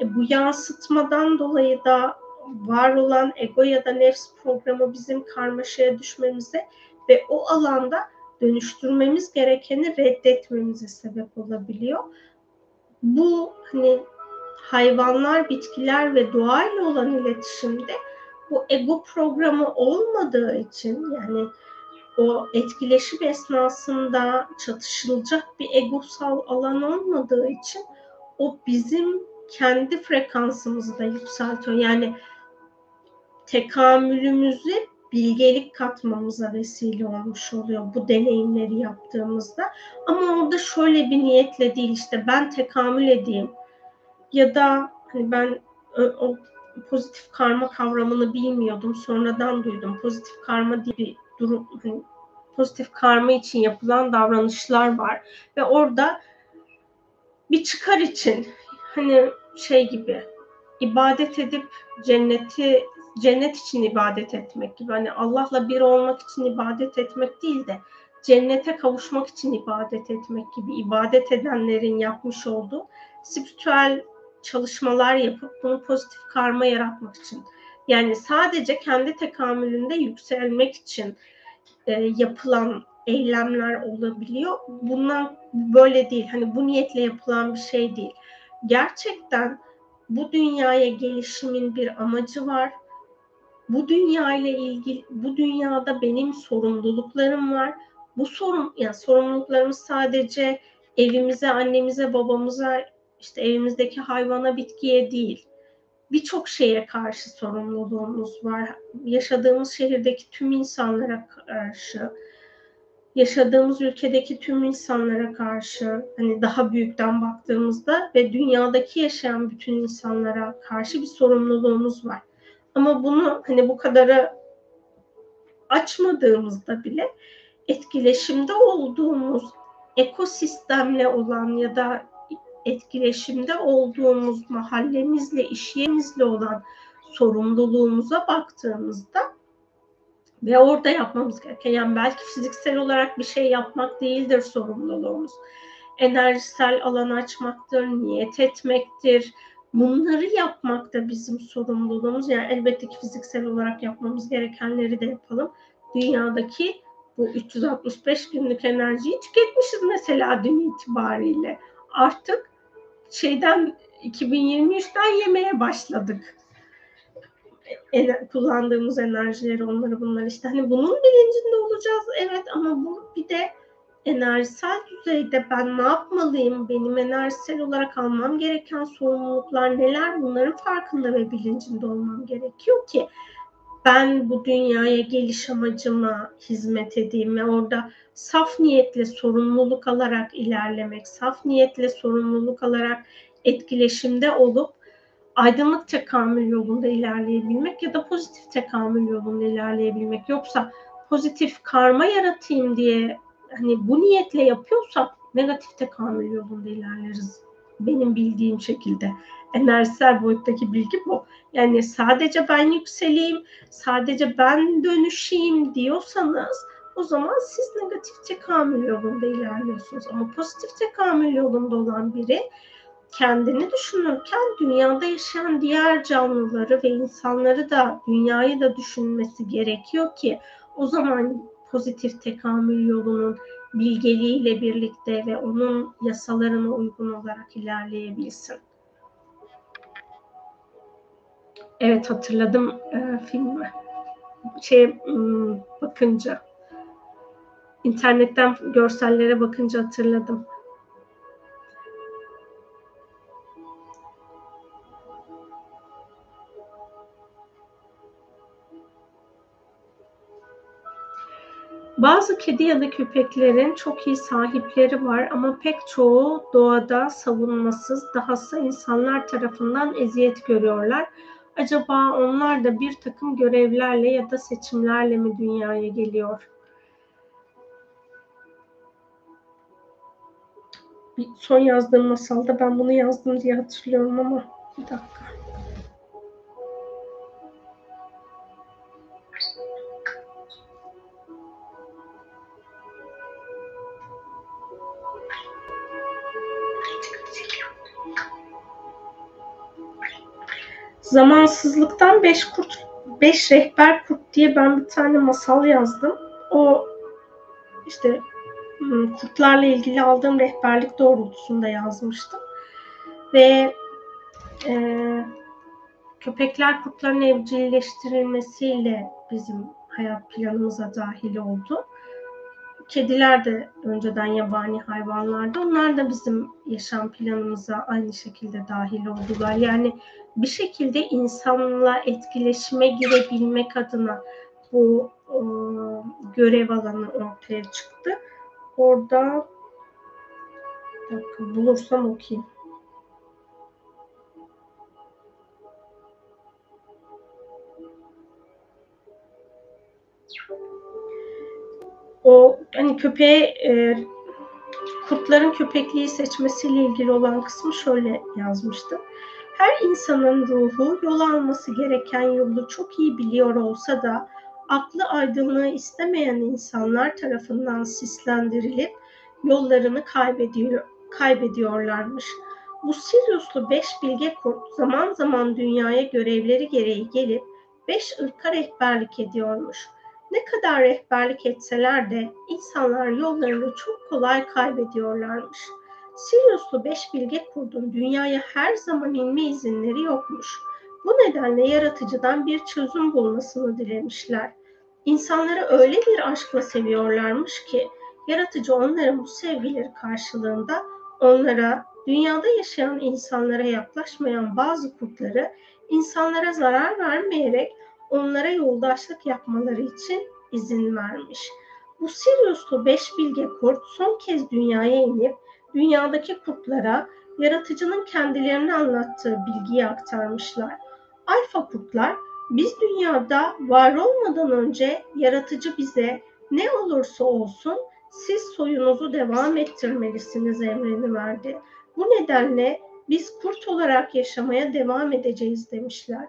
E, bu yansıtmadan dolayı da var olan ego ya da nefs programı bizim karmaşaya düşmemize ve o alanda dönüştürmemiz gerekeni reddetmemize sebep olabiliyor. Bu hani hayvanlar, bitkiler ve doğayla olan iletişimde bu ego programı olmadığı için yani o etkileşim esnasında çatışılacak bir egosal alan olmadığı için o bizim kendi frekansımızı da yükseltiyor. Yani tekamülümüzü bilgelik katmamıza vesile olmuş oluyor bu deneyimleri yaptığımızda. Ama orada şöyle bir niyetle değil işte ben tekamül edeyim ya da hani ben o pozitif karma kavramını bilmiyordum. Sonradan duydum. Pozitif karma diye bir durum hani pozitif karma için yapılan davranışlar var ve orada bir çıkar için hani şey gibi ibadet edip cenneti cennet için ibadet etmek gibi. Hani Allah'la bir olmak için ibadet etmek değil de cennete kavuşmak için ibadet etmek gibi ibadet edenlerin yapmış olduğu spiritüel çalışmalar yapıp bunu pozitif karma yaratmak için yani sadece kendi tekamülünde yükselmek için e, yapılan eylemler olabiliyor. Bundan böyle değil. Hani bu niyetle yapılan bir şey değil. Gerçekten bu dünyaya gelişimin bir amacı var bu dünya ile ilgili bu dünyada benim sorumluluklarım var. bu sorun yani sorumluluklarımız sadece evimize, annemize, babamıza, işte evimizdeki hayvana, bitkiye değil. Birçok şeye karşı sorumluluğumuz var. Yaşadığımız şehirdeki tüm insanlara karşı, yaşadığımız ülkedeki tüm insanlara karşı hani daha büyükten baktığımızda ve dünyadaki yaşayan bütün insanlara karşı bir sorumluluğumuz var. Ama bunu hani bu kadarı açmadığımızda bile etkileşimde olduğumuz ekosistemle olan ya da etkileşimde olduğumuz mahallemizle, iş yerimizle olan sorumluluğumuza baktığımızda ve orada yapmamız gereken yani belki fiziksel olarak bir şey yapmak değildir sorumluluğumuz. Enerjisel alan açmaktır, niyet etmektir. Bunları yapmak da bizim sorumluluğumuz. Yani elbette ki fiziksel olarak yapmamız gerekenleri de yapalım. Dünyadaki bu 365 günlük enerjiyi tüketmişiz mesela dün itibariyle. Artık şeyden 2023'ten yemeye başladık. En, kullandığımız enerjileri onları bunları işte hani bunun bilincinde olacağız evet ama bu bir de enerjisel düzeyde ben ne yapmalıyım benim enerjisel olarak almam gereken sorumluluklar neler bunların farkında ve bilincinde olmam gerekiyor ki ben bu dünyaya geliş amacıma hizmet edeyim ve orada saf niyetle sorumluluk alarak ilerlemek, saf niyetle sorumluluk alarak etkileşimde olup aydınlık tekamül yolunda ilerleyebilmek ya da pozitif tekamül yolunda ilerleyebilmek. Yoksa pozitif karma yaratayım diye hani bu niyetle yapıyorsak negatif tekamül yolunda ilerleriz. Benim bildiğim şekilde enerjisel boyuttaki bilgi bu. Yani sadece ben yükseleyim, sadece ben dönüşeyim diyorsanız o zaman siz negatif tekamül yolunda ilerliyorsunuz. Ama pozitif tekamül yolunda olan biri kendini düşünürken dünyada yaşayan diğer canlıları ve insanları da dünyayı da düşünmesi gerekiyor ki o zaman pozitif tekamül yolunun bilgeliğiyle birlikte ve onun yasalarına uygun olarak ilerleyebilsin. Evet hatırladım e, filmi. Şey bakınca internetten görsellere bakınca hatırladım. Bazı kedi ya da köpeklerin çok iyi sahipleri var ama pek çoğu doğada savunmasız, dahası insanlar tarafından eziyet görüyorlar. Acaba onlar da bir takım görevlerle ya da seçimlerle mi dünyaya geliyor? son yazdığım masalda ben bunu yazdım diye hatırlıyorum ama bir dakika. Zamansızlıktan beş kurt, beş rehber kurt diye ben bir tane masal yazdım. O işte kurtlarla ilgili aldığım rehberlik doğrultusunda yazmıştım. Ve e, köpekler kurtların evcilleştirilmesiyle bizim hayat planımıza dahil oldu. Kediler de önceden yabani hayvanlardı. Onlar da bizim yaşam planımıza aynı şekilde dahil oldular. Yani bir şekilde insanla etkileşime girebilmek adına bu e, görev alanı ortaya çıktı. Orada dakika, bulursam okuyayım. O hani köpeğe e, kurtların köpekliği seçmesiyle ilgili olan kısmı şöyle yazmıştı. Her insanın ruhu yol alması gereken yolu çok iyi biliyor olsa da aklı aydınlığı istemeyen insanlar tarafından sislendirilip yollarını kaybediyor, kaybediyorlarmış. Bu Siriuslu beş bilge kurt zaman zaman dünyaya görevleri gereği gelip beş ırka rehberlik ediyormuş. Ne kadar rehberlik etseler de insanlar yollarını çok kolay kaybediyorlarmış. Siriuslu beş bilge kurdun dünyaya her zaman inme izinleri yokmuş. Bu nedenle yaratıcıdan bir çözüm bulmasını dilemişler. İnsanları öyle bir aşkla seviyorlarmış ki yaratıcı onların bu sevgileri karşılığında onlara dünyada yaşayan insanlara yaklaşmayan bazı kurtları insanlara zarar vermeyerek onlara yoldaşlık yapmaları için izin vermiş. Bu Siriuslu beş bilge kurt son kez dünyaya inip dünyadaki kurtlara yaratıcının kendilerine anlattığı bilgiyi aktarmışlar. Alfa kurtlar biz dünyada var olmadan önce yaratıcı bize ne olursa olsun siz soyunuzu devam ettirmelisiniz emrini verdi. Bu nedenle biz kurt olarak yaşamaya devam edeceğiz demişler.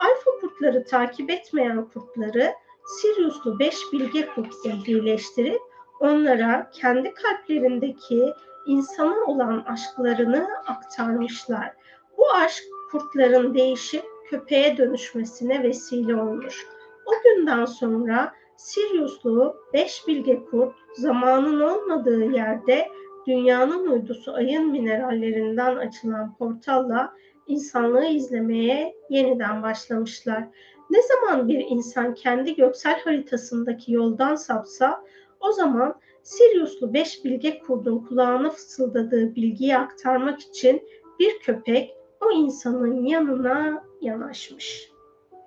Alfa kurtları takip etmeyen kurtları Siriuslu beş bilge kurt ehlileştirip onlara kendi kalplerindeki insana olan aşklarını aktarmışlar. Bu aşk kurtların değişip köpeğe dönüşmesine vesile olmuş. O günden sonra Siriuslu beş bilge kurt zamanın olmadığı yerde dünyanın uydusu ayın minerallerinden açılan portalla insanlığı izlemeye yeniden başlamışlar. Ne zaman bir insan kendi göksel haritasındaki yoldan sapsa o zaman Siriuslu beş bilge kurdun kulağına fısıldadığı bilgiyi aktarmak için bir köpek o insanın yanına yanaşmış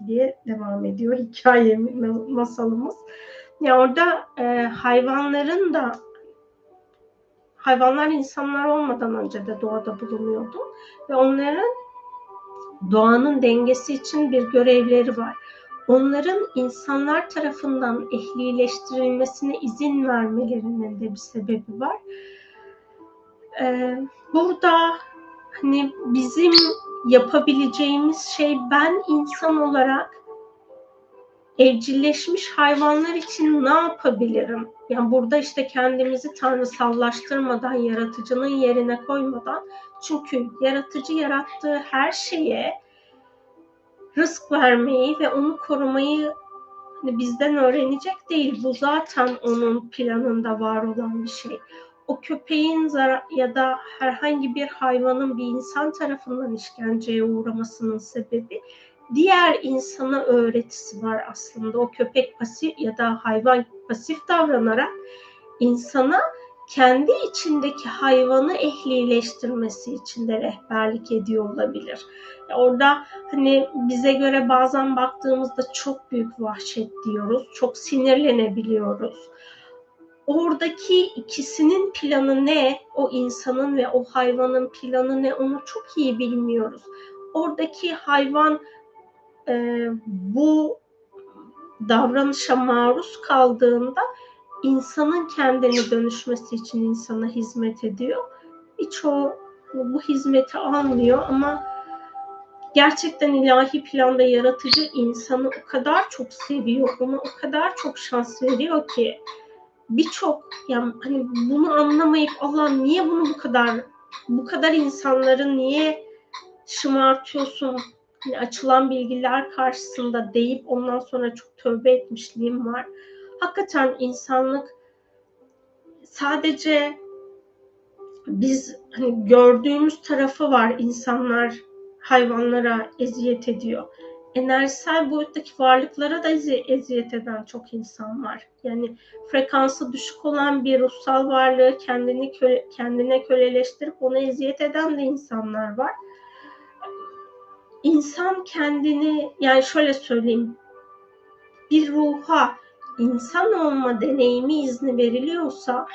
diye devam ediyor hikayemiz, masalımız. Ya orada e, hayvanların da hayvanlar insanlar olmadan önce de doğada bulunuyordu ve onların doğanın dengesi için bir görevleri var. Onların insanlar tarafından ehlileştirilmesine izin vermelerinin de bir sebebi var. Ee, burada hani bizim yapabileceğimiz şey ben insan olarak evcilleşmiş hayvanlar için ne yapabilirim? Yani burada işte kendimizi tanrısallaştırmadan, yaratıcının yerine koymadan çünkü yaratıcı yarattığı her şeye rızk vermeyi ve onu korumayı hani bizden öğrenecek değil. Bu zaten onun planında var olan bir şey. O köpeğin ya da herhangi bir hayvanın bir insan tarafından işkenceye uğramasının sebebi diğer insana öğretisi var aslında. O köpek pasif ya da hayvan pasif davranarak insana kendi içindeki hayvanı ehlileştirmesi için de rehberlik ediyor olabilir. Orada hani bize göre bazen baktığımızda çok büyük vahşet diyoruz, çok sinirlenebiliyoruz. Oradaki ikisinin planı ne, o insanın ve o hayvanın planı ne onu çok iyi bilmiyoruz. Oradaki hayvan e, bu davranışa maruz kaldığında insanın kendini dönüşmesi için insana hizmet ediyor. Birçoğu bu hizmeti almıyor ama gerçekten ilahi planda yaratıcı insanı o kadar çok seviyor, ona o kadar çok şans veriyor ki birçok yani hani bunu anlamayıp Allah niye bunu bu kadar bu kadar insanları niye şımartıyorsun hani açılan bilgiler karşısında deyip ondan sonra çok tövbe etmişliğim var hakikaten insanlık sadece biz hani gördüğümüz tarafı var insanlar hayvanlara eziyet ediyor. Enerjisel boyuttaki varlıklara da eziyet eden çok insan var. Yani frekansı düşük olan bir ruhsal varlığı kendini köle, kendine köleleştirip ona eziyet eden de insanlar var. İnsan kendini yani şöyle söyleyeyim bir ruha insan olma deneyimi izni veriliyorsa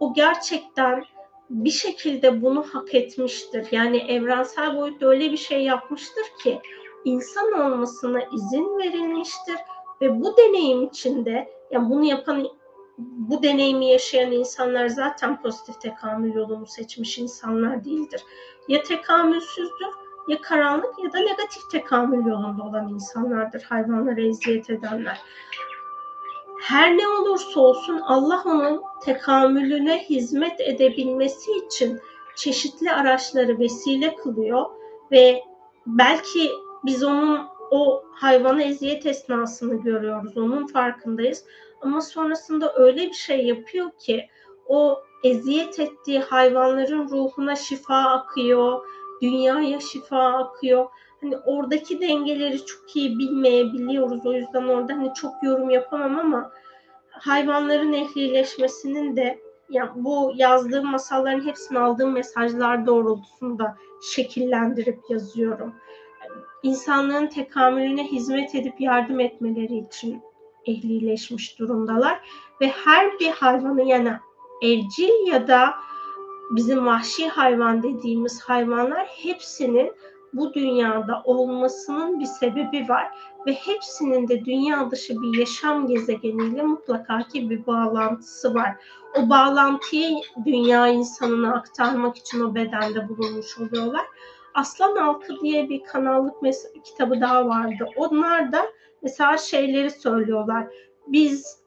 o gerçekten bir şekilde bunu hak etmiştir. Yani evrensel boyutta öyle bir şey yapmıştır ki insan olmasına izin verilmiştir ve bu deneyim içinde yani bunu yapan bu deneyimi yaşayan insanlar zaten pozitif tekamül yolunu seçmiş insanlar değildir. Ya tekamülsüzdür ya karanlık ya da negatif tekamül yolunda olan insanlardır hayvanlara eziyet edenler her ne olursa olsun Allah onun tekamülüne hizmet edebilmesi için çeşitli araçları vesile kılıyor ve belki biz onun o hayvana eziyet esnasını görüyoruz, onun farkındayız. Ama sonrasında öyle bir şey yapıyor ki o eziyet ettiği hayvanların ruhuna şifa akıyor, dünyaya şifa akıyor hani oradaki dengeleri çok iyi bilmeyebiliyoruz. O yüzden orada hani çok yorum yapamam ama hayvanların ehlileşmesinin de yani bu yazdığım masalların hepsini aldığım mesajlar doğrultusunda şekillendirip yazıyorum. İnsanlığın tekamülüne hizmet edip yardım etmeleri için ehlileşmiş durumdalar ve her bir hayvanı yani evcil ya da bizim vahşi hayvan dediğimiz hayvanlar hepsinin bu dünyada olmasının bir sebebi var ve hepsinin de dünya dışı bir yaşam gezegeniyle mutlaka ki bir bağlantısı var. O bağlantıyı dünya insanına aktarmak için o bedende bulunmuş oluyorlar. Aslan Halkı diye bir kanallık kitabı daha vardı. Onlar da mesela şeyleri söylüyorlar. Biz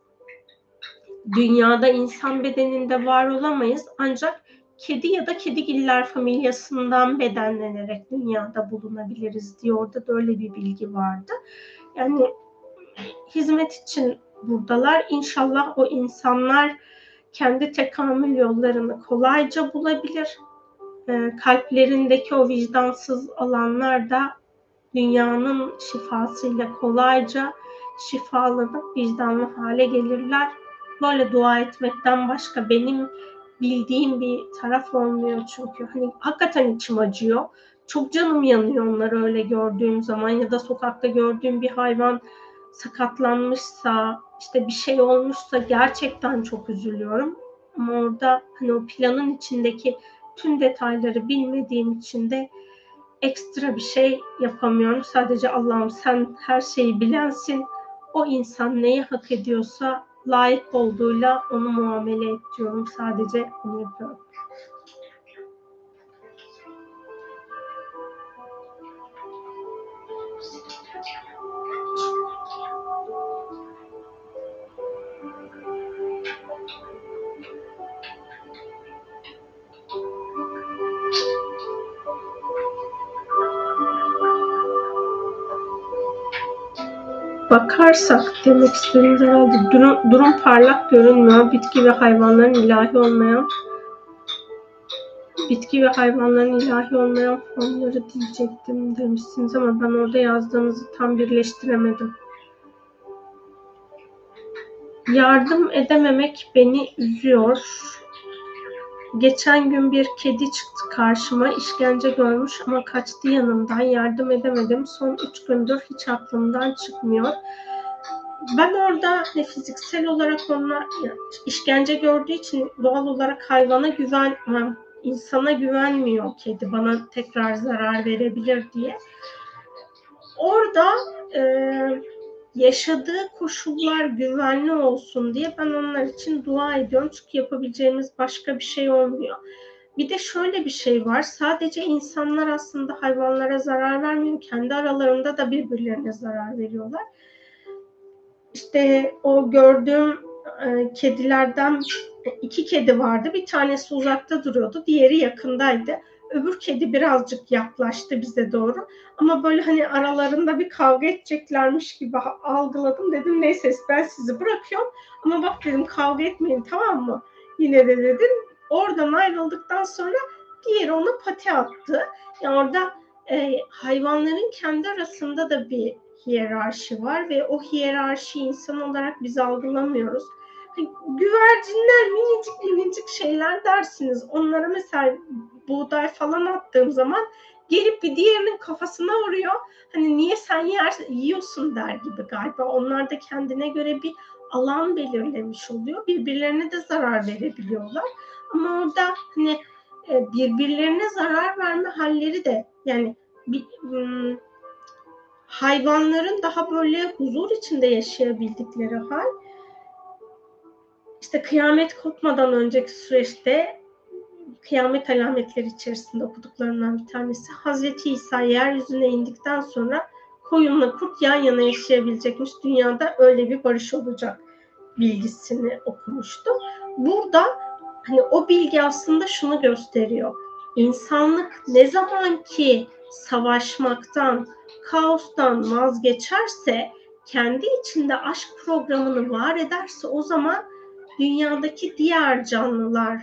dünyada insan bedeninde var olamayız ancak kedi ya da kedigiller familyasından bedenlenerek dünyada bulunabiliriz diye orada da öyle bir bilgi vardı. Yani hizmet için buradalar. İnşallah o insanlar kendi tekamül yollarını kolayca bulabilir. E, kalplerindeki o vicdansız alanlar da dünyanın şifasıyla kolayca şifalanıp vicdanlı hale gelirler. Böyle dua etmekten başka benim bildiğim bir taraf olmuyor çünkü. Hani hakikaten içim acıyor. Çok canım yanıyor onları öyle gördüğüm zaman ya da sokakta gördüğüm bir hayvan sakatlanmışsa, işte bir şey olmuşsa gerçekten çok üzülüyorum. Ama orada hani o planın içindeki tüm detayları bilmediğim için de ekstra bir şey yapamıyorum. Sadece Allah'ım sen her şeyi bilensin. O insan neyi hak ediyorsa layık olduğuyla onu muamele et diyorum. Sadece onu yapıyorum. Bakarsak demek istediğimiz herhalde durum, durum parlak görünmüyor. Bitki ve hayvanların ilahi olmayan bitki ve hayvanların ilahi olmayan formları diyecektim demişsiniz ama ben orada yazdığınızı tam birleştiremedim. Yardım edememek beni üzüyor. Geçen gün bir kedi çıktı karşıma. işkence görmüş ama kaçtı yanımdan. Yardım edemedim. Son üç gündür hiç aklımdan çıkmıyor. Ben orada ne fiziksel olarak onlar işkence gördüğü için doğal olarak hayvana güvenmem. insana güvenmiyor kedi bana tekrar zarar verebilir diye. Orada e, yaşadığı koşullar güvenli olsun diye ben onlar için dua ediyorum. Çünkü yapabileceğimiz başka bir şey olmuyor. Bir de şöyle bir şey var. Sadece insanlar aslında hayvanlara zarar vermiyor. Kendi aralarında da birbirlerine zarar veriyorlar. İşte o gördüğüm e, kedilerden iki kedi vardı. Bir tanesi uzakta duruyordu. Diğeri yakındaydı. Öbür kedi birazcık yaklaştı bize doğru. Ama böyle hani aralarında bir kavga edeceklermiş gibi algıladım. Dedim neyse ben sizi bırakıyorum. Ama bak dedim kavga etmeyin tamam mı? Yine de dedim. Oradan ayrıldıktan sonra diğeri ona pati attı. Yani orada e, hayvanların kendi arasında da bir hiyerarşi var ve o hiyerarşi insan olarak biz algılamıyoruz. Hani güvercinler minicik minicik şeyler dersiniz. Onlara mesela buğday falan attığım zaman gelip bir diğerinin kafasına vuruyor. Hani niye sen yer, yiyorsun der gibi galiba. Onlar da kendine göre bir alan belirlemiş oluyor. Birbirlerine de zarar verebiliyorlar. Ama orada hani e, birbirlerine zarar verme halleri de yani bir, hmm, hayvanların daha böyle huzur içinde yaşayabildikleri hal işte kıyamet kopmadan önceki süreçte kıyamet alametleri içerisinde okuduklarından bir tanesi Hazreti İsa yeryüzüne indikten sonra koyunla kurt yan yana yaşayabilecekmiş. Dünyada öyle bir barış olacak bilgisini okumuştu. Burada hani o bilgi aslında şunu gösteriyor. İnsanlık ne zaman ki savaşmaktan, kaostan vazgeçerse, kendi içinde aşk programını var ederse o zaman dünyadaki diğer canlılar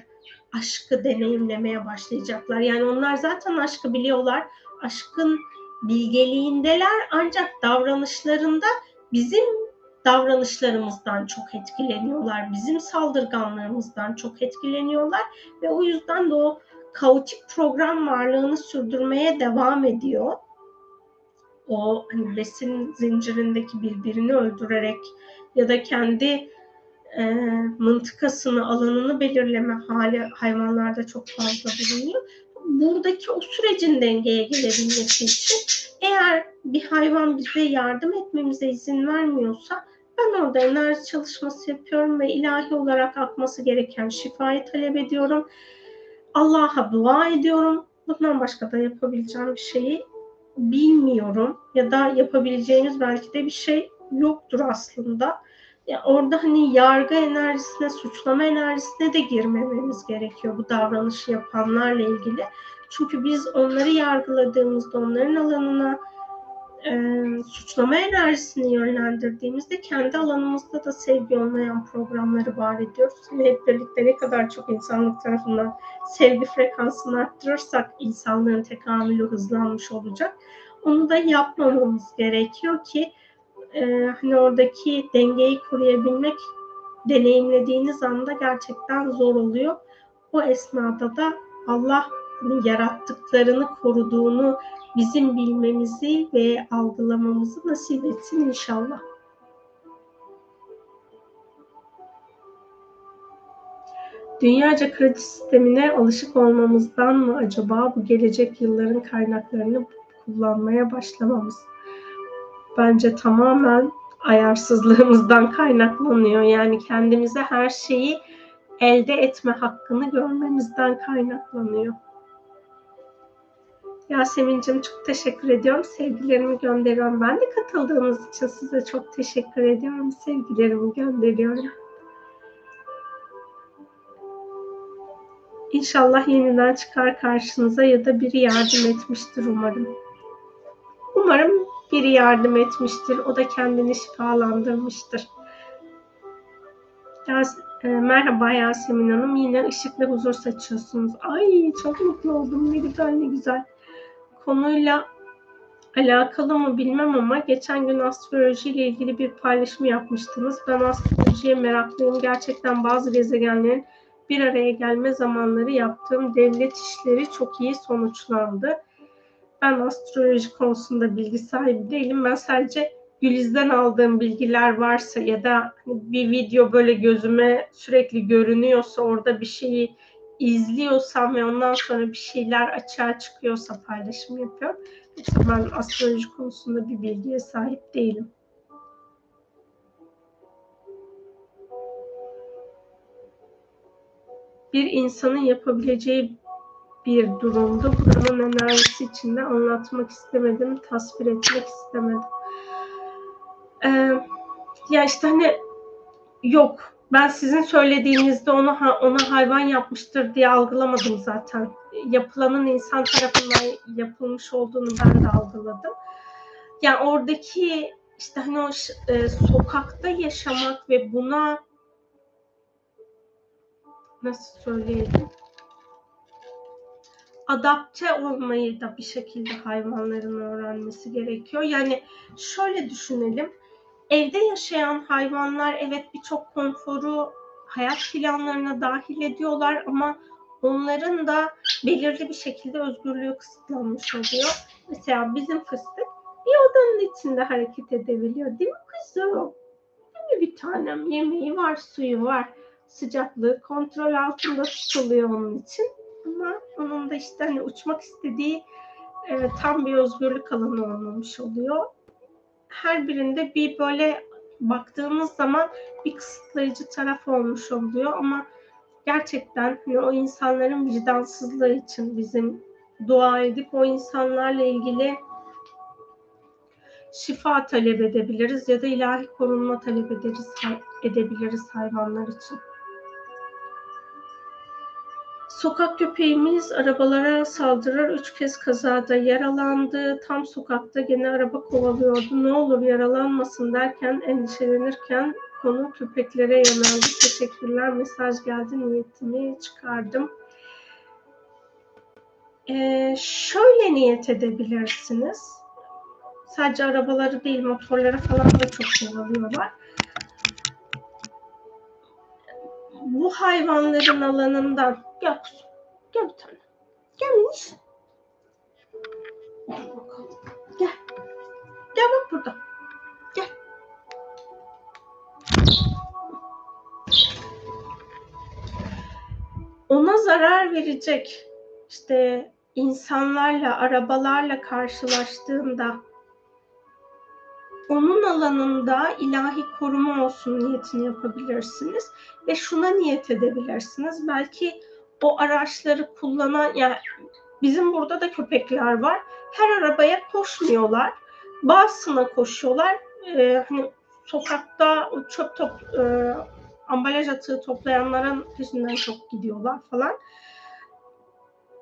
aşkı deneyimlemeye başlayacaklar. Yani onlar zaten aşkı biliyorlar. Aşkın bilgeliğindeler ancak davranışlarında bizim davranışlarımızdan çok etkileniyorlar. Bizim saldırganlığımızdan çok etkileniyorlar ve o yüzden de o kaotik program varlığını sürdürmeye devam ediyor. O hani besin zincirindeki birbirini öldürerek ya da kendi e, mıntıkasını, alanını belirleme hali hayvanlarda çok fazla bulunuyor. Buradaki o sürecin dengeye gelebilmesi için eğer bir hayvan bize yardım etmemize izin vermiyorsa ben orada enerji çalışması yapıyorum ve ilahi olarak akması gereken şifayı talep ediyorum. Allah'a dua ediyorum. Bundan başka da yapabileceğim bir şeyi bilmiyorum ya da yapabileceğimiz belki de bir şey yoktur aslında. Ya orada hani yargı enerjisine, suçlama enerjisine de girmememiz gerekiyor bu davranışı yapanlarla ilgili. Çünkü biz onları yargıladığımızda, onların alanına e, suçlama enerjisini yönlendirdiğimizde kendi alanımızda da sevgi olmayan programları var ediyoruz. Ve hep birlikte ne kadar çok insanlık tarafından sevgi frekansını arttırırsak insanlığın tekamülü hızlanmış olacak. Onu da yapmamamız gerekiyor ki e, hani oradaki dengeyi koruyabilmek deneyimlediğiniz anda gerçekten zor oluyor. O esnada da Allah yarattıklarını koruduğunu bizim bilmemizi ve algılamamızı nasip etsin inşallah. Dünyaca kredi sistemine alışık olmamızdan mı acaba bu gelecek yılların kaynaklarını kullanmaya başlamamız? Bence tamamen ayarsızlığımızdan kaynaklanıyor. Yani kendimize her şeyi elde etme hakkını görmemizden kaynaklanıyor. Yasemin'cim çok teşekkür ediyorum. Sevgilerimi gönderiyorum. Ben de katıldığınız için size çok teşekkür ediyorum. Sevgilerimi gönderiyorum. İnşallah yeniden çıkar karşınıza ya da biri yardım etmiştir umarım. Umarım biri yardım etmiştir. O da kendini şifalandırmıştır. Yas e, merhaba Yasemin Hanım. Yine ışık ve huzur saçıyorsunuz. Ay çok mutlu oldum. Ne güzel ne güzel konuyla alakalı mı bilmem ama geçen gün astroloji ile ilgili bir paylaşım yapmıştınız. Ben astrolojiye meraklıyım. Gerçekten bazı gezegenlerin bir araya gelme zamanları yaptığım devlet işleri çok iyi sonuçlandı. Ben astroloji konusunda bilgi sahibi değilim. Ben sadece Güliz'den aldığım bilgiler varsa ya da hani bir video böyle gözüme sürekli görünüyorsa orada bir şeyi izliyorsam ve ondan sonra bir şeyler açığa çıkıyorsa paylaşım yapıyorum. Yoksa ben astroloji konusunda bir bilgiye sahip değilim. Bir insanın yapabileceği bir durumdu. Buranın enerjisi içinde anlatmak istemedim, tasvir etmek istemedim. Ee, ya işte hani yok ben sizin söylediğinizde onu ona hayvan yapmıştır diye algılamadım zaten. Yapılanın insan tarafından yapılmış olduğunu ben de algıladım. Yani oradaki işte hani o e, sokakta yaşamak ve buna nasıl söyleyelim adapte olmayı da bir şekilde hayvanların öğrenmesi gerekiyor. Yani şöyle düşünelim Evde yaşayan hayvanlar evet birçok konforu hayat planlarına dahil ediyorlar ama onların da belirli bir şekilde özgürlüğü kısıtlanmış oluyor. Mesela bizim fıstık bir odanın içinde hareket edebiliyor değil mi kızım? Değil mi bir tanem? Yemeği var, suyu var. Sıcaklığı kontrol altında tutuluyor onun için. Ama onun da işte hani uçmak istediği e, tam bir özgürlük alanı olmamış oluyor her birinde bir böyle baktığımız zaman bir kısıtlayıcı taraf olmuş oluyor ama gerçekten hani o insanların vicdansızlığı için bizim dua edip o insanlarla ilgili şifa talep edebiliriz ya da ilahi korunma talep ederiz, edebiliriz hayvanlar için. Sokak köpeğimiz arabalara saldırar. Üç kez kazada yaralandı. Tam sokakta gene araba kovalıyordu. Ne olur yaralanmasın derken endişelenirken konu köpeklere yöneldi. Teşekkürler. Mesaj geldi. Niyetimi çıkardım. Ee, şöyle niyet edebilirsiniz. Sadece arabaları değil motorları falan da çok kullanıyorlar. Bu hayvanların alanından gel kuzum. Gel bir tane. Gel Miniş. Gel bakalım. Gel. Gel bak burada. Gel. Ona zarar verecek işte insanlarla, arabalarla karşılaştığında onun alanında ilahi koruma olsun niyetini yapabilirsiniz ve şuna niyet edebilirsiniz. Belki o araçları kullanan yani bizim burada da köpekler var. Her arabaya koşmuyorlar. Bazısına koşuyorlar. Ee, hani sokakta çöp top e, ambalaj atığı toplayanların peşinden çok gidiyorlar falan.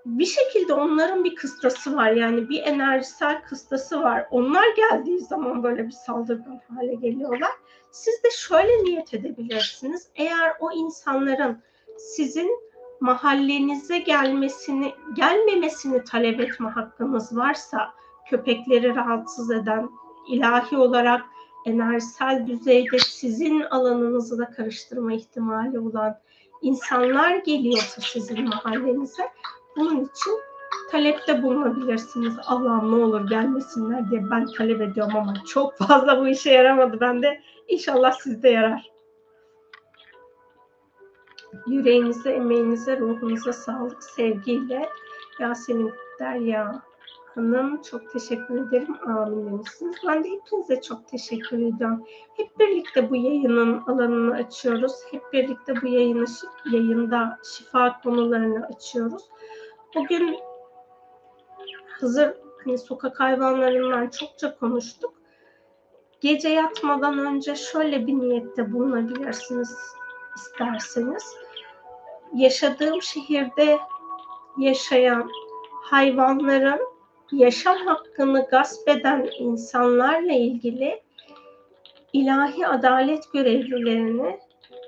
Bir şekilde onların bir kıstası var yani bir enerjisel kıstası var. Onlar geldiği zaman böyle bir saldırgan hale geliyorlar. Siz de şöyle niyet edebilirsiniz. Eğer o insanların sizin mahallenize gelmesini, gelmemesini talep etme hakkınız varsa, köpekleri rahatsız eden, ilahi olarak enerjisel düzeyde sizin alanınızı da karıştırma ihtimali olan insanlar geliyorsa sizin mahallenize, bunun için talepte bulunabilirsiniz. Allah'ım ne olur gelmesinler diye ben talep ediyorum ama çok fazla bu işe yaramadı. Ben de inşallah sizde yarar. Yüreğinize, emeğinize, ruhunuza sağlık, sevgiyle Yasemin Derya Hanım çok teşekkür ederim. Amin demişsiniz. Ben de hepinize çok teşekkür ediyorum. Hep birlikte bu yayının alanını açıyoruz. Hep birlikte bu yayını, yayında şifa konularını açıyoruz. Bugün hazır hani sokak hayvanlarından çokça konuştuk. Gece yatmadan önce şöyle bir niyette bulunabilirsiniz isterseniz. Yaşadığım şehirde yaşayan hayvanların yaşam hakkını gasp eden insanlarla ilgili ilahi adalet görevlilerini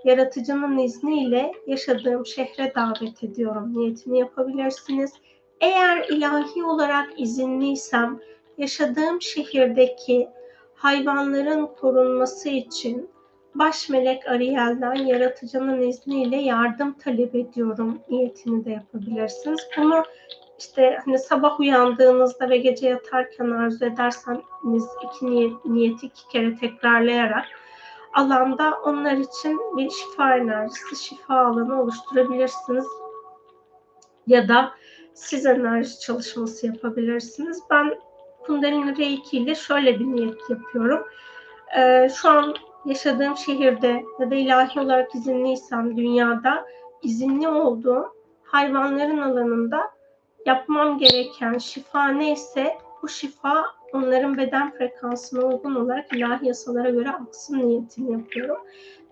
yaratıcının izniyle yaşadığım şehre davet ediyorum. Niyetini yapabilirsiniz. Eğer ilahi olarak izinliysem yaşadığım şehirdeki hayvanların korunması için baş melek Ariel'den yaratıcının izniyle yardım talep ediyorum. Niyetini de yapabilirsiniz. Bunu işte hani sabah uyandığınızda ve gece yatarken arzu ederseniz iki niyet, niyeti iki kere tekrarlayarak alanda onlar için bir şifa enerjisi, şifa alanı oluşturabilirsiniz. Ya da siz enerji çalışması yapabilirsiniz. Ben Kundalini Reiki ile şöyle bir niyet yapıyorum. Ee, şu an yaşadığım şehirde ya da ilahi olarak izinliysem dünyada izinli olduğum hayvanların alanında yapmam gereken şifa neyse bu şifa onların beden frekansına uygun olarak ilahi yasalara göre aksın niyetini yapıyorum.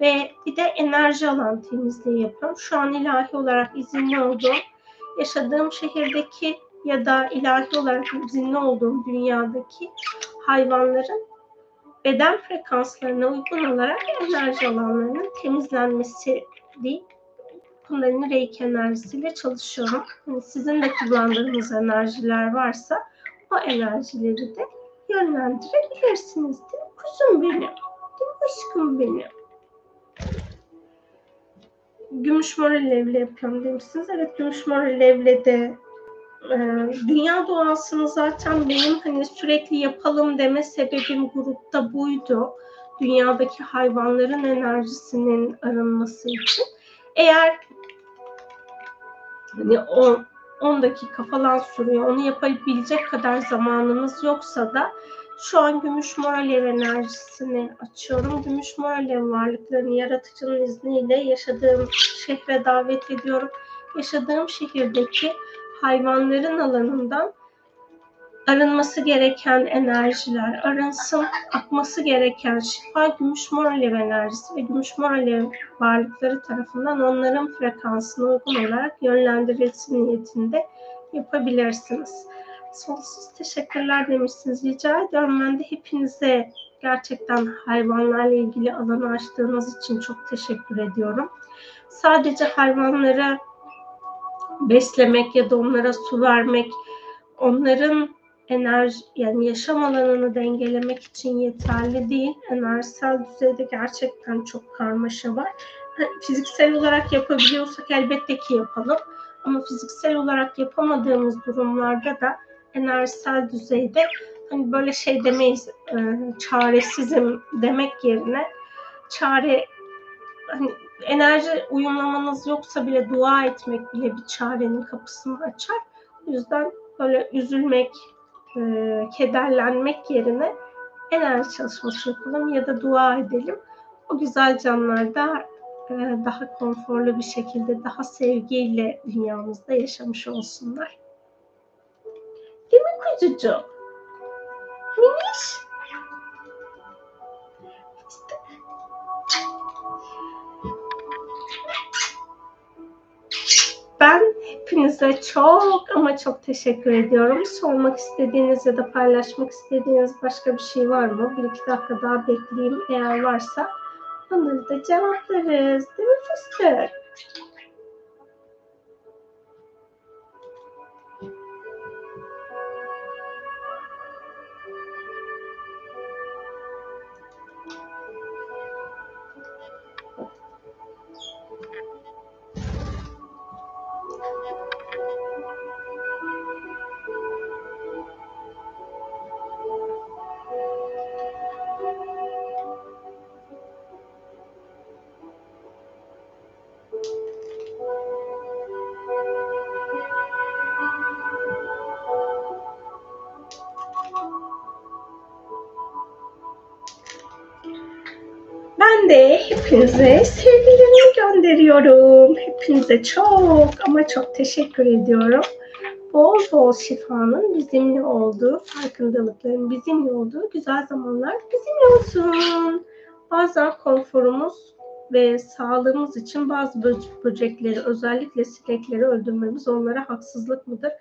Ve bir de enerji alan temizliği yapıyorum. Şu an ilahi olarak izinli olduğum, yaşadığım şehirdeki ya da ilahi olarak izinli olduğum dünyadaki hayvanların beden frekanslarına uygun olarak enerji alanlarının temizlenmesi değil Kundalini Reiki enerjisiyle çalışıyorum. Yani sizin de kullandığınız enerjiler varsa o enerjileri de yönlendirebilirsiniz. Değil mi? Kuzum benim. Değil mi aşkım benim? Gümüş mor alevle yapıyorum demişsiniz. Evet gümüş mor alevle de e, dünya doğasını zaten benim hani sürekli yapalım deme sebebim grupta buydu. Dünyadaki hayvanların enerjisinin arınması için. Eğer hani 10, 10 dakika falan sürüyor. Onu yapabilecek kadar zamanınız yoksa da şu an gümüş mor alev enerjisini açıyorum. Gümüş mor alev varlıklarını yaratıcının izniyle yaşadığım şehre davet ediyorum. Yaşadığım şehirdeki hayvanların alanından arınması gereken enerjiler arınsın, akması gereken şifa gümüş mor alev enerjisi ve gümüş mor alev varlıkları tarafından onların frekansına uygun olarak yönlendirilsin niyetinde yapabilirsiniz. Sonsuz teşekkürler demişsiniz. Rica ediyorum. Ben de hepinize gerçekten hayvanlarla ilgili alanı açtığınız için çok teşekkür ediyorum. Sadece hayvanlara beslemek ya da onlara su vermek, onların enerji yani yaşam alanını dengelemek için yeterli değil. Enerjisel düzeyde gerçekten çok karmaşa var. Fiziksel olarak yapabiliyorsak elbette ki yapalım. Ama fiziksel olarak yapamadığımız durumlarda da enerjisel düzeyde hani böyle şey demeyiz e, çaresizim demek yerine çare hani enerji uyumlamanız yoksa bile dua etmek bile bir çarenin kapısını açar. O yüzden böyle üzülmek, e, kederlenmek yerine enerji çalışması yapalım ya da dua edelim. O güzel canlar da e, daha konforlu bir şekilde, daha sevgiyle dünyamızda yaşamış olsunlar. Değil mi kuzucuğum? Miniş. Ben hepinize çok ama çok teşekkür ediyorum. Sormak istediğiniz ya da paylaşmak istediğiniz başka bir şey var mı? Bir iki dakika daha bekleyeyim. Eğer varsa onları da cevaplarız. Değil mi fıstık? Gönderiyorum. Hepinize çok ama çok teşekkür ediyorum. Bol bol şifanın bizimle olduğu, farkındalıkların bizimle olduğu güzel zamanlar bizimle olsun. Bazen konforumuz ve sağlığımız için bazı böcekleri, özellikle sinekleri öldürmemiz onlara haksızlık mıdır?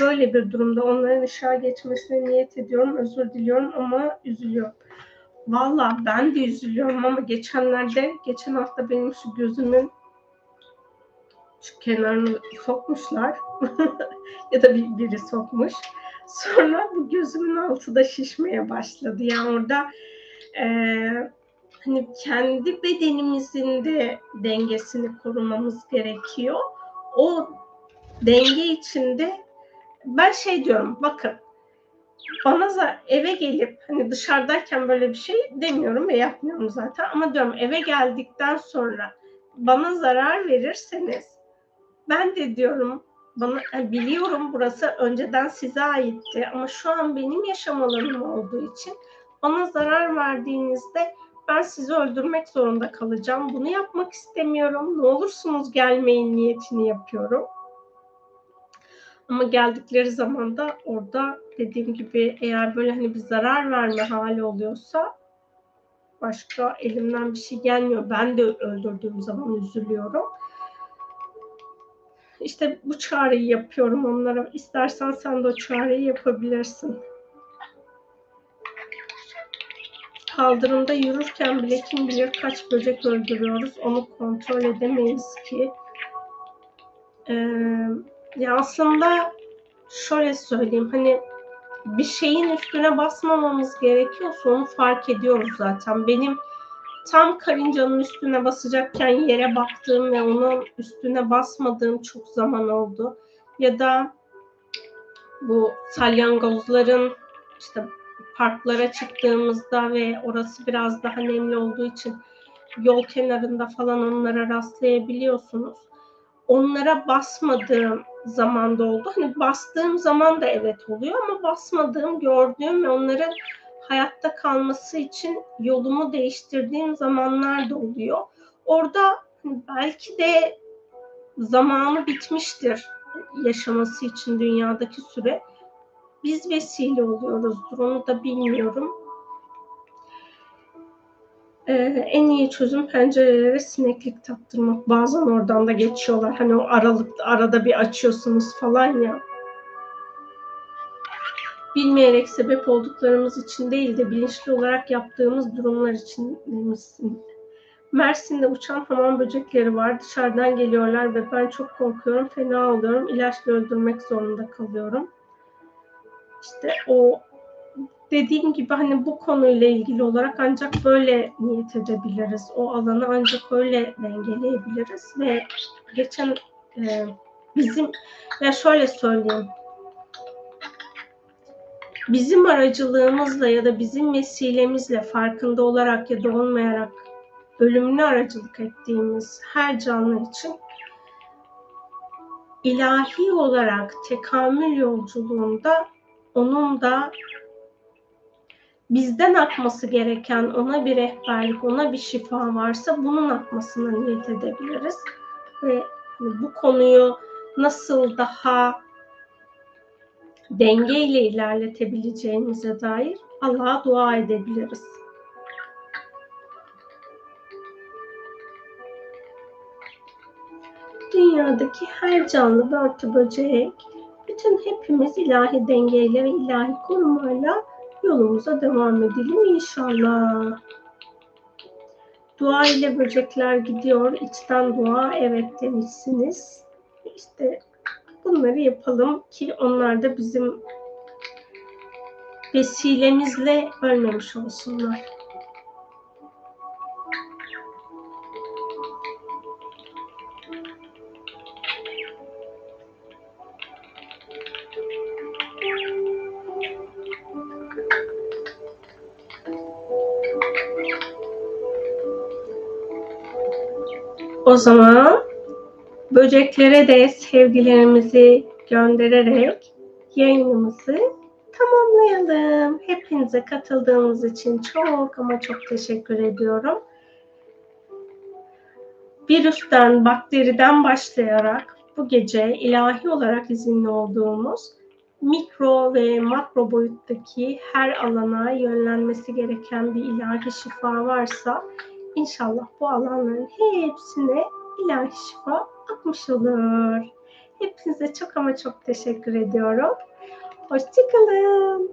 Böyle bir durumda onların ışığa geçmesine niyet ediyorum, özür diliyorum ama üzülüyorum. Valla ben de üzülüyorum ama geçenlerde, geçen hafta benim şu gözümün şu kenarını sokmuşlar. ya da bir, biri sokmuş. Sonra bu gözümün altı da şişmeye başladı. Yani orada e, hani kendi bedenimizin de dengesini korumamız gerekiyor. O denge içinde ben şey diyorum bakın bana eve gelip hani dışarıdayken böyle bir şey demiyorum ve yapmıyorum zaten ama diyorum eve geldikten sonra bana zarar verirseniz ben de diyorum bana biliyorum burası önceden size aitti ama şu an benim yaşam alanım olduğu için bana zarar verdiğinizde ben sizi öldürmek zorunda kalacağım. Bunu yapmak istemiyorum. Ne olursunuz gelmeyin niyetini yapıyorum. Ama geldikleri zaman da orada dediğim gibi eğer böyle hani bir zarar verme hali oluyorsa başka elimden bir şey gelmiyor. Ben de öldürdüğüm zaman üzülüyorum. İşte bu çağrıyı yapıyorum onlara. İstersen sen de o çağrıyı yapabilirsin. Kaldırımda yürürken bile kim bilir kaç böcek öldürüyoruz. Onu kontrol edemeyiz ki. Ee, ya aslında şöyle söyleyeyim hani bir şeyin üstüne basmamamız gerekiyorsa onu fark ediyoruz zaten. Benim tam karıncanın üstüne basacakken yere baktığım ve onun üstüne basmadığım çok zaman oldu. Ya da bu salyangozların işte parklara çıktığımızda ve orası biraz daha nemli olduğu için yol kenarında falan onlara rastlayabiliyorsunuz. Onlara basmadığım zamanda oldu. Hani bastığım zaman da evet oluyor ama basmadığım, gördüğüm ve onların hayatta kalması için yolumu değiştirdiğim zamanlar da oluyor. Orada belki de zamanı bitmiştir yaşaması için dünyadaki süre. Biz vesile oluyoruzdur onu da bilmiyorum. Ee, en iyi çözüm pencerelere sineklik taktırmak. Bazen oradan da geçiyorlar. Hani o aralıkta arada bir açıyorsunuz falan ya. Bilmeyerek sebep olduklarımız için değil de bilinçli olarak yaptığımız durumlar için demişsin. Mersin'de uçan hamam böcekleri var. Dışarıdan geliyorlar ve ben çok korkuyorum. Fena oluyorum. İlaçla öldürmek zorunda kalıyorum. İşte o dediğim gibi hani bu konuyla ilgili olarak ancak böyle niyet edebiliriz. O alanı ancak öyle dengeleyebiliriz ve geçen e, bizim ya şöyle söyleyeyim. Bizim aracılığımızla ya da bizim vesilemizle farkında olarak ya da olmayarak ölümüne aracılık ettiğimiz her canlı için ilahi olarak tekamül yolculuğunda onun da bizden akması gereken ona bir rehberlik, ona bir şifa varsa bunun akmasına niyet edebiliriz. Ve bu konuyu nasıl daha dengeyle ilerletebileceğimize dair Allah'a dua edebiliriz. Dünyadaki her canlı börtü böcek, bütün hepimiz ilahi dengeyle ve ilahi korumayla yolumuza devam edelim inşallah. Dua ile böcekler gidiyor. İçten dua evet demişsiniz. İşte bunları yapalım ki onlar da bizim vesilemizle ölmemiş olsunlar. O zaman böceklere de sevgilerimizi göndererek yayınımızı tamamlayalım. Hepinize katıldığınız için çok ama çok teşekkür ediyorum. Virüsten, bakteriden başlayarak bu gece ilahi olarak izinli olduğumuz mikro ve makro boyuttaki her alana yönlenmesi gereken bir ilahi şifa varsa İnşallah bu alanların hepsine ilahi şifa akmış olur. Hepinize çok ama çok teşekkür ediyorum. Hoşçakalın.